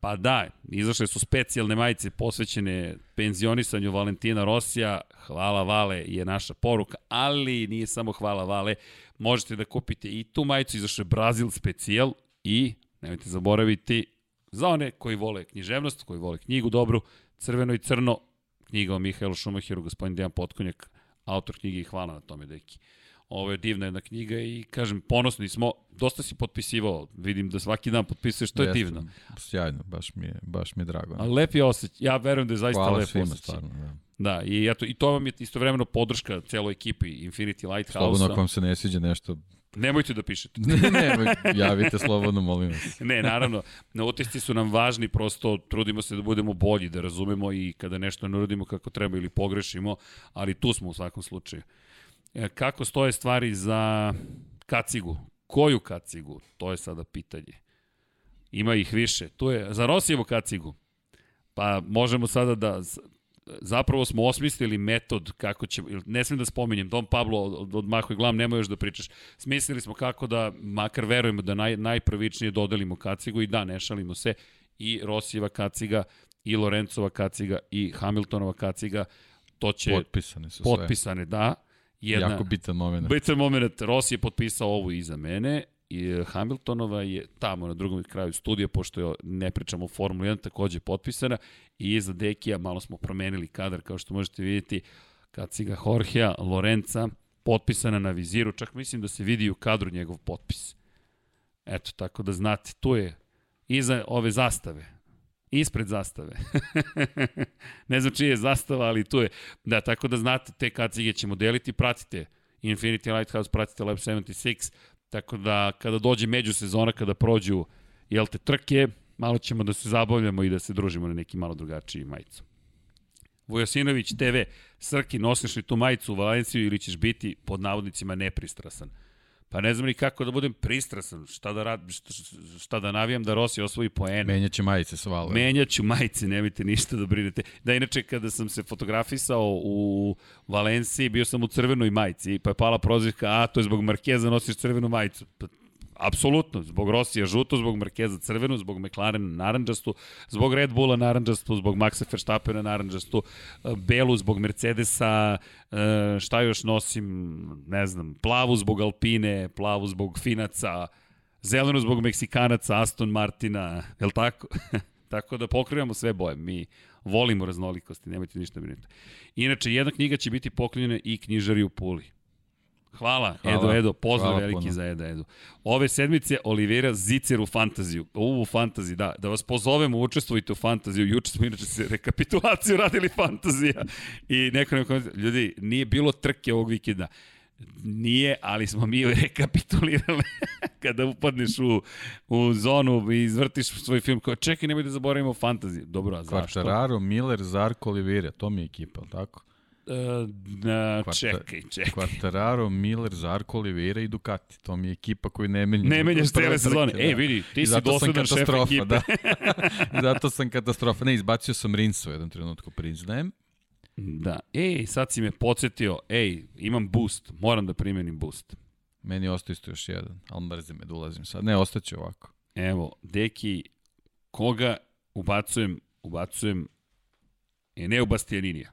Pa da, izašle su specijalne majice posvećene penzionisanju Valentina Rosija. Hvala Vale je naša poruka, ali nije samo hvala Vale. Možete da kupite i tu majicu, izašle Brazil specijal i nemojte zaboraviti za one koji vole književnost, koji vole knjigu dobru, crveno i crno, knjiga o Mihajlu Šumahiru, gospodin Dejan Potkonjak, autor knjige i hvala na tome, deki. Ovo je divna jedna knjiga i kažem, ponosni smo, dosta si potpisivao, vidim da svaki dan potpisuješ, to je Jeste, divno. Sjajno, baš mi je, baš mi je drago. Ali lep je osjećaj, ja verujem da je zaista Hvala lep svima, osjećaj. Stvarno, da. Da, i, eto, i to vam je istovremeno podrška celoj ekipi Infinity Lighthouse-a. Slobodno ako vam se ne sviđa nešto, Nemojte da pišete. ne, ne, javite slobodno, molim vas. *laughs* ne, naravno, na utisci su nam važni, prosto trudimo se da budemo bolji, da razumemo i kada nešto ne uradimo kako treba ili pogrešimo, ali tu smo u svakom slučaju. E, kako stoje stvari za kacigu? Koju kacigu? To je sada pitanje. Ima ih više. Tu je za Rosijevu kacigu. Pa možemo sada da zapravo smo osmislili metod kako će, ne smijem da spominjem, Don Pablo od, Maho i Glam, nema još da pričaš. Smislili smo kako da, makar verujemo da naj, najprvičnije dodelimo kacigu i da, ne šalimo se, i Rosijeva kaciga, i Lorencova kaciga, i Hamiltonova kaciga, to će... Potpisane su potpisane, sve. da. Jedna, jako bitan moment. Bitan moment, Rossi je potpisao ovo iza mene, i Hamiltonova je tamo na drugom kraju studija, pošto je, ne pričamo o Formula 1, takođe potpisana i iza Dekija malo smo promenili kadar, kao što možete vidjeti, Kaciga Jorgea Lorenza, potpisana na viziru, čak mislim da se vidi u kadru njegov potpis. Eto, tako da znate, tu je iza ove zastave, ispred zastave. *laughs* ne znam čije je zastava, ali tu je. Da, tako da znate, te kacige ćemo deliti, pratite Infinity Lighthouse, pratite Lab 76, Tako da kada dođe međusezona, kada prođu jel te trke, malo ćemo da se zabavljamo i da se družimo na neki malo drugačiji majicu. Vujosinović TV, Srki, nosiš li tu majicu u Valenciju ili ćeš biti pod navodnicima nepristrasan? Pa ne znam ni kako da budem pristrasan, šta da, rad, šta, šta da navijam da Rossi osvoji poene. Menjaće majice s Valom. Menjaću majice, nemojte ništa da brinete. Da, inače, kada sam se fotografisao u Valenciji, bio sam u crvenoj majici, pa je pala prozivka, a to je zbog Markeza nosiš crvenu majicu. Pa, Apsolutno, zbog Rosija žuto, zbog Markeza crvenu, zbog McLarena naranđastu, zbog Red Bulla naranđastu, zbog Maxa Verstappena naranđastu, belu zbog Mercedesa, e, šta još nosim, ne znam, plavu zbog Alpine, plavu zbog Finaca, zelenu zbog Meksikanaca, Aston Martina, je li tako? *laughs* tako da pokrivamo sve boje. Mi volimo raznolikosti, nemojte ništa brinuti. Inače, jedna knjiga će biti poklonjena i knjižari u Puli. Hvala, Hvala, Edo, Edo, pozdrav Hvala veliki puno. za Edo, Edo. Ove sedmice Olivera Zicer u fantaziju. U fantaziji, da. Da vas pozovemo, učestvujte u fantaziju. Juče smo inače se rekapitulaciju radili fantazija. I neko neko, ljudi, nije bilo trke ovog vikenda. Nije, ali smo mi rekapitulirali *laughs* kada upadneš u, u zonu i izvrtiš svoj film. Kao, čekaj, nemoj da zaboravimo fantaziju. Dobro, a zašto? Quartararo, Miller, Zarko, Olivera, to mi je ekipa, tako? Uh, na, Kvarta, čekaj, čekaj. Quartararo, Miller, Zarko, Oliveira i Ducati. To mi je ekipa koju ne menja. Ne menjaš cele sezone. Da. E, vidi, ti si dosadan šef ekipe. Da. *laughs* zato sam katastrofa. Ne, izbacio sam Rinsa u jednom trenutku, priznajem. Da. Ej, sad si me podsjetio. Ej, imam boost. Moram da primenim boost. Meni ostaje isto još jedan, ali mrzim me da ulazim sad. Ne, ostaće ovako. Evo, deki, koga ubacujem, ubacujem, e, ne u Bastianinija.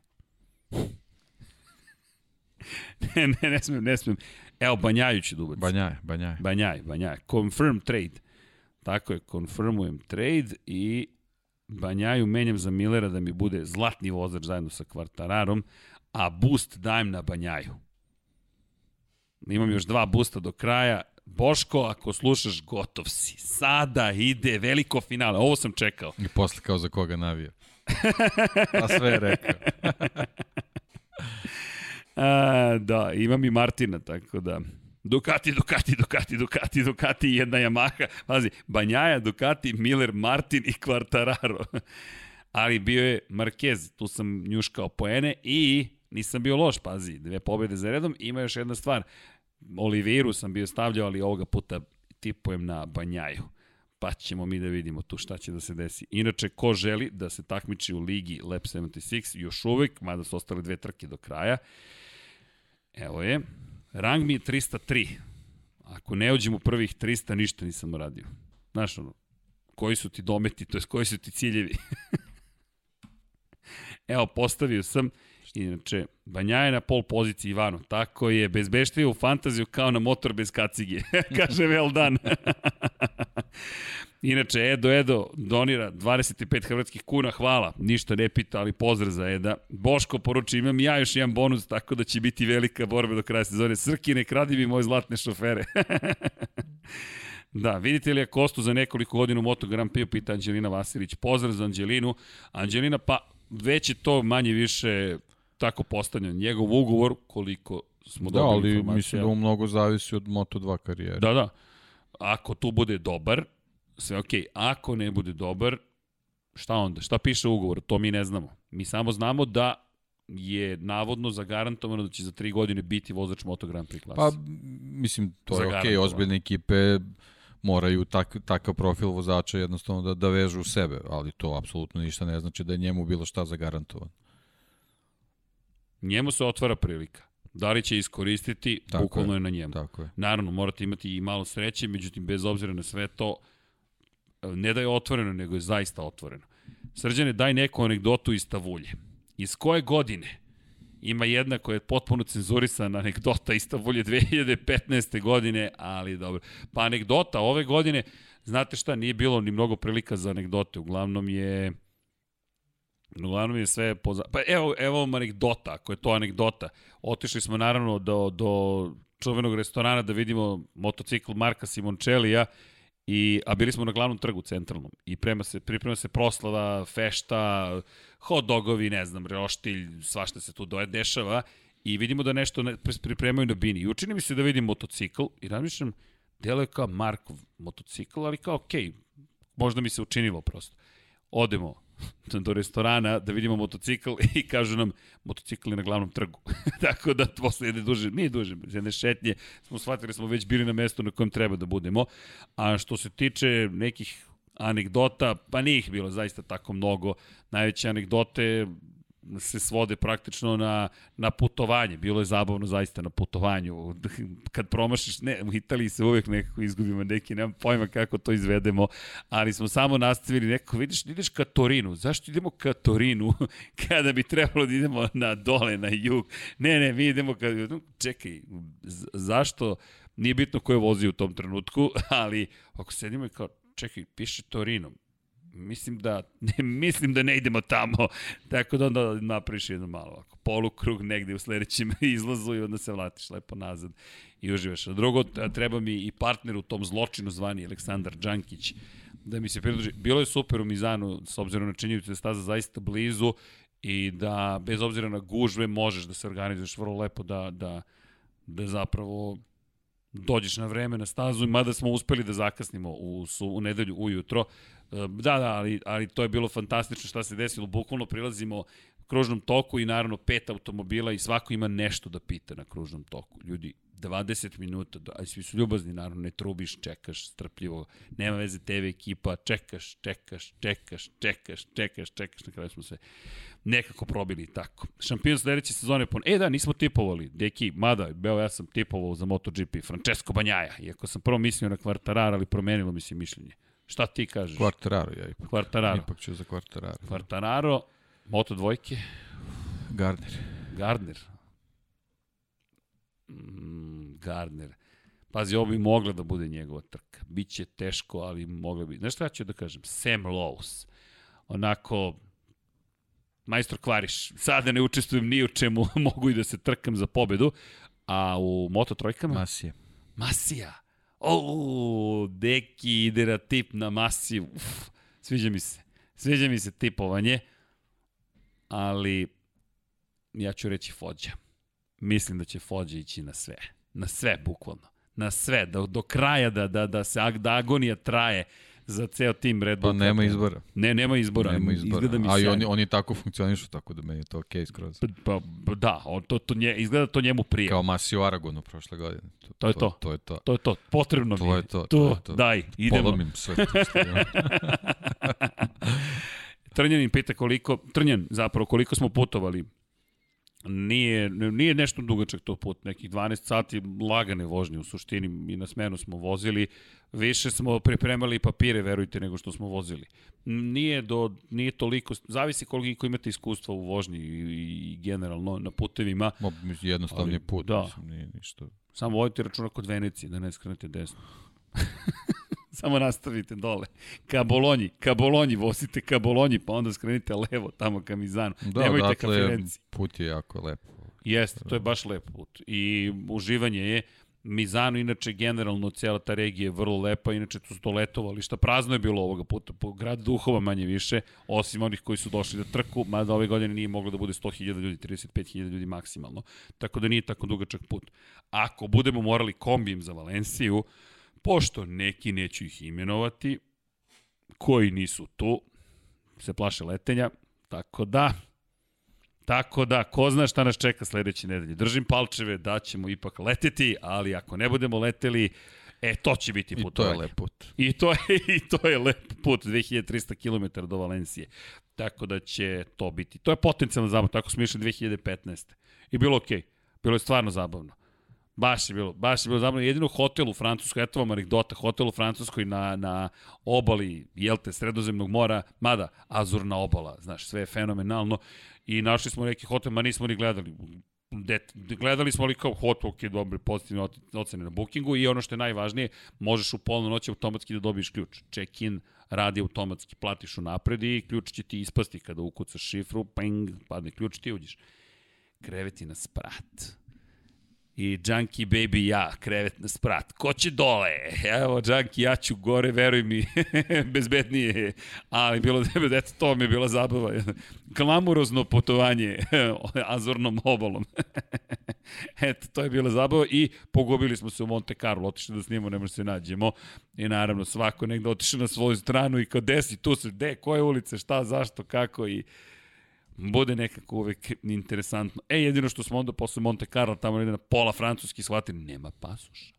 *laughs* ne, ne, ne smem, ne smem. Evo, Banjaju ću da. Banjaj, Banjaj. Banjaj, Banjaj. Confirm trade. Tako je, confirmujem trade i Banjaju menjam za Millera da mi bude zlatni vozač zajedno sa Kvartararom, a boost dajem na Banjaju. Imam još dva boosta do kraja. Boško, ako slušaš, gotov si. Sada ide veliko finale. Ovo sam čekao. I posle kao za koga navija. A sve je rekao. *laughs* A, da, imam i Martina, tako da... Ducati, Ducati, Ducati, Ducati, Ducati i jedna Yamaha. Pazi, Banjaja, Ducati, Miller, Martin i Quartararo. Ali bio je Marquez, tu sam njuškao poene i nisam bio loš, pazi, dve pobjede za redom. Ima još jedna stvar, Oliveru sam bio stavljao, ali ovoga puta tipujem na Banjaju. Pa ćemo mi da vidimo tu šta će da se desi. Inače, ko želi da se takmiči u ligi Lab 76, još uvek, mada su ostale dve trke do kraja, evo je, rang mi je 303. Ako ne uđem u prvih 300, ništa nisam uradio. Znaš, ono, koji su ti dometi, to je koji su ti ciljevi. *laughs* evo, postavio sam Inače, Banja je na pol poziciji Ivano. Tako je, bezbeštio u fantaziju kao na motor bez kacige. *laughs* Kaže well done. *laughs* Inače, Edo Edo donira 25 hrvatskih kuna, hvala. Ništa ne pita, ali pozdrav za Eda. Boško poruči, imam ja još jedan bonus, tako da će biti velika borba do kraja sezone. Srki, ne kradi mi moje zlatne šofere. *laughs* Da, vidite li je Kostu za nekoliko godina u Moto Grand Prix, pita Anđelina Vasilić. Pozdrav za Anđelinu. Anđelina, pa već je to manje više tako postavljen. Njegov ugovor, koliko smo da, dobili ali informacija. mislim da mu mnogo zavisi od Moto2 karijere. Da, da. Ako tu bude dobar, sve okej. Okay. Ako ne bude dobar, šta onda? Šta piše u ugovoru? To mi ne znamo. Mi samo znamo da je navodno zagarantovano da će za tri godine biti vozač Moto Grand Prix klase. Pa, mislim, to je okej, okay, ozbiljne ekipe moraju tak, takav profil vozača jednostavno da, da vežu u sebe, ali to apsolutno ništa ne znači da je njemu bilo šta zagarantovano njemu se otvara prilika. Da li će iskoristiti, tako bukvalno je, je na njemu. Tako je. Naravno, morate imati i malo sreće, međutim, bez obzira na sve to, ne da je otvoreno, nego je zaista otvoreno. Srđane, daj neku anegdotu iz Tavulje. Iz koje godine ima jedna koja je potpuno cenzurisana anegdota iz Tavulje 2015. godine, ali dobro. Pa anegdota ove godine, znate šta, nije bilo ni mnogo prilika za anegdote. Uglavnom je Uglavnom je sve poza... Pa evo, evo vam anegdota, ako je to anegdota. Otišli smo naravno do, do čuvenog restorana da vidimo motocikl Marka Simončelija, I, a bili smo na glavnom trgu centralnom i prema se, priprema se proslava, fešta, hot dogovi, ne znam, roštilj, svašta se tu doje, dešava i vidimo da nešto ne, pripremaju na bini. I učini mi se da vidim motocikl i razmišljam, delo je kao Markov motocikl, ali kao okej, okay, možda mi se učinilo prosto. Odemo, *laughs* do restorana da vidimo motocikl *laughs* i kažu nam motocikl je na glavnom trgu. *laughs* Tako da posle jedne duže, nije duže, jedne šetnje smo shvatili smo već bili na mestu na kojem treba da budemo. A što se tiče nekih anegdota, pa nije ih bilo zaista tako mnogo. Najveće anegdote se svode praktično na, na putovanje. Bilo je zabavno zaista na putovanju. *laughs* Kad promašiš, ne, u Italiji se uvek nekako izgubimo neki, nemam pojma kako to izvedemo, ali smo samo nastavili nekako, vidiš, ideš ka Torinu. Zašto idemo ka Torinu *laughs* kada bi trebalo da idemo na dole, na jug? Ne, ne, mi idemo ka... Čekaj, zašto? Nije bitno ko je vozio u tom trenutku, *laughs* ali ako sedimo i kao, čekaj, piše Torino, mislim da ne, *laughs* mislim da ne idemo tamo. Tako da onda napraviš jedno malo ovako, polukrug negde u sledećem *laughs* izlazu i onda se vratiš lepo nazad i uživaš. A drugo, treba mi i partner u tom zločinu zvani Aleksandar Đankić da mi se pridruži. Bilo je super u Mizanu, s obzirom na činjenicu da staza zaista blizu i da bez obzira na gužve možeš da se organizuješ vrlo lepo da, da, da zapravo dođeš na vreme na stazu, mada smo uspeli da zakasnimo u, u nedelju ujutro. E, da, da, ali, ali to je bilo fantastično šta se desilo. Bukvalno prilazimo kružnom toku i naravno pet automobila i svako ima nešto da pita na kružnom toku. Ljudi, 20 minuta, a svi su ljubazni, naravno, ne trubiš, čekaš strpljivo, nema veze TV ekipa, čekaš, čekaš, čekaš, čekaš, čekaš, čekaš, na kraju smo se nekako probili tako. Šampion sledeće sezone, pon... e da, nismo tipovali, deki, mada, beo ja sam tipovao za MotoGP, Francesco Banjaja, iako sam prvo mislio na Kvartarara, ali promenilo mi se mišljenje. Šta ti kažeš? Kvartararo, ja ipak. Kvartararo. Ipak ću za Kvartararo. Kvartararo, Moto dvojke. Gardner. Gardner. Mm, Gardner. Pazi, ovo bi mogla da bude njegova trka. Biće teško, ali mogla bi. Znaš šta ću da kažem? Sam Lowe's. onako majstor Kvariš. Sada ne učestvujem ni u čemu, *laughs* mogu i da se trkam za pobedu. A u Moto trojkama? Masije. Masija. O, deki ide na tip na Masiju. Uf, sviđa mi se. Sviđa mi se tipovanje. Ali ja ću reći Fođa. Mislim da će Fođa ići na sve. Na sve, bukvalno. Na sve. Do, do kraja da, da, da se da agonija traje za ceo tim Red Bull. Pa nema izbora. Ne, nema izbora. Nema izbora. Izgleda mi A i oni, oni tako funkcionišu, tako da meni je to okej okay skroz. Pa, pa, pa da, on, to, to nje, izgleda to njemu prije. Kao Masi u Aragonu prošle godine. To, To je to. To je to. To je to, potrebno mi To je to, To, to je to. daj, idemo. Polomim sve to što imam. *laughs* Trnjanin pita koliko, Trnjan zapravo koliko smo putovali. Nije, nije nešto dugačak to put, nekih 12 sati lagane vožnje u suštini i na smenu smo vozili. Više smo pripremali papire, verujte, nego što smo vozili. Nije, do, nije toliko, zavisi koliko imate iskustva u vožnji i, i generalno na putevima. Mo, jednostavni Ali, put, da. mislim, nije ništa. Samo vodite računa kod Venecije, da ne skrenete desno. *laughs* *laughs* Samo nastavite dole. Ka Bolonji, ka Bolonji, vozite ka Bolonji, pa onda skrenite levo, tamo ka Mizanu. Da, Nemojte ka odatle Firenci. put je jako lepo. Jeste, to je baš lep put. I uživanje je. Mizano, inače, generalno, cijela ta regija je vrlo lepa, inače tu su to letovališta. Prazno je bilo ovoga puta, po grad duhova manje više, osim onih koji su došli da trku, mada ove godine nije moglo da bude 100.000 ljudi, 35.000 ljudi maksimalno. Tako da nije tako dugačak put. Ako budemo morali kombijem za Valenciju, pošto neki neću ih imenovati, koji nisu tu, se plaše letenja, tako da, Tako da, ko zna šta nas čeka sledeće nedelje. Držim palčeve da ćemo ipak leteti, ali ako ne budemo leteli, e, to će biti I to je lep put. I to je, *laughs* I to je lep put, 2300 km do Valencije. Tako da će to biti. To je potencijalno zabavno, tako smo išli 2015. I bilo okej. Okay. Bilo je stvarno zabavno. Baš je bilo, baš je bilo zabavno. Jedino hotel u Francuskoj, eto vam anegdota, hotel u Francuskoj na, na obali, jelte, sredozemnog mora, mada, azurna obala, znaš, sve je fenomenalno. I našli smo neki hotel, ma nismo ni gledali. Det, gledali smo ali kao hotel, ok, dobre, pozitivne ocene na bookingu i ono što je najvažnije, možeš u polno noći automatski da dobiješ ključ. Check-in radi automatski, platiš u napred i ključ će ti ispasti kada ukucaš šifru, ping, padne ključ, ti uđeš. Kreveti na sprat i Junkie Baby ja, krevet na sprat. Ko će dole? Evo, Junkie, ja ću gore, veruj mi, *laughs* bezbednije je. Ali bilo da *laughs* eto, to mi je bila zabava. *laughs* Klamurozno putovanje Azornom obalom. eto, to je bila zabava i pogubili smo se u Monte Carlo, otišli da snimamo, ne možemo se nađemo. I naravno, svako negde otišao na svoju stranu i kao desi, tu se, de, koje ulice, šta, zašto, kako i bude nekako uvek interesantno. E, jedino što smo onda posle Monte Carlo, tamo negde na pola francuski shvatili, nema pasoša.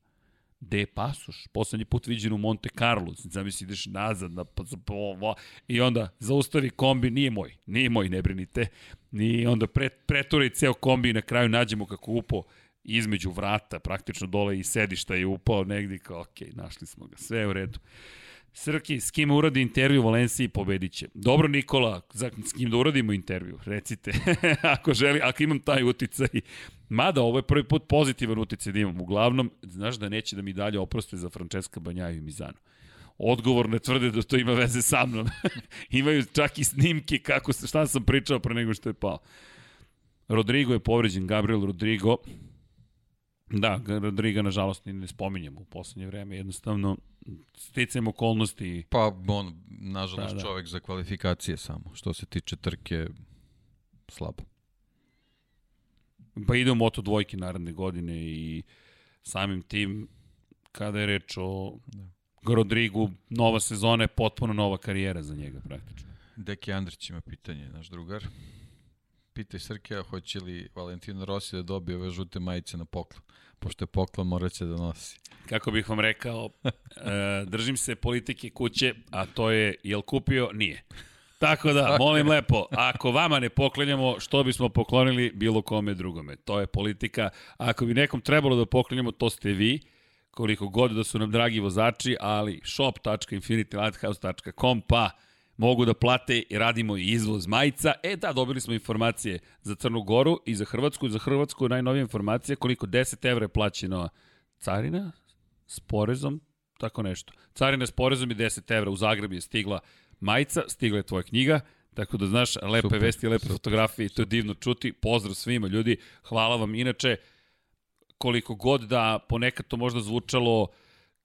Gde je pasoš? Poslednji put viđen u Monte Carlo. Zamisli, ideš nazad na pa, po, i onda zaustavi kombi, nije moj, nije moj, ne brinite. I onda pre, pretura i ceo kombi i na kraju nađemo kako upo između vrata, praktično dole i sedišta je upao negdje kao, ok, našli smo ga, sve je u redu. Srki, s kim uradi intervju u Valenciji, pobedit će. Dobro, Nikola, za, s kim da uradimo intervju, recite. *laughs* ako želi, ako imam taj uticaj. Mada, ovo je prvi put pozitivan uticaj da imam. Uglavnom, znaš da neće da mi dalje oproste za Francesca Banjaju i Mizano. Odgovor ne tvrde da to ima veze sa mnom. *laughs* Imaju čak i snimke kako, šta sam pričao pre nego što je pao. Rodrigo je povređen, Gabriel Rodrigo. Da, Rodriga nažalost ni ne spominjemo u poslednje vreme, jednostavno sticajem okolnosti. Pa on, nažalost, da, da. čovek za kvalifikacije samo. Što se tiče trke, slabo. Pa ide u Moto dvojke naredne godine i samim tim, kada je reč o da. Rodrigu, nova sezona je potpuno nova karijera za njega praktično. Deki Andrić ima pitanje, naš drugar. Pitaj Srkija, hoće li Valentino Rossi da dobije ove žute majice na poklon? Pošto je poklon, morat će da nosi. Kako bih vam rekao, *laughs* e, držim se politike kuće, a to je, jel kupio? Nije. Tako da, molim lepo, ako vama ne poklanjamo, što bismo poklonili bilo kome drugome? To je politika. Ako bi nekom trebalo da poklanjamo, to ste vi, koliko god da su nam dragi vozači, ali shop.infinitylighthouse.com, pa mogu da plate i radimo i izvoz majica. E da, dobili smo informacije za Crnu Goru i za Hrvatsku. Za Hrvatsku najnovija informacija koliko 10 evra je plaćeno carina s porezom, tako nešto. Carina s porezom je 10 evra, u Zagreb je stigla majica, stigla je tvoja knjiga, Tako da znaš, lepe super, vesti, lepe super, fotografije, to je divno čuti. Pozdrav svima ljudi, hvala vam. Inače, koliko god da ponekad to možda zvučalo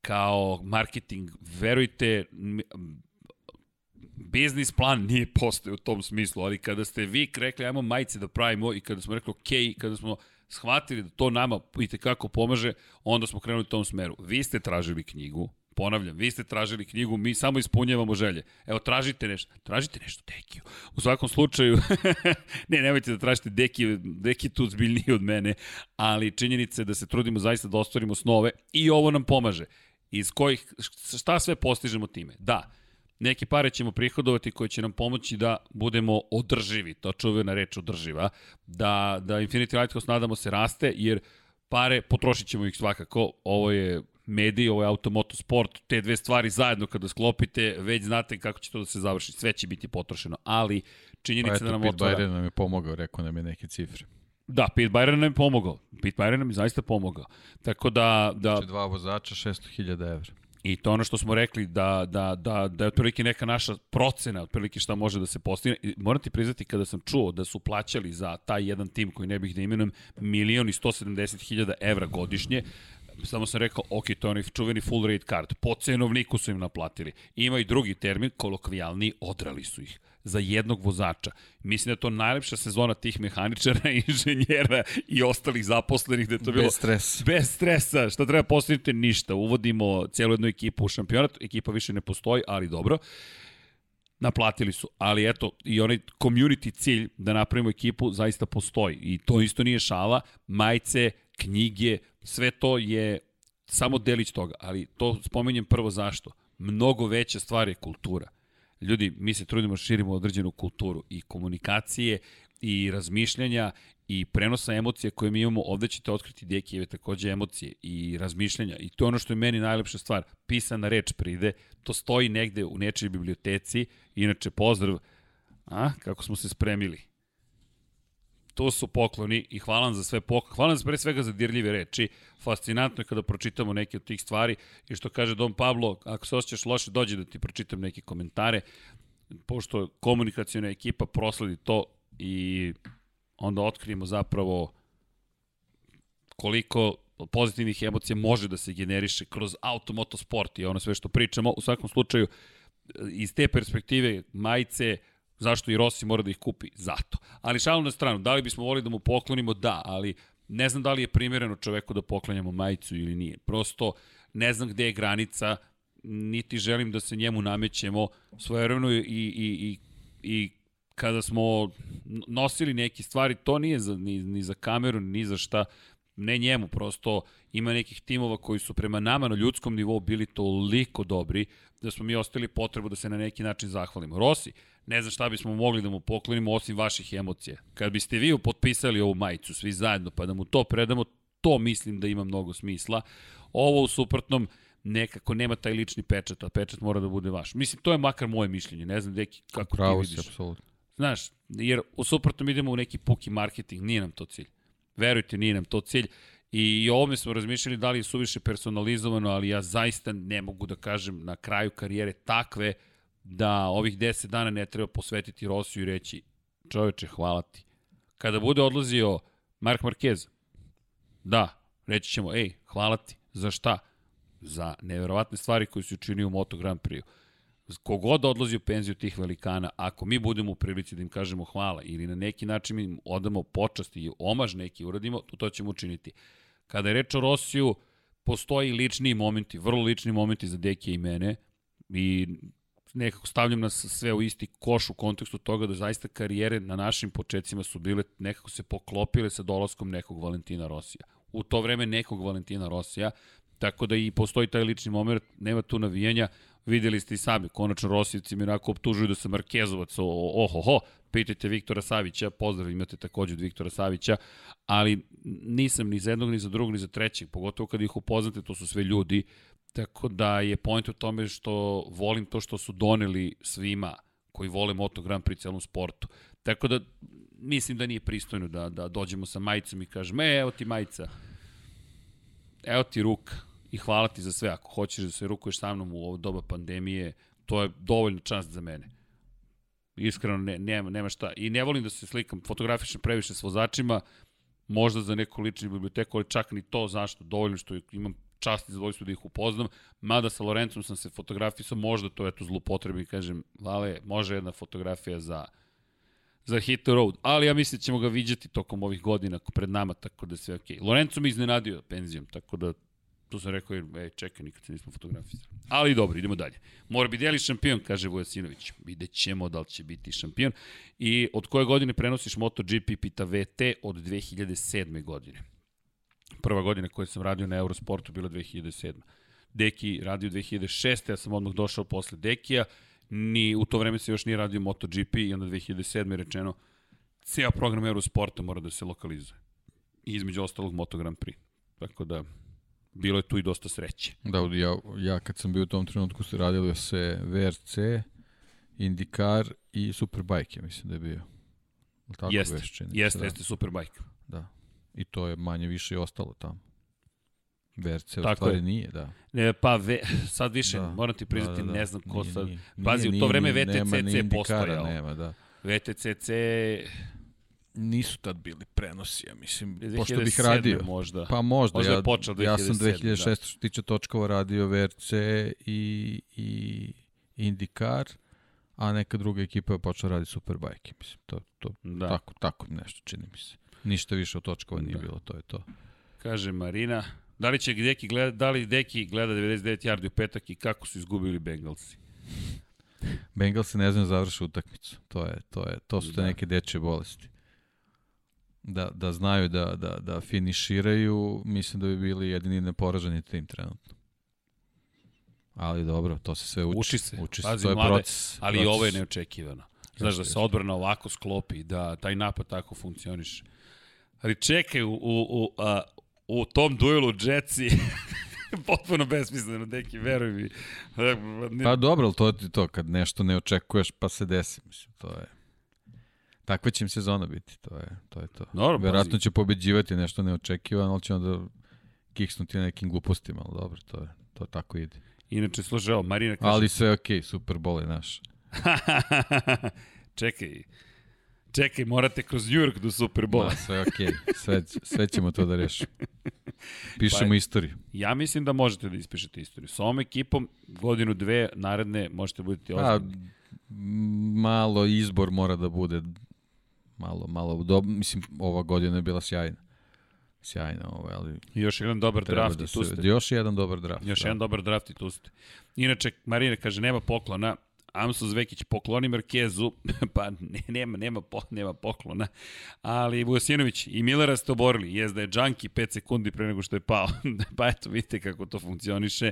kao marketing, verujte, biznis plan nije postoje u tom smislu, ali kada ste vi rekli ajmo majice da pravimo i kada smo rekli ok, kada smo shvatili da to nama i kako pomaže, onda smo krenuli u tom smeru. Vi ste tražili knjigu, ponavljam, vi ste tražili knjigu, mi samo ispunjavamo želje. Evo, tražite nešto, tražite nešto Dekiju. U svakom slučaju, *laughs* ne, nemojte da tražite Deki, Deki tu zbiljniji od mene, ali činjenica je da se trudimo zaista da ostvarimo snove i ovo nam pomaže. Iz kojih, šta sve postižemo time? Da, neke pare ćemo prihodovati koje će nam pomoći da budemo održivi, to čuvena reč održiva, da, da Infinity Lighthouse nadamo se raste, jer pare potrošit ćemo ih svakako, ovo je mediji, ovo je automoto sport, te dve stvari zajedno kada sklopite, već znate kako će to da se završi, sve će biti potrošeno, ali činjenica pa eto, da nam Pete otvara... Byron nam je pomogao, rekao nam je neke cifre. Da, Pete Byron nam je pomogao. Pete Byron nam je zaista pomogao. Tako da... da... Znači dva vozača, 600.000 evra. I to ono što smo rekli, da, da, da, da je otprilike neka naša procena, otprilike šta može da se postigne. I moram ti priznati kada sam čuo da su plaćali za taj jedan tim koji ne bih da imenujem milion i 170 hiljada evra godišnje, samo sam rekao, ok, to je onaj čuveni full rate card. Po cenovniku su im naplatili. Ima i drugi termin, kolokvijalni, odrali su ih za jednog vozača. Mislim da je to najlepša sezona tih mehaničara, *laughs* inženjera i ostalih zaposlenih, da je to bilo... Bez stresa. Bez stresa. Šta treba postaviti? Ništa. Uvodimo cijelu jednu ekipu u šampionat. Ekipa više ne postoji, ali dobro naplatili su, ali eto, i onaj community cilj da napravimo ekipu zaista postoji i to isto nije šala, majice, knjige, sve to je samo delić toga, ali to spomenjem prvo zašto. Mnogo veća stvar je kultura. Ljudi, mi se trudimo da širimo određenu kulturu i komunikacije i razmišljanja i prenosa emocija koje mi imamo, ovde ćete otkriti Dekijeve takođe emocije i razmišljanja. I to je ono što je meni najlepša stvar. Pisana reč pride, to stoji negde u nečoj biblioteci, inače pozdrav, a, kako smo se spremili to su pokloni i hvala za sve pokloni. Hvala pre svega za dirljive reči. Fascinantno je kada pročitamo neke od tih stvari i što kaže Don Pablo, ako se osjećaš loše, dođi da ti pročitam neke komentare, pošto komunikacijona ekipa prosledi to i onda otkrijemo zapravo koliko pozitivnih emocija može da se generiše kroz automotosport i ono sve što pričamo. U svakom slučaju, iz te perspektive majice, Zašto i Rossi mora da ih kupi? Zato. Ali šalu na stranu, da li bismo volili da mu poklonimo? Da, ali ne znam da li je primjereno čoveku da poklanjamo majicu ili nije. Prosto ne znam gde je granica, niti želim da se njemu namećemo svojevremeno i, i, i, i kada smo nosili neke stvari, to nije za, ni, ni za kameru, ni za šta, ne njemu, prosto ima nekih timova koji su prema nama na ljudskom nivou bili toliko dobri da smo mi ostali potrebu da se na neki način zahvalimo. Rossi, ne znam šta bismo mogli da mu poklonimo osim vaših emocija. Kad biste vi potpisali ovu majicu svi zajedno pa da mu to predamo, to mislim da ima mnogo smisla. Ovo u suprotnom nekako nema taj lični pečat, a pečat mora da bude vaš. Mislim, to je makar moje mišljenje, ne znam deki kako Pravo ti vidiš. Si, apsolutno. Znaš, jer u suprotnom idemo u neki puki marketing, nije nam to cilj. Verujte, nije nam to cilj. I o ovome smo razmišljali da li je suviše personalizovano, ali ja zaista ne mogu da kažem na kraju karijere takve da ovih 10 dana ne treba posvetiti Rosiju i reći čoveče, hvala ti. Kada bude odlazio Mark Marquez, da, reći ćemo, ej, hvala ti. Za šta? Za neverovatne stvari koje su učinio u Moto Grand Prix. Kogod odlazi u penziju tih velikana, ako mi budemo u prilici da im kažemo hvala ili na neki način im odamo počast i omaž neki uradimo, to, to ćemo učiniti. Kada je reč o Rosiju, postoji lični momenti, vrlo lični momenti za Dekija i mene i nekako stavljam nas sve u isti koš u kontekstu toga da zaista karijere na našim početcima su bile nekako se poklopile sa dolaskom nekog Valentina Rosija. U to vreme nekog Valentina Rosija, tako da i postoji taj lični moment, nema tu navijanja, videli ste i sami, konačno Rosijevci mi onako optužuju da sam Markezovac, ohoho, pitajte Viktora Savića, pozdrav imate takođe od Viktora Savića, ali nisam ni za jednog, ni za drugog, ni za trećeg, pogotovo kad ih upoznate, to su sve ljudi Tako da je point u tome što volim to što su doneli svima koji vole Moto Grand Prix celom sportu. Tako da mislim da nije pristojno da, da dođemo sa majicom i kažemo, e, evo ti majica, evo ti ruka i hvala ti za sve. Ako hoćeš da se rukuješ sa mnom u ovo doba pandemije, To je dovoljna čast za mene. Iskreno, ne, nema, nema šta. I ne volim da se slikam, fotografišem previše s vozačima, možda za neku ličnu biblioteku, ali čak ni to, zašto, dovoljno što imam čast i zadovoljstvo da ih upoznam, mada sa Lorencom sam se fotografisao, možda to eto zlupotrebi, kažem, Vale, može jedna fotografija za za Hit the Road, ali ja mislim da ćemo ga viđati tokom ovih godina pred nama, tako da sve okej. Okay. Lorenzo mi iznenadio penzijom, tako da tu sam rekao, ej, čekaj, nikad se nismo fotografisali. Ali dobro, idemo dalje. Mora bi deli šampion, kaže Vujasinović. Vidjet ćemo da li će biti šampion. I od koje godine prenosiš MotoGP, pita VT, od 2007. godine. Prva godina koju sam radio na Eurosportu bila 2007. Deki radio 2006. Ja sam odmah došao posle Dekija. Ni, u to vreme se još nije radio MotoGP i onda 2007. je rečeno cijel program Eurosporta mora da se lokalizuje. I između ostalog Moto Grand Prix. Tako da, bilo je tu i dosta sreće. Da, ja, ja kad sam bio u tom trenutku se radilo se VRC, IndyCar i Superbike, ja mislim da je bio. Tako jeste, već, jeste, da. jeste Superbike. Da. I to je manje više i ostalo tamo. VRC Tako u stvari je. nije, da. Ne, pa ve, sad više, da. moram ti priznati, da, da, da. ne znam ko nije, sad. Nije, Pazi, nije, u to vreme VTCC postojao. Nema, da. VTCC nisu tad bili prenosi, ja mislim, pošto bih radio. Možda. Pa možda, možda ja, počeo 2007, ja sam 2006. Da. što tiče točkova radio VRC i, i IndyCar, a neka druga ekipa je počela raditi Superbike, mislim, to, to da. tako, tako nešto čini mi se. Ništa više od točkova nije da. bilo, to je to. Kaže Marina, da li će Deki gleda, da li Deki gleda 99 yardi u petak i kako su izgubili Bengalsi? Bengalsi ne znaju da završi utakmicu. To je to je to su te da. neke dečje bolesti da, da znaju da, da, da finiširaju, mislim da bi bili jedini neporaženi tim trenutno. Ali dobro, to se sve uči. Uči se, uči se. Pazi, to je mlade, proces. Ali proces. ovo je neočekivano. Znaš da se odbrana ovako sklopi, da taj napad tako funkcioniše. Ali čekaj, u, u, u, a, u tom duelu Jetsi *laughs* potpuno besmisleno, neki, veruj mi. Pa dobro, to je to, kad nešto ne očekuješ pa se desi, mislim, to je... Takva će im sezona biti, to je to. Je to. Dobro, Verovatno pazi. će pobeđivati nešto neočekivano, ali će onda kiksnuti na nekim glupostima, ali dobro, to je, to tako ide. Inače, slušaj, evo, Marina kaže... Ali sve okej, okay, Super Bowl je naš. *laughs* Čekaj, čekaj, morate kroz New York do Super Bowl. Ma, sve okej, okay. sve, sve ćemo to da rešimo. *laughs* Pišemo pa, istoriju. Ja mislim da možete da ispišete istoriju. Sa ovom ekipom godinu, dve, naredne, možete buditi pa, ozbiljni. malo izbor mora da bude malo, malo, do, mislim, ova godina je bila sjajna. Sjajna, ovaj, ali... I još jedan dobar draft da i tu ste. Još jedan dobar draft. Još da. jedan dobar draft i tu ste. Inače, Marina kaže, nema poklona, Amso Zvekić pokloni Markezu, *laughs* pa ne, nema, nema, po, nema poklona, ali Vujosinović i Millera ste oborili, jes da je Džanki 5 sekundi pre nego što je pao, *laughs* pa eto vidite kako to funkcioniše.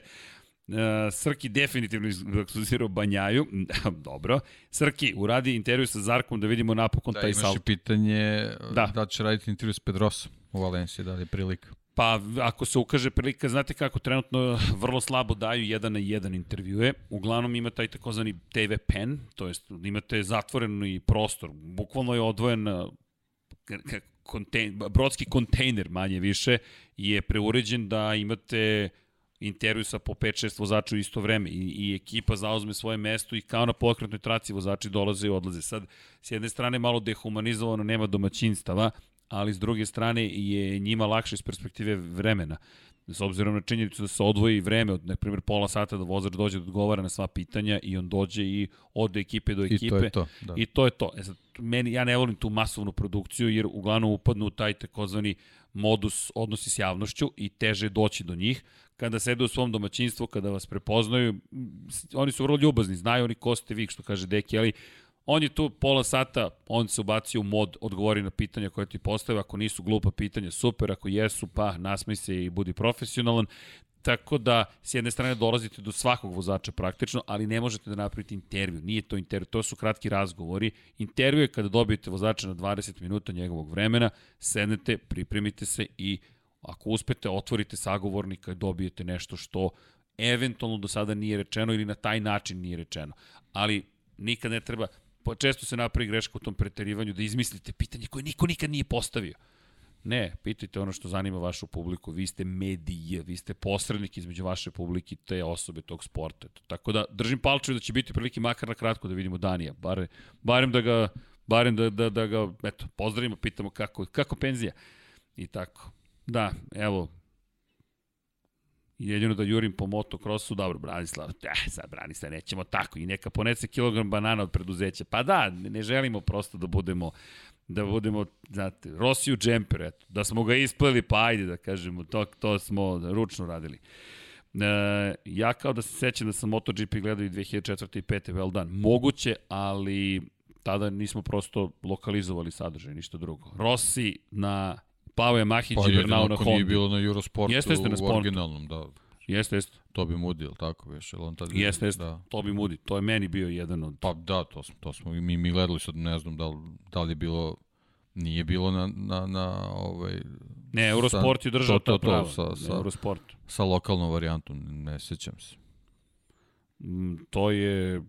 Uh, Srki definitivno ekskluzirao Banjaju. *laughs* Dobro. Srki, uradi intervju sa Zarkom da vidimo napokon da, taj salto. Da, imaš pitanje da. da će raditi intervju s Pedrosom u Valenciji, da li je prilika? Pa, ako se ukaže prilika, znate kako, trenutno vrlo slabo daju jedan na jedan intervjue. Uglavnom ima taj takozvani TV pen, to jest imate zatvoreni prostor. Bukvalno je odvojen kontejn, brodski kontejner manje više je preuređen da imate intervju sa po 5-6 vozača u isto vreme i, i ekipa zauzme svoje mesto i kao na pokretnoj traci vozači dolaze i odlaze. Sad, s jedne strane malo dehumanizovano, nema domaćinstava, ali s druge strane je njima lakše iz perspektive vremena. S obzirom na činjenicu da se odvoji vreme od, na primjer, pola sata da vozač dođe da odgovara na sva pitanja i on dođe i od ekipe do ekipe. I to je to. Da. I to je to. E sad, meni, ja ne volim tu masovnu produkciju jer uglavnom upadnu u taj takozvani modus odnosi s javnošću i teže doći do njih. Kada sede u svom domaćinstvu, kada vas prepoznaju, oni su vrlo ljubazni, znaju oni ko ste vi, što kaže Deki, ali on je tu pola sata, on se ubacio u mod, odgovori na pitanja koje ti postave, ako nisu glupa pitanja, super, ako jesu, pa nasmej se i budi profesionalan. Tako da, s jedne strane dolazite do svakog vozača praktično, ali ne možete da napravite intervju. Nije to intervju, to su kratki razgovori. Intervju je kada dobijete vozača na 20 minuta njegovog vremena, sednete, pripremite se i Ako uspete, otvorite sagovornika i dobijete nešto što eventualno do sada nije rečeno ili na taj način nije rečeno. Ali nikad ne treba, često se napravi greška u tom preterivanju da izmislite pitanje koje niko nikad nije postavio. Ne, pitajte ono što zanima vašu publiku. Vi ste medije, vi ste posrednik između vaše publike te osobe tog sporta. Tako da držim palčevi da će biti prilike makar na kratko da vidimo Danija. Bare, barem da ga, barem da, da, da ga eto, pozdravimo, pitamo kako, kako penzija. I tako. Da, evo, jedino da jurim po motokrosu, dobro, Branislav, eh, sad Branislav, nećemo tako, i neka ponese kilogram banana od preduzeća. Pa da, ne želimo prosto da budemo da budemo, znate, Rosiju džemper, eto, da smo ga ispleli, pa ajde da kažemo, to, to smo ručno radili. E, ja kao da se sećam da sam MotoGP gledao i 2004. i 5. well done. Moguće, ali tada nismo prosto lokalizovali sadržaj, ništa drugo. Rossi na Pave Mahić pa, i Bernau na Honda. nije bilo na Eurosportu jeste, jeste na u originalnom, da. Jeste, jeste. To bi Moody, ili tako veš? Jel on tad jeste, jeste. Da. To bi Moody. To je meni bio jedan od... Pa da, to smo, to smo mi, mi gledali sad, ne znam da li, da li je bilo Nije bilo na, na, na ovaj... Ne, Eurosport sa, je držao to, to, to, prava. Sa, sa, Eurosport. Sa lokalnom varijantom, ne sećam se. Mm, to je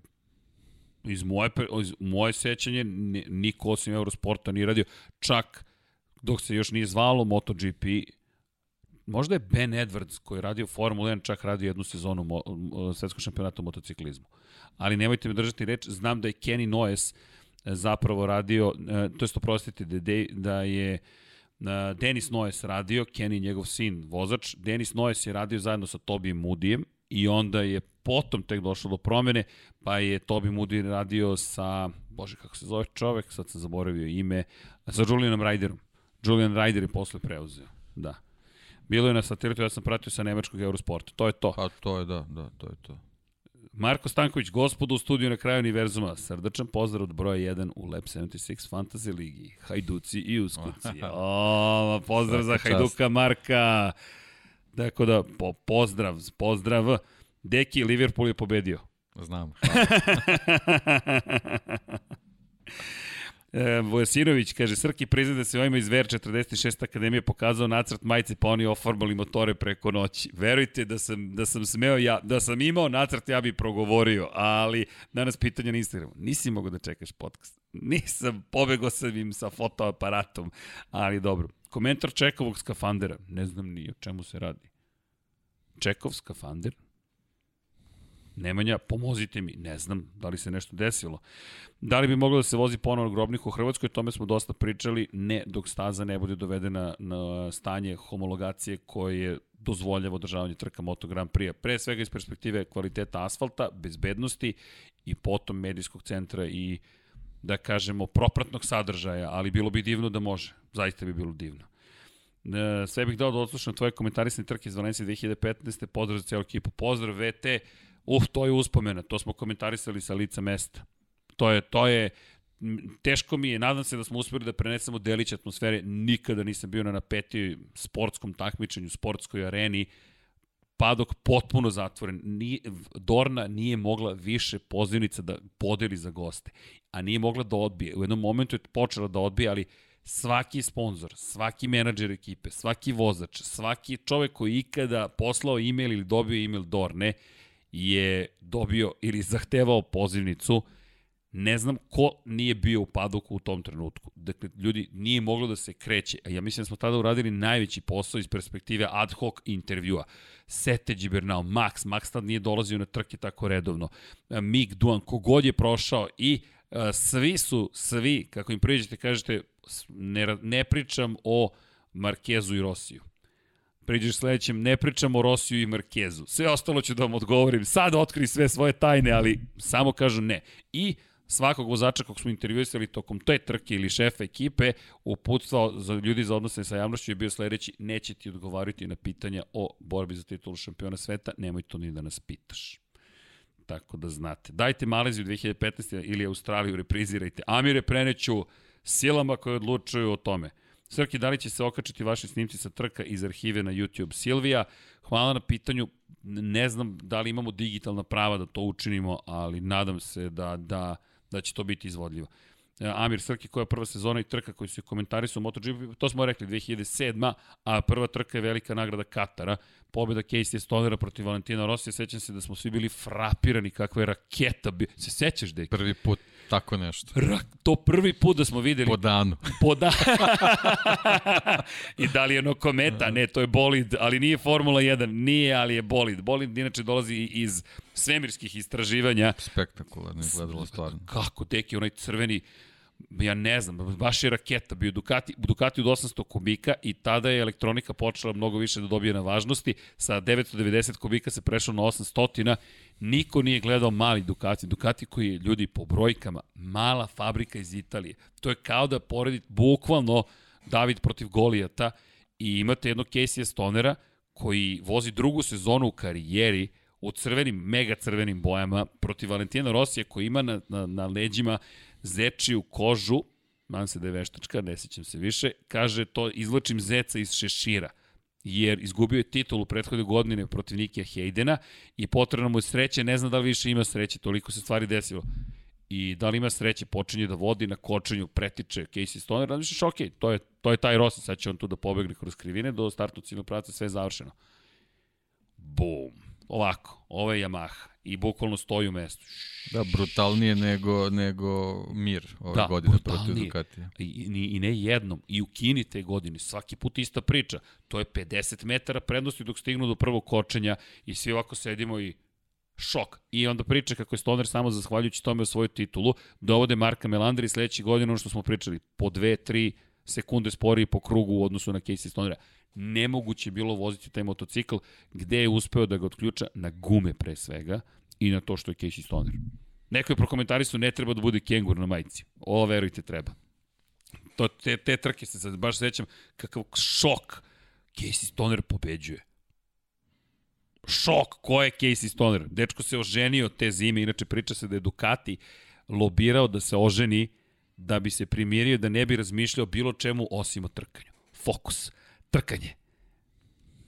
iz moje, iz moje sećanje niko osim Eurosporta nije radio. Čak dok se još nije zvalo MotoGP, možda je Ben Edwards koji je radio Formula 1 čak radio jednu sezonu mo, svetskog šampionata u motociklizmu. Ali nemojte me držati reč, znam da je Kenny Noes uh, zapravo radio, e, to je oprostite, da, da je e, Denis Noes radio, Kenny njegov sin, vozač. Denis Noes je radio zajedno sa Tobijem Mudijem i onda je potom tek došlo do promene, pa je Tobi Moody radio sa, bože kako se zove čovek, sad sam zaboravio ime, sa Julianom Ryderom. Julian Ryder je posle preuzeo, da. Bilo je na satelitu, ja sam pratio sa nemačkog Eurosporta. To je to. Pa to je, da, da, to je to. Marko Stanković, gospodu u studiju na kraju univerzuma. Srdačan pozdrav od broja 1 u Lab 76 Fantasy Ligi. Hajduci i Uskuci. *laughs* O, pozdrav za Hajduka Marka. Dakle da, po, pozdrav, pozdrav. Deki, Liverpool je pobedio. Znam. *laughs* *laughs* E, Vojasinović kaže, Srki prizna da se ovima iz VR46 Akademije pokazao nacrt majice pa oni oformali motore preko noći. Verujte da sam, da sam smeo ja, da sam imao nacrt ja bih progovorio, ali danas pitanja na Instagramu. Nisi mogo da čekaš podcast. Nisam, pobego sam im sa fotoaparatom, ali dobro. Komentar Čekovog skafandera, ne znam ni o čemu se radi. Čekov skafander? Nemanja, pomozite mi, ne znam da li se nešto desilo. Da li bi moglo da se vozi ponovno grobnik u Hrvatskoj, tome smo dosta pričali, ne dok staza ne bude dovedena na stanje homologacije koje dozvoljava održavanje trka Moto Grand Prix. Pre svega iz perspektive kvaliteta asfalta, bezbednosti i potom medijskog centra i da kažemo propratnog sadržaja, ali bilo bi divno da može. Zaista bi bilo divno. E, sve bih dao da odslušam tvoje komentarisne trke iz Valencije 2015. Pozdrav za cijelu ekipu. Pozdrav VT. Uf, to je uspomena, to smo komentarisali sa lica mesta. To je, to je, teško mi je, nadam se da smo uspeli da prenesemo delić atmosfere, nikada nisam bio na napetiju sportskom takmičenju, sportskoj areni, padok potpuno zatvoren. Nije, Dorna nije mogla više pozivnica da podeli za goste, a nije mogla da odbije. U jednom momentu je počela da odbije, ali svaki sponsor, svaki menadžer ekipe, svaki vozač, svaki čovek koji ikada poslao e-mail ili dobio e-mail Dorne, je dobio ili zahtevao pozivnicu, ne znam ko nije bio u padoku u tom trenutku. Dakle, ljudi, nije moglo da se kreće. A ja mislim da smo tada uradili najveći posao iz perspektive ad hoc intervjua. Sete Gibernau, Max, Max tad nije dolazio na trke tako redovno. Mig Duan, kogod je prošao i uh, svi su, svi, kako im priđete, kažete, ne, ne pričam o Markezu i Rosiju priđeš sledećem, ne pričamo o Rosiju i Markezu. Sve ostalo ću da vam odgovorim. Sad otkri sve svoje tajne, ali samo kažu ne. I svakog vozača kog smo intervjuisali tokom te trke ili šefa ekipe, uputstvo za ljudi za odnose sa javnošću je bio sledeći, neće ti odgovarati na pitanja o borbi za titulu šampiona sveta, nemoj to ni da nas pitaš. Tako da znate. Dajte Maleziju 2015. ili Australiju, reprizirajte. Amire preneću silama koje odlučuju o tome. Srki, da li će se okačiti vaši snimci sa trka iz arhive na YouTube? Silvija, hvala na pitanju. Ne znam da li imamo digitalna prava da to učinimo, ali nadam se da, da, da će to biti izvodljivo. E, Amir Srki, koja je prva sezona i trka koji su komentari su u MotoGP, to smo rekli, 2007. A prva trka je velika nagrada Katara. Pobjeda Casey Stonera protiv Valentina Rosija. Sećam se da smo svi bili frapirani kakva je raketa. Se sećaš, dek? Prvi put Tako nešto. Ra, to prvi put da smo videli. Po danu. Po da... *laughs* I da li je kometa? Ne, to je bolid, ali nije Formula 1. Nije, ali je bolid. Bolid inače dolazi iz svemirskih istraživanja. Spektakularno izgledalo stvarno. Kako, deki, onaj crveni ja ne znam, baš je raketa bio Ducati, Ducati od 800 kubika i tada je elektronika počela mnogo više da dobije na važnosti. Sa 990 kubika se prešlo na 800 Niko nije gledao mali Ducati. Ducati koji je ljudi po brojkama, mala fabrika iz Italije. To je kao da poredite bukvalno David protiv Golijata i imate jednog Casey Stonera koji vozi drugu sezonu u karijeri u crvenim, mega crvenim bojama protiv Valentina Rosija koji ima na, na, na leđima zečiju kožu, nadam se da je veštačka, ne sećam se više, kaže to izlačim zeca iz šešira jer izgubio je titul u prethodne godine protiv Nikija Hejdena i potrebno mu je sreće, ne zna da li više ima sreće, toliko se stvari desilo. I da li ima sreće, počinje da vodi na kočenju, pretiče Casey Stoner, da misliš, ok, to je, to je taj Rossi, sad će on tu da pobegne kroz krivine, do startu ciljnog pravca sve je završeno. Bum. Ovako, ovo je Yamaha i bukvalno stoji u mestu. Da, brutalnije nego, nego mir ove da, godine protiv Ducatija. I, i, I ne jednom, i u Kini te godine, svaki put ista priča. To je 50 metara prednosti dok stignu do prvog kočenja i svi ovako sedimo i šok. I onda priča kako je Stoner samo zahvaljujući tome o svoju titulu, dovode Marka Melandri sledeće godine, ono što smo pričali, po dve, tri sekunde sporiji po krugu u odnosu na Casey Stonera nemoguće bilo voziti taj motocikl gde je uspeo da ga otključa na gume pre svega i na to što je Casey Stoner. Neko je prokomentarisao ne treba da bude kengur na majici. Ovo verujte treba. To, te, te trke se sad baš sećam kakav šok. Casey Stoner pobeđuje. Šok, ko je Casey Stoner? Dečko se oženio te zime, inače priča se da je Ducati lobirao da se oženi da bi se primirio, da ne bi razmišljao bilo čemu osim o trkanju. Fokus trkanje.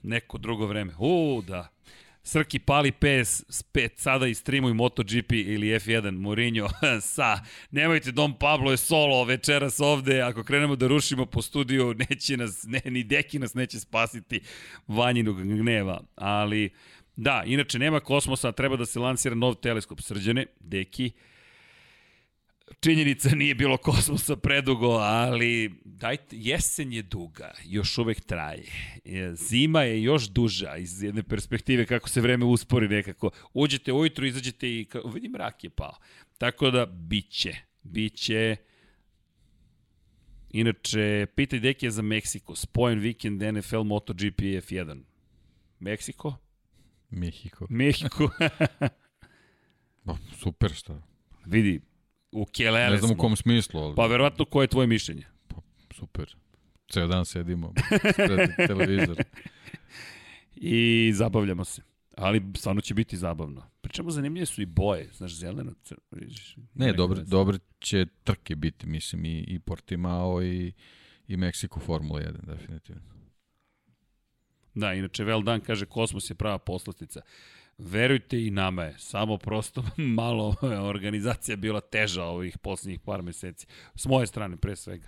Neko drugo vreme. U, da. Srki pali PS5, sada i streamuj MotoGP ili F1, Mourinho, *laughs* sa, nemojte Dom Pablo je solo večeras ovde, ako krenemo da rušimo po studiju, *laughs* neće nas, ne, ni Deki nas neće spasiti vanjinog gneva, ali da, inače nema kosmosa, treba da se lansira nov teleskop, srđane, Deki, činjenica nije bilo kosmosa predugo, ali dajte, jesen je duga, još uvek traje. Zima je još duža iz jedne perspektive kako se vreme uspori nekako. Uđete ujutru, izađete i kao, vidim rak je pao. Tako da, biće, biće. Inače, pitaj Dekija za Meksiko. Spojen vikend NFL MotoGP F1. Meksiko? Mehiko. Mehiko. *laughs* super što. Vidi, U Kelele Ne znam u kom smislu. Ali... Pa verovatno koje je tvoje mišljenje? Pa, super. Ceo dan sedimo pred *laughs* televizor. I zabavljamo se. Ali stvarno će biti zabavno. Pričamo, zanimljive su i boje. Znaš, zeleno, crveno. Ne, dobro, dobro će trke biti, mislim, i, i Portimao i, i Meksiko Formula 1, definitivno. Da, inače, Veldan kaže, kosmos je prava poslastica. Verujte i nama je, samo prosto *laughs* malo organizacija bila teža ovih poslednjih par meseci. S moje strane pre svega.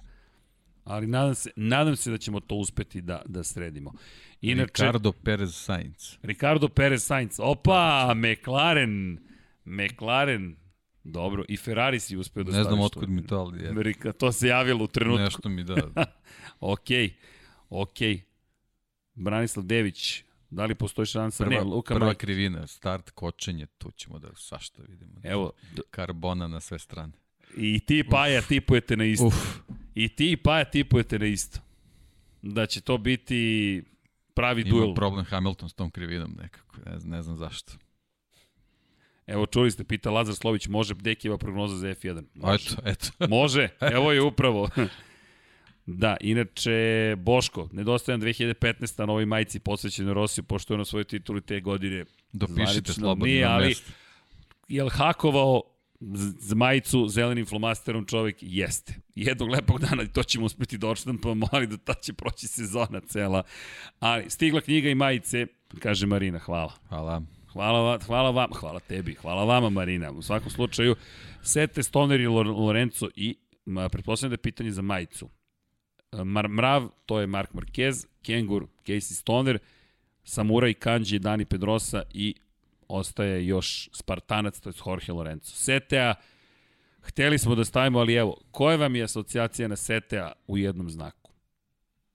Ali nadam se, nadam se da ćemo to uspeti da, da sredimo. Inače, Ricardo Perez Sainz. Ricardo Perez Sainz. Opa, McLaren. McLaren. Dobro, i Ferrari si uspeo da Ne znam otkud mi to, ali je. Amerika, to se javilo u trenutku. Nešto mi da. *laughs* okej, okej. Branislav Dević, Da li postoji šansa? Prva, ne, Luka prva Maj... krivina, start, kočenje, tu ćemo da svašta vidimo. Evo. Karbona na sve strane. I ti Paja Uf. tipujete na isto. Uf. I ti Paja tipujete na isto. Da će to biti pravi Ima duel. Ima problem Hamilton s tom krivinom nekako, ne, znam, ne znam zašto. Evo čuli ste, pita Lazar Slović, može Dekijeva prognoza za F1? Može. Eto, eto. može, *laughs* evo je upravo. *laughs* Da, inače, Boško, nedostajan 2015. na novoj majici posvećenoj Rosiju, pošto je na svojoj tituli te godine Dopišite slobodno nije, ali, mesto. Jel hakovao z majicu zelenim flomasterom čovjek jeste. Jednog lepog dana to ćemo uspeti da odštampamo, ali da ta će proći sezona cela. Ali stigla knjiga i majice, kaže Marina, hvala. Hvala. Hvala, hvala vam, hvala tebi, hvala vama Marina. U svakom slučaju, Sete, Stoner i Lorenzo i pretpostavljam da je pitanje za majicu. Mar Mrav, to je Mark Marquez, Kengur, Casey Stoner, Samurai, Kanji, Dani Pedrosa i ostaje još Spartanac, to je Jorge Lorenzo. Setea, Hteli smo da stavimo, ali evo, koja vam je asocijacija na Setea u jednom znaku?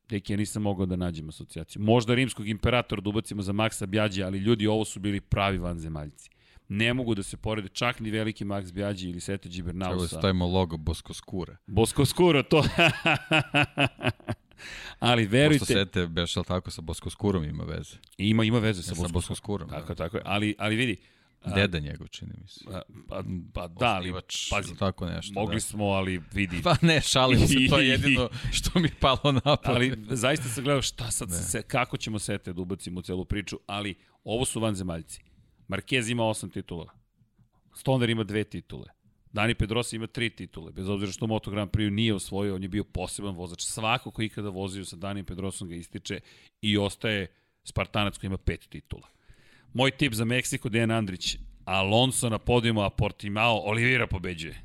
Deki, ja nisam mogao da nađem asocijaciju. Možda rimskog imperatora da ubacimo za Maksa Bjađe, ali ljudi, ovo su bili pravi vanzemaljci. Ne mogu da se porede čak ni veliki Max Bjađi ili Sete Gibernau Treba da stavimo logo Bosko Skura. Bosko Skura, to... *laughs* ali verujte... Pošto Sete, beš, tako, sa Bosko Skurom ima veze. Ima, ima veze sa Ja, sa Bosko Skurom. Tako, da. tako je. Ali, ali vidi, Deda njegov, čini mi se. Pa, pa, pa da, ali pazi, tako nešto. mogli da. smo, ali vidi. *laughs* Pa ne, šalim se, to je *laughs* jedino što mi je palo na pamet. ali zaista sam gledao šta sad, se, kako ćemo sete da ubacimo u celu priču, ali ovo su vanzemaljci. Marquez ima osam titula. Stoner ima dve titule. Dani Pedrosa ima tri titule, bez obzira što Moto Grand Prix nije osvojio, on je bio poseban vozač. Svako ko ikada vozio sa Dani Pedrosom ga ističe i ostaje Spartanac koji ima pet titula. Moj tip za Meksiko, Dejan Andrić, Alonso na podijumu, a Portimao, Olivira pobeđuje.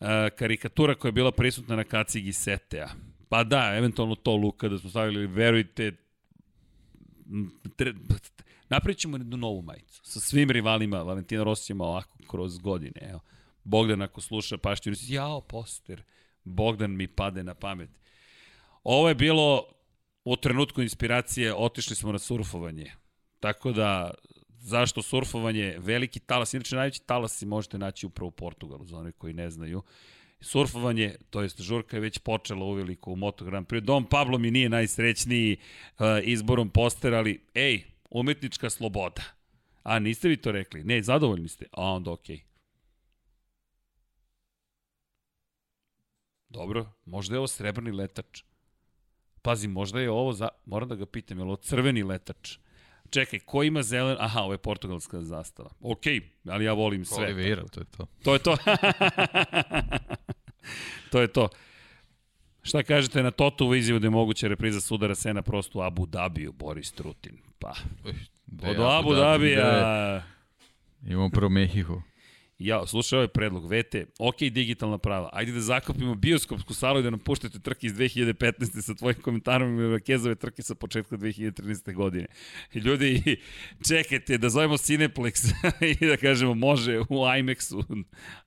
E, karikatura koja je bila prisutna na kacigi Setea. Pa da, eventualno to Luka da smo stavili, verujte, napravit ćemo jednu novu majicu sa svim rivalima Valentina Rosijama ovako kroz godine. Evo. Bogdan ako sluša paštinu, jao poster, Bogdan mi pade na pamet. Ovo je bilo u trenutku inspiracije, otišli smo na surfovanje. Tako da, zašto surfovanje, veliki talas, inače najveći talasi možete naći upravo u Portugalu, za one koji ne znaju. Surfovanje, to jest žurka je već počela uveliko u Moto Grand Prix. Dom Pablo mi nije najsrećniji uh, izborom postera, ali ej, umetnička sloboda. A, niste vi to rekli? Ne, zadovoljni ste? A, onda okej. Okay. Dobro, možda je ovo srebrni letač. Pazi, možda je ovo, za... moram da ga pitam, je li ovo crveni letač? Čekaj, ko ima zelen... Aha, ovo je portugalska zastava. Okej, ali ja volim sve. Olivira, to je to. To je to. *laughs* to je to. Šta kažete na Totovu izjavu da je moguće repriza sudara Sena prosto u Abu Dhabiju, Boris Trutin? Pa, Da od Abu Dhabija... Imamo prvo Mehiho. Ja, slušaj ovaj predlog, vete, ok, digitalna prava, ajde da zakupimo bioskopsku salu i da nam puštate trke iz 2015. sa tvojim komentarom i Kezove trke sa početka 2013. godine. Ljudi, čekajte da zovemo Cineplex *laughs* i da kažemo može u IMAX-u,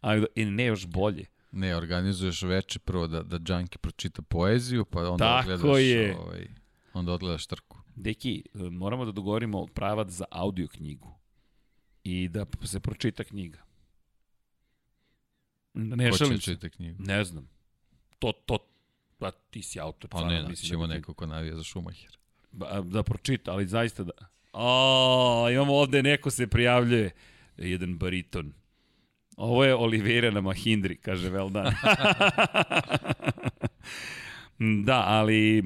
ali i ne još bolje. Ne, organizuješ veče prvo da, da Džanki pročita poeziju, pa onda Tako odgledaš, je. Ovaj, onda odgledaš trku. Deki, moramo da dogovorimo pravac za audio knjigu i da se pročita knjiga. Ne Ko će šalim se. čita knjigu? Ne znam. To, to, pa ti si autor. Pa ne, mislim ćemo da neko ko navija za Šumahir. Ba, da pročita, ali zaista da... O, imamo ovde, neko se prijavljuje. Jedan bariton. Ovo je Olivera na Mahindri, kaže Veldan. *laughs* da, ali...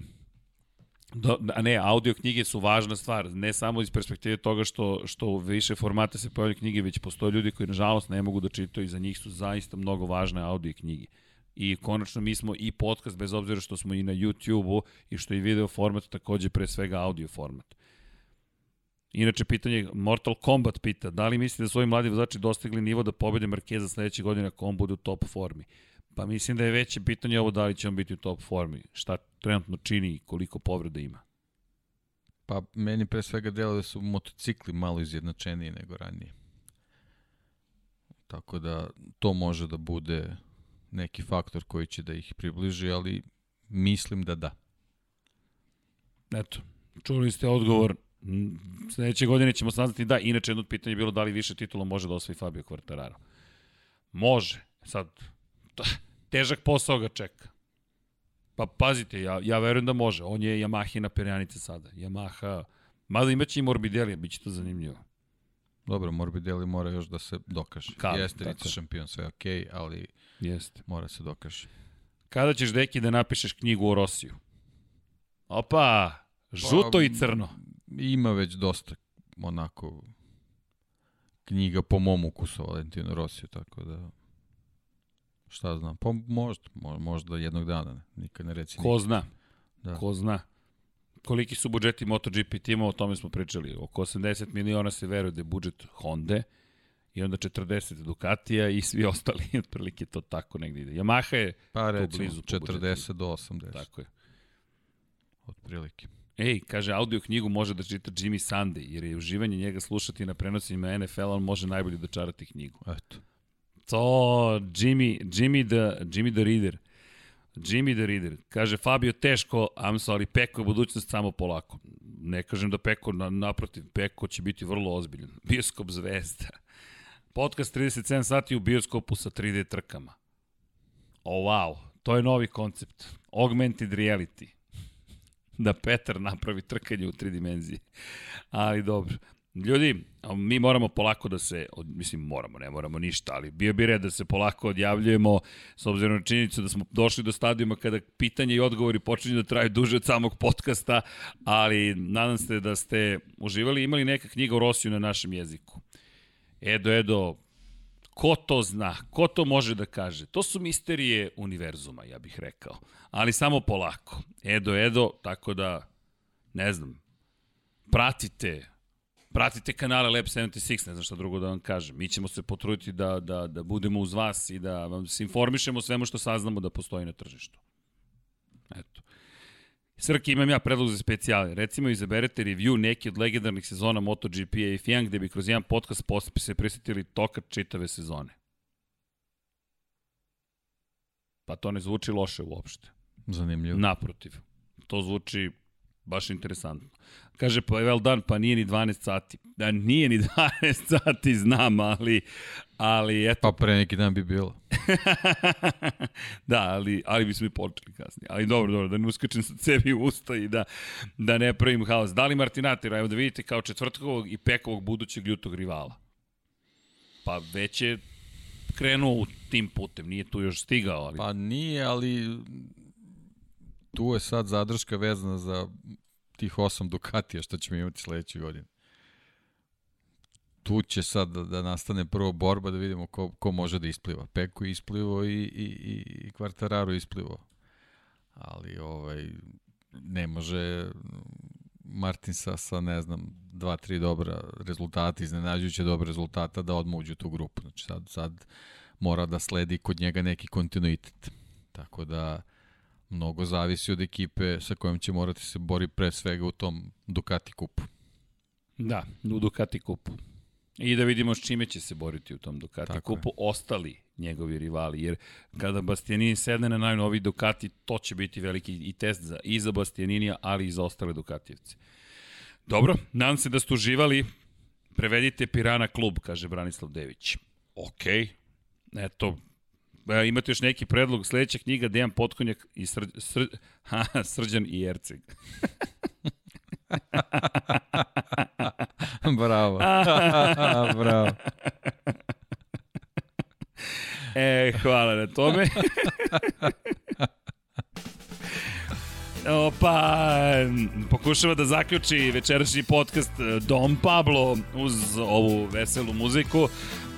Do, a ne, audio knjige su važna stvar, ne samo iz perspektive toga što, što više formata se pojavljaju knjige, već postoje ljudi koji nažalost ne mogu da čitaju i za njih su zaista mnogo važne audio knjige. I konačno mi smo i podcast, bez obzira što smo i na YouTube-u i što je video format, takođe pre svega audio format. Inače, pitanje, Mortal Kombat pita, da li mislite da su ovi mladi vozači dostigli nivo da pobede Markeza sledeće godine ako on bude u top formi? Pa mislim da je veće pitanje ovo da li će on biti u top formi. Šta trenutno čini i koliko povreda ima. Pa meni pre svega delo da su motocikli malo izjednačeniji nego ranije. Tako da to može da bude neki faktor koji će da ih približi, ali mislim da da. Eto, čuli ste odgovor. Mm, Sledeće godine ćemo saznati da. Inače, jedno od pitanja je bilo da li više titula može da osvoji Fabio Quartararo. Može. Sad, težak posao ga čeka. Pa pazite, ja, ja verujem da može. On je Yamahina perjanica sada. Yamaha, mada imaće i Morbidelija, bit će to zanimljivo. Dobro, Morbidelli mora još da se dokaže. Kad? Jeste vice šampion, sve je okej, ali Jeste. mora se dokaže. Kada ćeš, Deki, da napišeš knjigu o Rosiju? Opa, žuto Pa, i crno. Ima već dosta onako knjiga po mom ukusu Valentino Rosiju, tako da šta znam, pa možda, mo- možda jednog dana, ne, nikad ne reci Ko zna? Da. Ko zna? Koliki su budžeti MotoGP tima, o tome smo pričali. Oko 80 miliona se veruje da je budžet Honda i onda 40 Ducatija i svi ostali, *laughs* otprilike to tako negde ide. Yamaha je, Pa tu recimo blizu po 40 do 80, tako je. otprilike. Ej, kaže, audio knjigu može da čita Jimmy Sunday, jer je uživanje njega slušati na prenosima NFL, on može najbolje dočarati knjigu. Eto. To Jimmy, Jimmy the, Jimmy the Reader. Jimmy the Reader. Kaže Fabio teško, Amso, ali Peko je budućnost samo polako. Ne kažem da Peko, na, naprotiv, Peko će biti vrlo ozbiljan. *laughs* Bioskop zvezda. Podcast 37 sati u bioskopu sa 3D trkama. O, oh, wow. To je novi koncept. Augmented reality. Da Petar napravi trkanje u tri dimenzije. Ali dobro. Ljudi, mi moramo polako da se, mislim moramo, ne moramo ništa, ali bio bi red da se polako odjavljujemo s obzirom na činjenicu da smo došli do stadijuma kada pitanja i odgovori počinju da traju duže od samog podcasta, ali nadam se da ste uživali imali neka knjiga o Rosiju na našem jeziku. Edo, Edo, ko to zna, ko to može da kaže? To su misterije univerzuma, ja bih rekao, ali samo polako. Edo, Edo, tako da, ne znam, pratite Pratite kanale Lab 76, ne znam šta drugo da vam kažem. Mi ćemo se potruditi da, da, da budemo uz vas i da vam se informišemo svemu što saznamo da postoji na tržištu. Eto. Srki, imam ja predlog za specijale. Recimo, izaberete review neki od legendarnih sezona MotoGP i F1, gde bi kroz jedan podcast se prisetili toka čitave sezone. Pa to ne zvuči loše uopšte. Zanimljivo. Naprotiv. To zvuči baš interesantno. Kaže, pa well done, pa nije ni 12 sati. Da, nije ni *laughs* 12 sati, znam, ali, ali eto. Pa pre neki dan bi bilo. *laughs* da, ali, ali bismo i počeli kasnije. Ali dobro, dobro, da ne uskačem sa sebi u usta i da, da ne pravim haos. Da li Martinatira, evo da vidite, kao četvrtkovog i pekovog budućeg ljutog rivala? Pa već je krenuo u tim putem, nije tu još stigao. Ali... Pa nije, ali tu je sad zadrška vezana za tih osam Ducatija što ćemo imati sledeće godine. Tu će sad da, da nastane prvo borba da vidimo ko, ko može da ispliva. Peko isplivo i, i, i, i Quartararo isplivo. Ali ovaj, ne može Martin sa, sa ne znam, dva, tri dobra rezultata, iznenađujuće dobra rezultata da odmah tu grupu. Znači sad, sad mora da sledi kod njega neki kontinuitet. Tako da mnogo zavisi od ekipe sa kojom će morati se bori pre svega u tom Ducati kupu. Da, u Ducati kupu. I da vidimo s čime će se boriti u tom Ducati Tako kupu je. ostali njegovi rivali, jer kada Bastianini sedne na najnoviji Ducati, to će biti veliki i test za, i za Bastianinija, ali i za ostale Ducatijevce. Dobro, nadam se da ste uživali. Prevedite Pirana klub, kaže Branislav Dević. Okej, eto, E, imate još neki predlog, sledeća knjiga Dejan Potkonjak i sr, sr, *laughs* ha, Srđan i Erceg. *laughs* Bravo. *laughs* Bravo. E, hvala na tome. Opa, pokušava da zaključi večerašnji podcast e, Dom Pablo uz ovu veselu muziku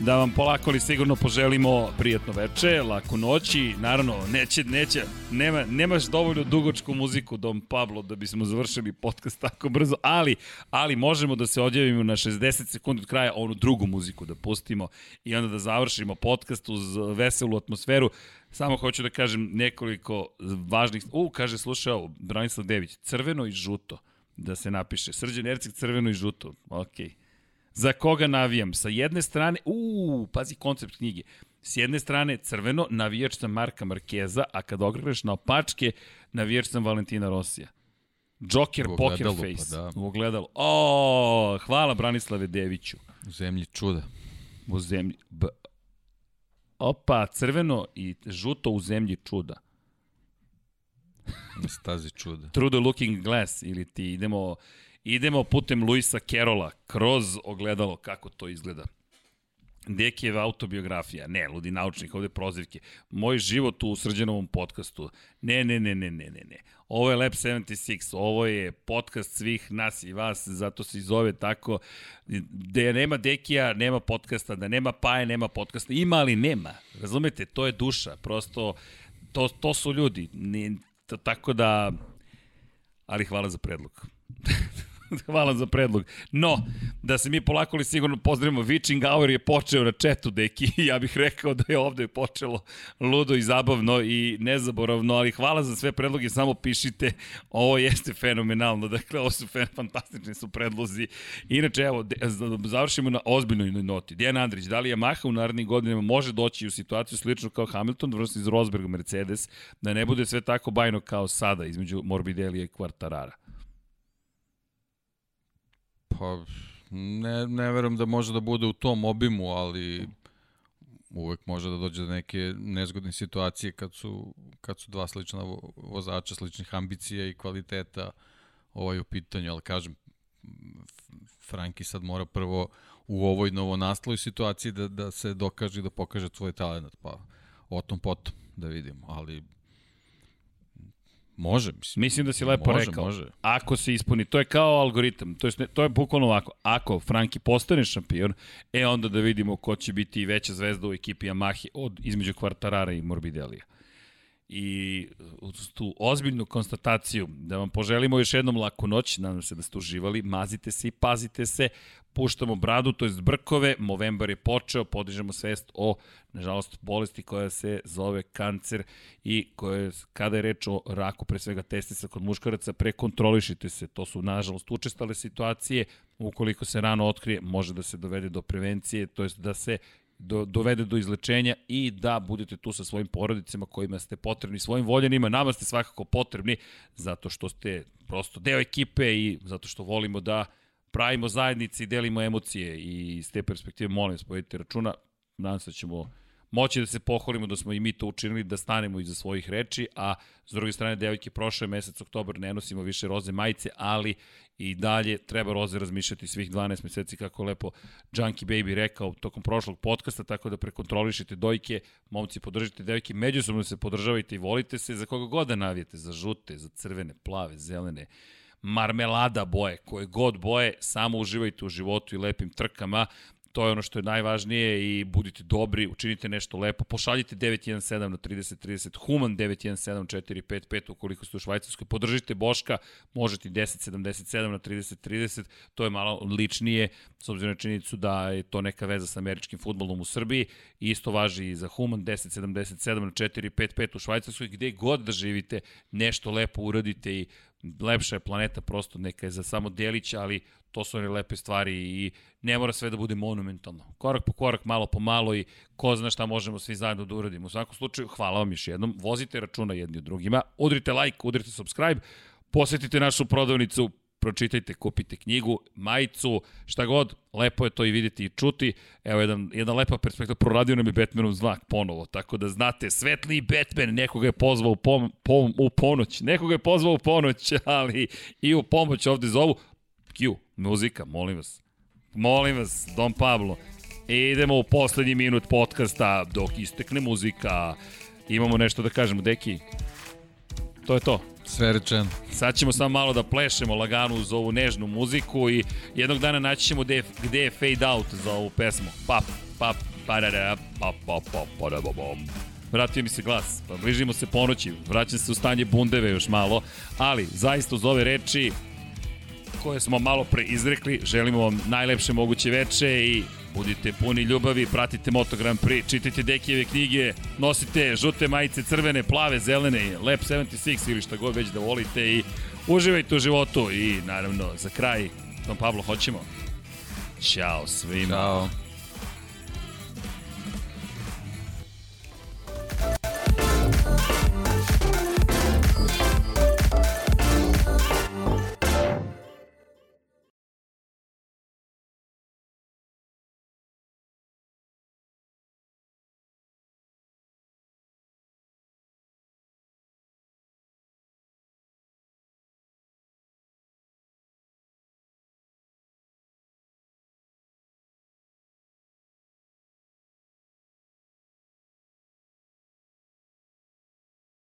da vam polako ali sigurno poželimo prijatno veče, laku noći, naravno neće, neće, nema, nemaš dovoljno dugočku muziku Dom Pablo da bismo završili podcast tako brzo, ali, ali možemo da se odjavimo na 60 sekundi od kraja onu drugu muziku da pustimo i onda da završimo podcast uz veselu atmosferu. Samo hoću da kažem nekoliko važnih, u, kaže slušao Branislav Dević, crveno i žuto da se napiše. Srđan Ercik crveno i žuto. Okej. Okay. Za koga navijam? Sa jedne strane, uuu, pazi koncept knjige. S jedne strane crveno, navijač sam Marka Markeza, a kad ogregaš na opačke, navijač sam Valentina Rosija. Joker Poker pa Face. Pa da. U ogledalu. O, hvala Branislave Deviću. U zemlji čuda. U zemlji... B... Opa, crveno i žuto u zemlji čuda. Stazi čuda. Through the looking glass ili ti idemo Idemo putem Luisa Kerola kroz ogledalo kako to izgleda. Dekijeva autobiografija, ne, ludi naučnik, ovde prozivke. Moj život u srđenovom podcastu. Ne, ne, ne, ne, ne, ne, ne. Ovo je Lab 76, ovo je podcast svih nas i vas, zato se i zove tako. Da nema Dekija, nema podcasta, da nema Paje, nema podcasta. Ima, ali nema. Razumete, to je duša. Prosto, to, to su ljudi. Ne, tako da, ali hvala za predlog. *laughs* *laughs* Hvala za predlog. No, da se mi polako li sigurno pozdravimo, Witching Hour je počeo na četu, deki, *laughs* ja bih rekao da je ovde počelo ludo i zabavno i nezaboravno, ali hvala za sve predloge, samo pišite, ovo jeste fenomenalno, dakle, ovo su fantastični su predlozi. Inače, evo, završimo na ozbiljnoj noti. Dijan Andrić, da li Yamaha u narednim godinama može doći u situaciju slično kao Hamilton vrsti iz Rosberg Mercedes, da ne bude sve tako bajno kao sada između Morbidelija i Quartarara? Pa, ne, ne verujem da može da bude u tom obimu, ali uvek može da dođe do neke nezgodne situacije kad su, kad su dva slična vozača, sličnih ambicija i kvaliteta ovaj u pitanju, ali kažem, Franki sad mora prvo u ovoj novonastaloj situaciji da, da se dokaže i da pokaže svoj talent, pa o tom potom da vidimo, ali Može, mislim. Mislim da si lepo može, rekao. Može. Ako se ispuni, to je kao algoritam, to je, to je bukvalno ovako. Ako Franki postane šampion, e onda da vidimo ko će biti veća zvezda u ekipi Yamahe od između Kvartarara i Morbidelija i uz tu ozbiljnu konstataciju da vam poželimo još jednom laku noć, nadam se da ste uživali, mazite se i pazite se, puštamo bradu, to je brkove, Movembar je počeo, podižemo svest o, nažalost, bolesti koja se zove kancer i koja, kada je reč o raku, pre svega testisa kod muškaraca, prekontrolišite se, to su, nažalost, učestale situacije, ukoliko se rano otkrije, može da se dovede do prevencije, to jest da se do, dovede do izlečenja i da budete tu sa svojim porodicama kojima ste potrebni, svojim voljenima, nama ste svakako potrebni zato što ste prosto deo ekipe i zato što volimo da pravimo zajednice i delimo emocije. I iz te perspektive molim vas povedite računa, nadam se da ćemo moći da se pohvalimo da smo i mi to učinili, da stanemo iza svojih reči, a s druge strane, devojke, prošle mesec oktobar ne nosimo više roze majice, ali i dalje treba roze razmišljati svih 12 meseci, kako lepo Junkie Baby rekao tokom prošlog podcasta, tako da prekontrolišite dojke, momci podržite devojke, međusobno se podržavajte i volite se za koga god da navijete, za žute, za crvene, plave, zelene, marmelada boje, koje god boje, samo uživajte u životu i lepim trkama, to je ono što je najvažnije i budite dobri, učinite nešto lepo, pošaljite 917 na 3030, Human 917 455 ukoliko ste u Švajcarskoj, podržite Boška, možete 1077 na 3030, to je malo ličnije, s obzirom na činjenicu da je to neka veza sa američkim futbolom u Srbiji, isto važi i za Human 1077 na 455 u Švajcarskoj, gde god da živite, nešto lepo uradite i lepša je planeta, prosto neka je za samo delić, ali to su one lepe stvari i ne mora sve da bude monumentalno. Korak po korak, malo po malo i ko zna šta možemo svi zajedno da uradimo. U svakom slučaju, hvala vam još jednom, vozite računa jedni od drugima, udrite like, udrite subscribe, posetite našu prodavnicu, pročitajte, kupite knjigu, majicu, šta god, lepo je to i videti i čuti. Evo, jedan, jedna lepa perspektiva, proradio nam je Batmanov znak ponovo, tako da znate, svetli Batman, nekoga je pozvao u, pom, pom, u ponoć, nekoga je pozvao u ponoć, *laughs* ali i u pomoć ovde zovu, Q, muzika, molim vas. Molim vas, Don Pablo. Idemo u poslednji minut podcasta dok istekne muzika. Imamo nešto da kažemo, deki. To je to. Sve rečeno. Sad ćemo samo malo da plešemo lagano uz ovu nežnu muziku i jednog dana naći ćemo gde gde je fade out za ovu pesmu. Pap, pap, parara, pap, pap, pap, parababom. Vratio mi se glas, pa bližimo se ponoći, vraćam se u stanje bundeve još malo, ali zaista uz ove reči koje smo malo pre izrekli. Želimo vam najlepše moguće veče i budite puni ljubavi, pratite Moto Grand Prix, čitajte Dekijeve knjige, nosite žute majice, crvene, plave, zelene, Lab 76 ili šta god već da volite i uživajte u životu i naravno za kraj, Don Pablo, hoćemo? Ćao svima. Ćao.